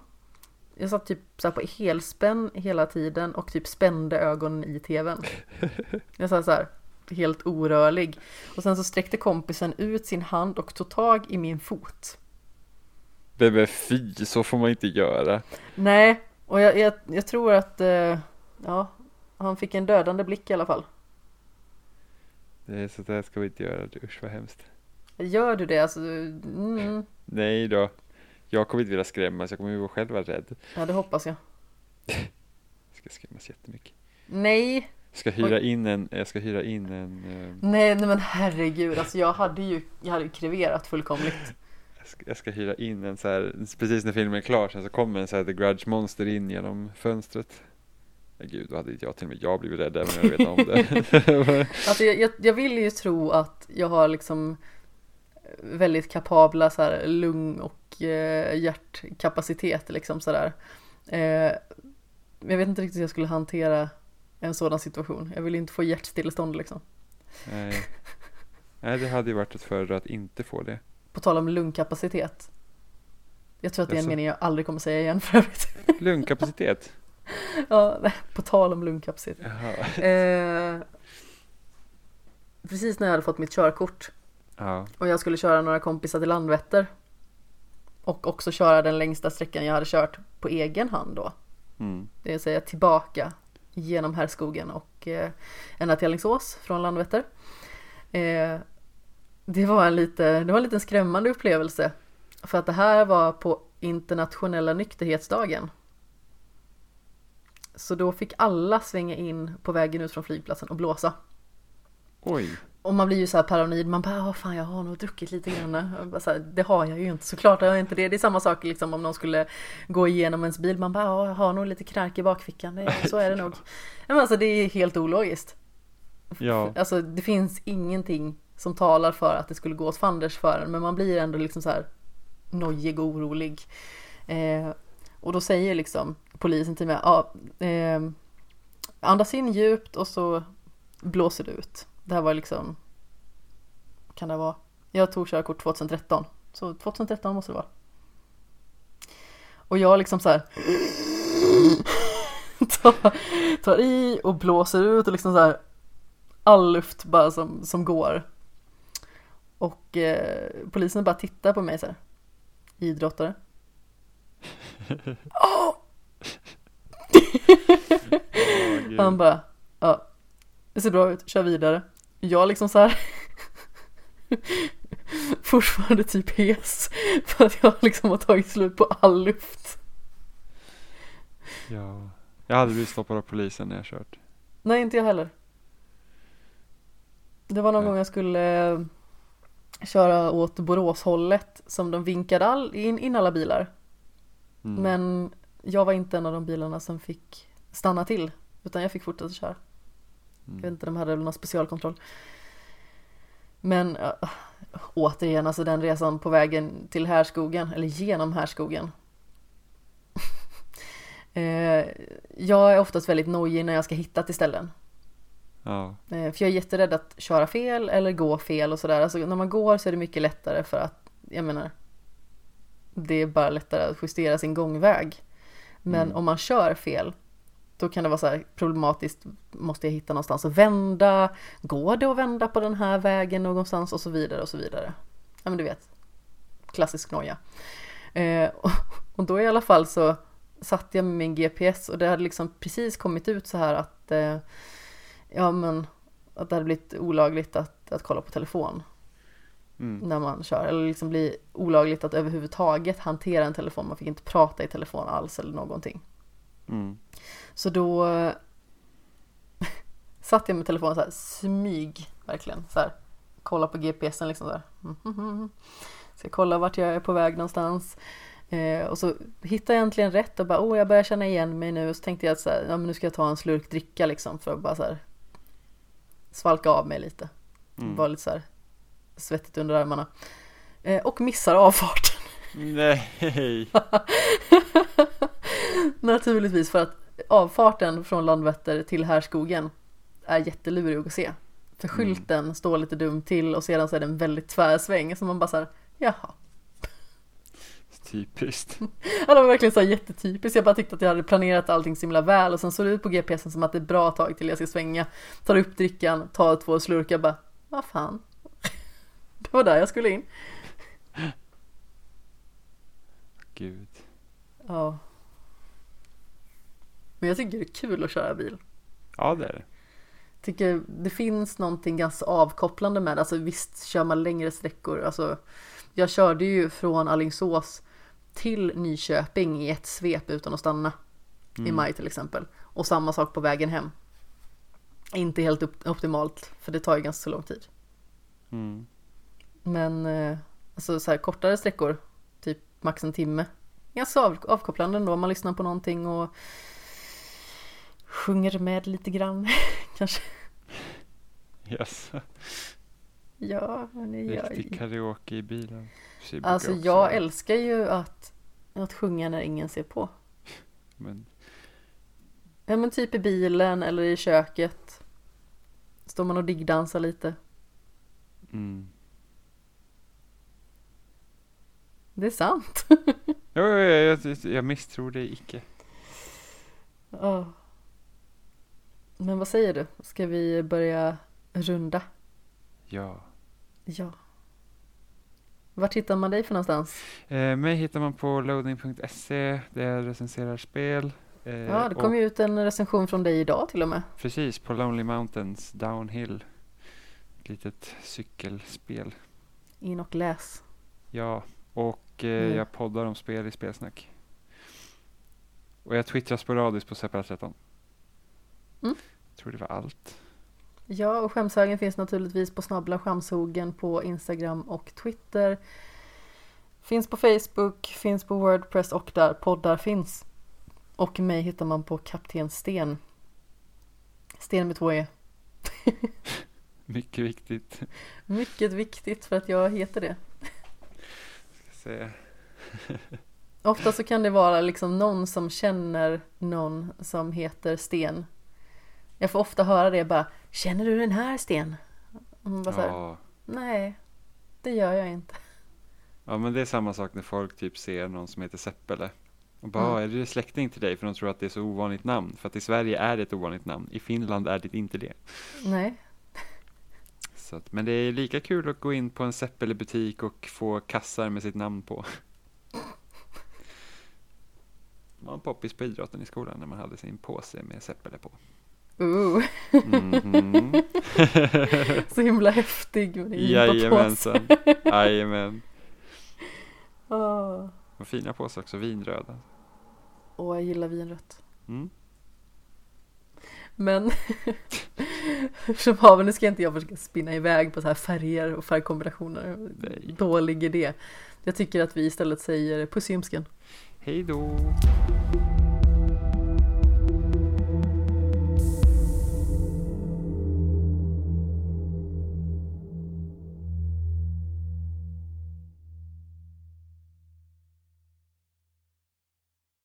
Jag satt typ så på helspänn hela tiden och typ spände ögonen i tvn. Jag satt så här helt orörlig. Och sen så sträckte kompisen ut sin hand och tog tag i min fot. Bebe fy, så får man inte göra. Nej, och jag, jag, jag tror att eh, ja, han fick en dödande blick i alla fall. Är så där ska vi inte göra. Usch vad hemskt. Gör du det? Alltså, mm, Nej då. Jag kommer inte vilja skrämmas. Jag kommer ju själv vara rädd. ja, det hoppas jag. Jag ska skrämmas jättemycket. Nej, Jag ska hyra in en, jag ska hyra in en, eh, nej, nej men herregud, alltså jag hade ju, jag hade ju kreverat fullkomligt. jag ska, jag ska hyra in en så här, precis när filmen är klar sen så kommer en så här The Grudge Monster in genom fönstret. Gud, då hade jag till och med jag blivit rädd även om jag vet om det. Alltså jag, jag, jag vill ju tro att jag har liksom väldigt kapabla så här lung och eh, hjärtkapacitet liksom sådär. Eh, jag vet inte riktigt hur jag skulle hantera en sådan situation. Jag vill inte få hjärtstillestånd liksom. Nej. Nej, det hade ju varit ett föredra att inte få det. På tal om lungkapacitet. Jag tror att det är en mening jag aldrig kommer säga igen för övrigt. Lungkapacitet. ja, på tal om lungkapacitet. Eh, precis när jag hade fått mitt körkort Ja. och jag skulle köra några kompisar till Landvetter. Och också köra den längsta sträckan jag hade kört på egen hand då. Mm. Det vill säga tillbaka genom Härskogen och eh, ända till Alingsås från Landvetter. Eh, det var en lite, det var en liten skrämmande upplevelse. För att det här var på internationella nykterhetsdagen. Så då fick alla svänga in på vägen ut från flygplatsen och blåsa. Oj. Och man blir ju så här paranoid, man bara "Åh, fan jag har nog druckit lite grann. Så här, det har jag ju inte, såklart har jag inte det. Det är samma sak liksom om någon skulle gå igenom ens bil, man bara "Ja, jag har nog lite knark i bakfickan, det, så är det nog. Men alltså det är helt ologiskt. Ja. Alltså det finns ingenting som talar för att det skulle gå åt fanders för en, men man blir ändå liksom så här nojig och orolig. Eh, och då säger liksom polisen till mig, ja, eh, andas in djupt och så blåser du ut. Det här var liksom, kan det vara? Jag tog körkort 2013, så 2013 måste det vara. Och jag liksom så här tar, tar i och blåser ut och liksom så här all luft bara som, som går. Och eh, polisen bara tittar på mig så här. Idrottare. Åh, gud. Han bara, ja, det ser bra ut, kör vidare. Jag liksom så här fortfarande typ hes för att jag liksom har tagit slut på all luft. Ja. Jag hade blivit stoppad av polisen när jag kört. Nej, inte jag heller. Det var någon Ja. gång jag skulle eh, köra åt Boråshållet som de vinkade all, in, in alla bilar. Mm. Men jag var inte en av de bilarna som fick stanna till. Utan jag fick fortsätta köra. Jag vet Mm. inte, de hade väl någon specialkontroll. Men äh, återigen, alltså den resan på vägen till Härskogen, eller genom Härskogen. eh, jag är oftast väldigt nojig när jag ska hitta till ställen. Ja. Eh, för jag är jätterädd att köra fel eller gå fel och sådär. Alltså när man går så är det mycket lättare för att, jag menar, det är bara lättare att justera sin gångväg. Men Mm. om man kör fel, då kan det vara så här problematiskt. Måste jag hitta någonstans att vända? Går det att vända på den här vägen någonstans? Och så vidare och så vidare. Ja men du vet, klassisk noja. Eh, och, och då i alla fall så satt jag med min GPS och det hade liksom precis kommit ut så här att eh, ja men att det hade blivit olagligt att, att kolla på telefon Mm. när man kör. Eller liksom bli olagligt att överhuvudtaget hantera en telefon. Man fick inte prata i telefon alls eller någonting. Mm. Så då satt jag med telefonen så här smyg verkligen så här. Kolla på GPSen liksom så här. Ska kolla vart jag är på väg någonstans. Eh, och så hittade jag äntligen rätt och bara oh jag börjar känna igen mig nu. Och så tänkte jag att så här, ja, men nu ska jag ta en slurk dricka liksom för att bara så här svalka av mig lite. Mm. Var lite så här svettigt under armarna. Eh, och missar avfarten. Nej! Naturligtvis för att avfarten från Landvetter till Härskogen är jättelurig att se. För Mm. skylten står lite dumt till och sedan så är det en väldigt tvär sväng så man bara såhär, jaha. Typiskt. Ja, det var verkligen så jättetypiskt. Jag bara tyckte att jag hade planerat allting så himla väl och sen såg det ut på GPSen som att det är bra tag till jag ska svänga. Tar upp drickan, tar två slurkar bara, vad fan. Det var där jag skulle in. Gud. Ja. Men jag tycker det är kul att köra bil. Ja, det är det. tycker det finns någonting ganska avkopplande med det. Alltså visst kör man längre sträckor. Alltså, jag körde ju från Alingsås till Nyköping i ett svep utan att stanna. I Mm. maj till exempel. Och samma sak på vägen hem. Inte helt op- optimalt för det tar ju ganska så lång tid. Mm. Men eh, alltså så här kortare sträckor, typ max en timme. Ganska av- avkopplande ändå. Man lyssnar på någonting och sjunger med lite grann. Kanske. Yes. Ja, det gör Riktig karaoke i bilen. Brukar Alltså också jag älskar ju att, att sjunga när ingen ser på. Men Ja men typ i bilen eller i köket. Står man och diggdansar lite. mm. Det är sant. Jo, jo, jag, jag, jag misstror dig icke. Ja. Men vad säger du? Ska vi börja runda? Ja. Ja. Vart hittar man dig för någonstans? Eh, mig hittar man på loading.se där jag recenserar spel. Eh, Ja, det kom ju ut en recension från dig idag till och med. Precis, på Lonely Mountains Downhill. Ett litet cykelspel. In och läs. Ja, och eh, Mm. jag poddar om spel i Spelsnack. Och jag twittrar sporadiskt på Separat 13. Mm. tror det var allt. Ja, och skämshögen finns naturligtvis på Snabbla Skämshogen på Instagram och Twitter. Finns på Facebook, finns på Wordpress och där poddar finns. Och mig hittar man på Kapten Sten. Sten med två E. Mycket viktigt. Mycket viktigt för att jag heter det. Ska se. Ofta så kan det vara liksom någon som känner någon som heter Sten. Jag får ofta höra det bara, känner du den här Sten? Och man bara så här, Ja. nej, det gör jag inte. ja, men det är samma sak när folk typ ser någon som heter Seppele. Och bara, Mm. "Ah, är det släkting till dig? För de tror att det är så ovanligt namn. För att i Sverige är det ett ovanligt namn. I Finland är det inte det. Nej. Så att, men det är lika kul att gå in på en Seppele-butik och få kassar med sitt namn på. Det var poppis på idrotten i skolan när man hade sin påse med Seppele på. Uh, Mhm. så himla häftig med påse. Jajamensan. Jajamän. Och fina påsar också, vinröda. Åh, jag gillar vinrött. Mm. Men som haven, nu ska inte jag försöka spinna iväg på så här färger och färgkombinationer. Nej. Dålig idé. Jag tycker att vi istället säger puss i ljumsken. Hej då!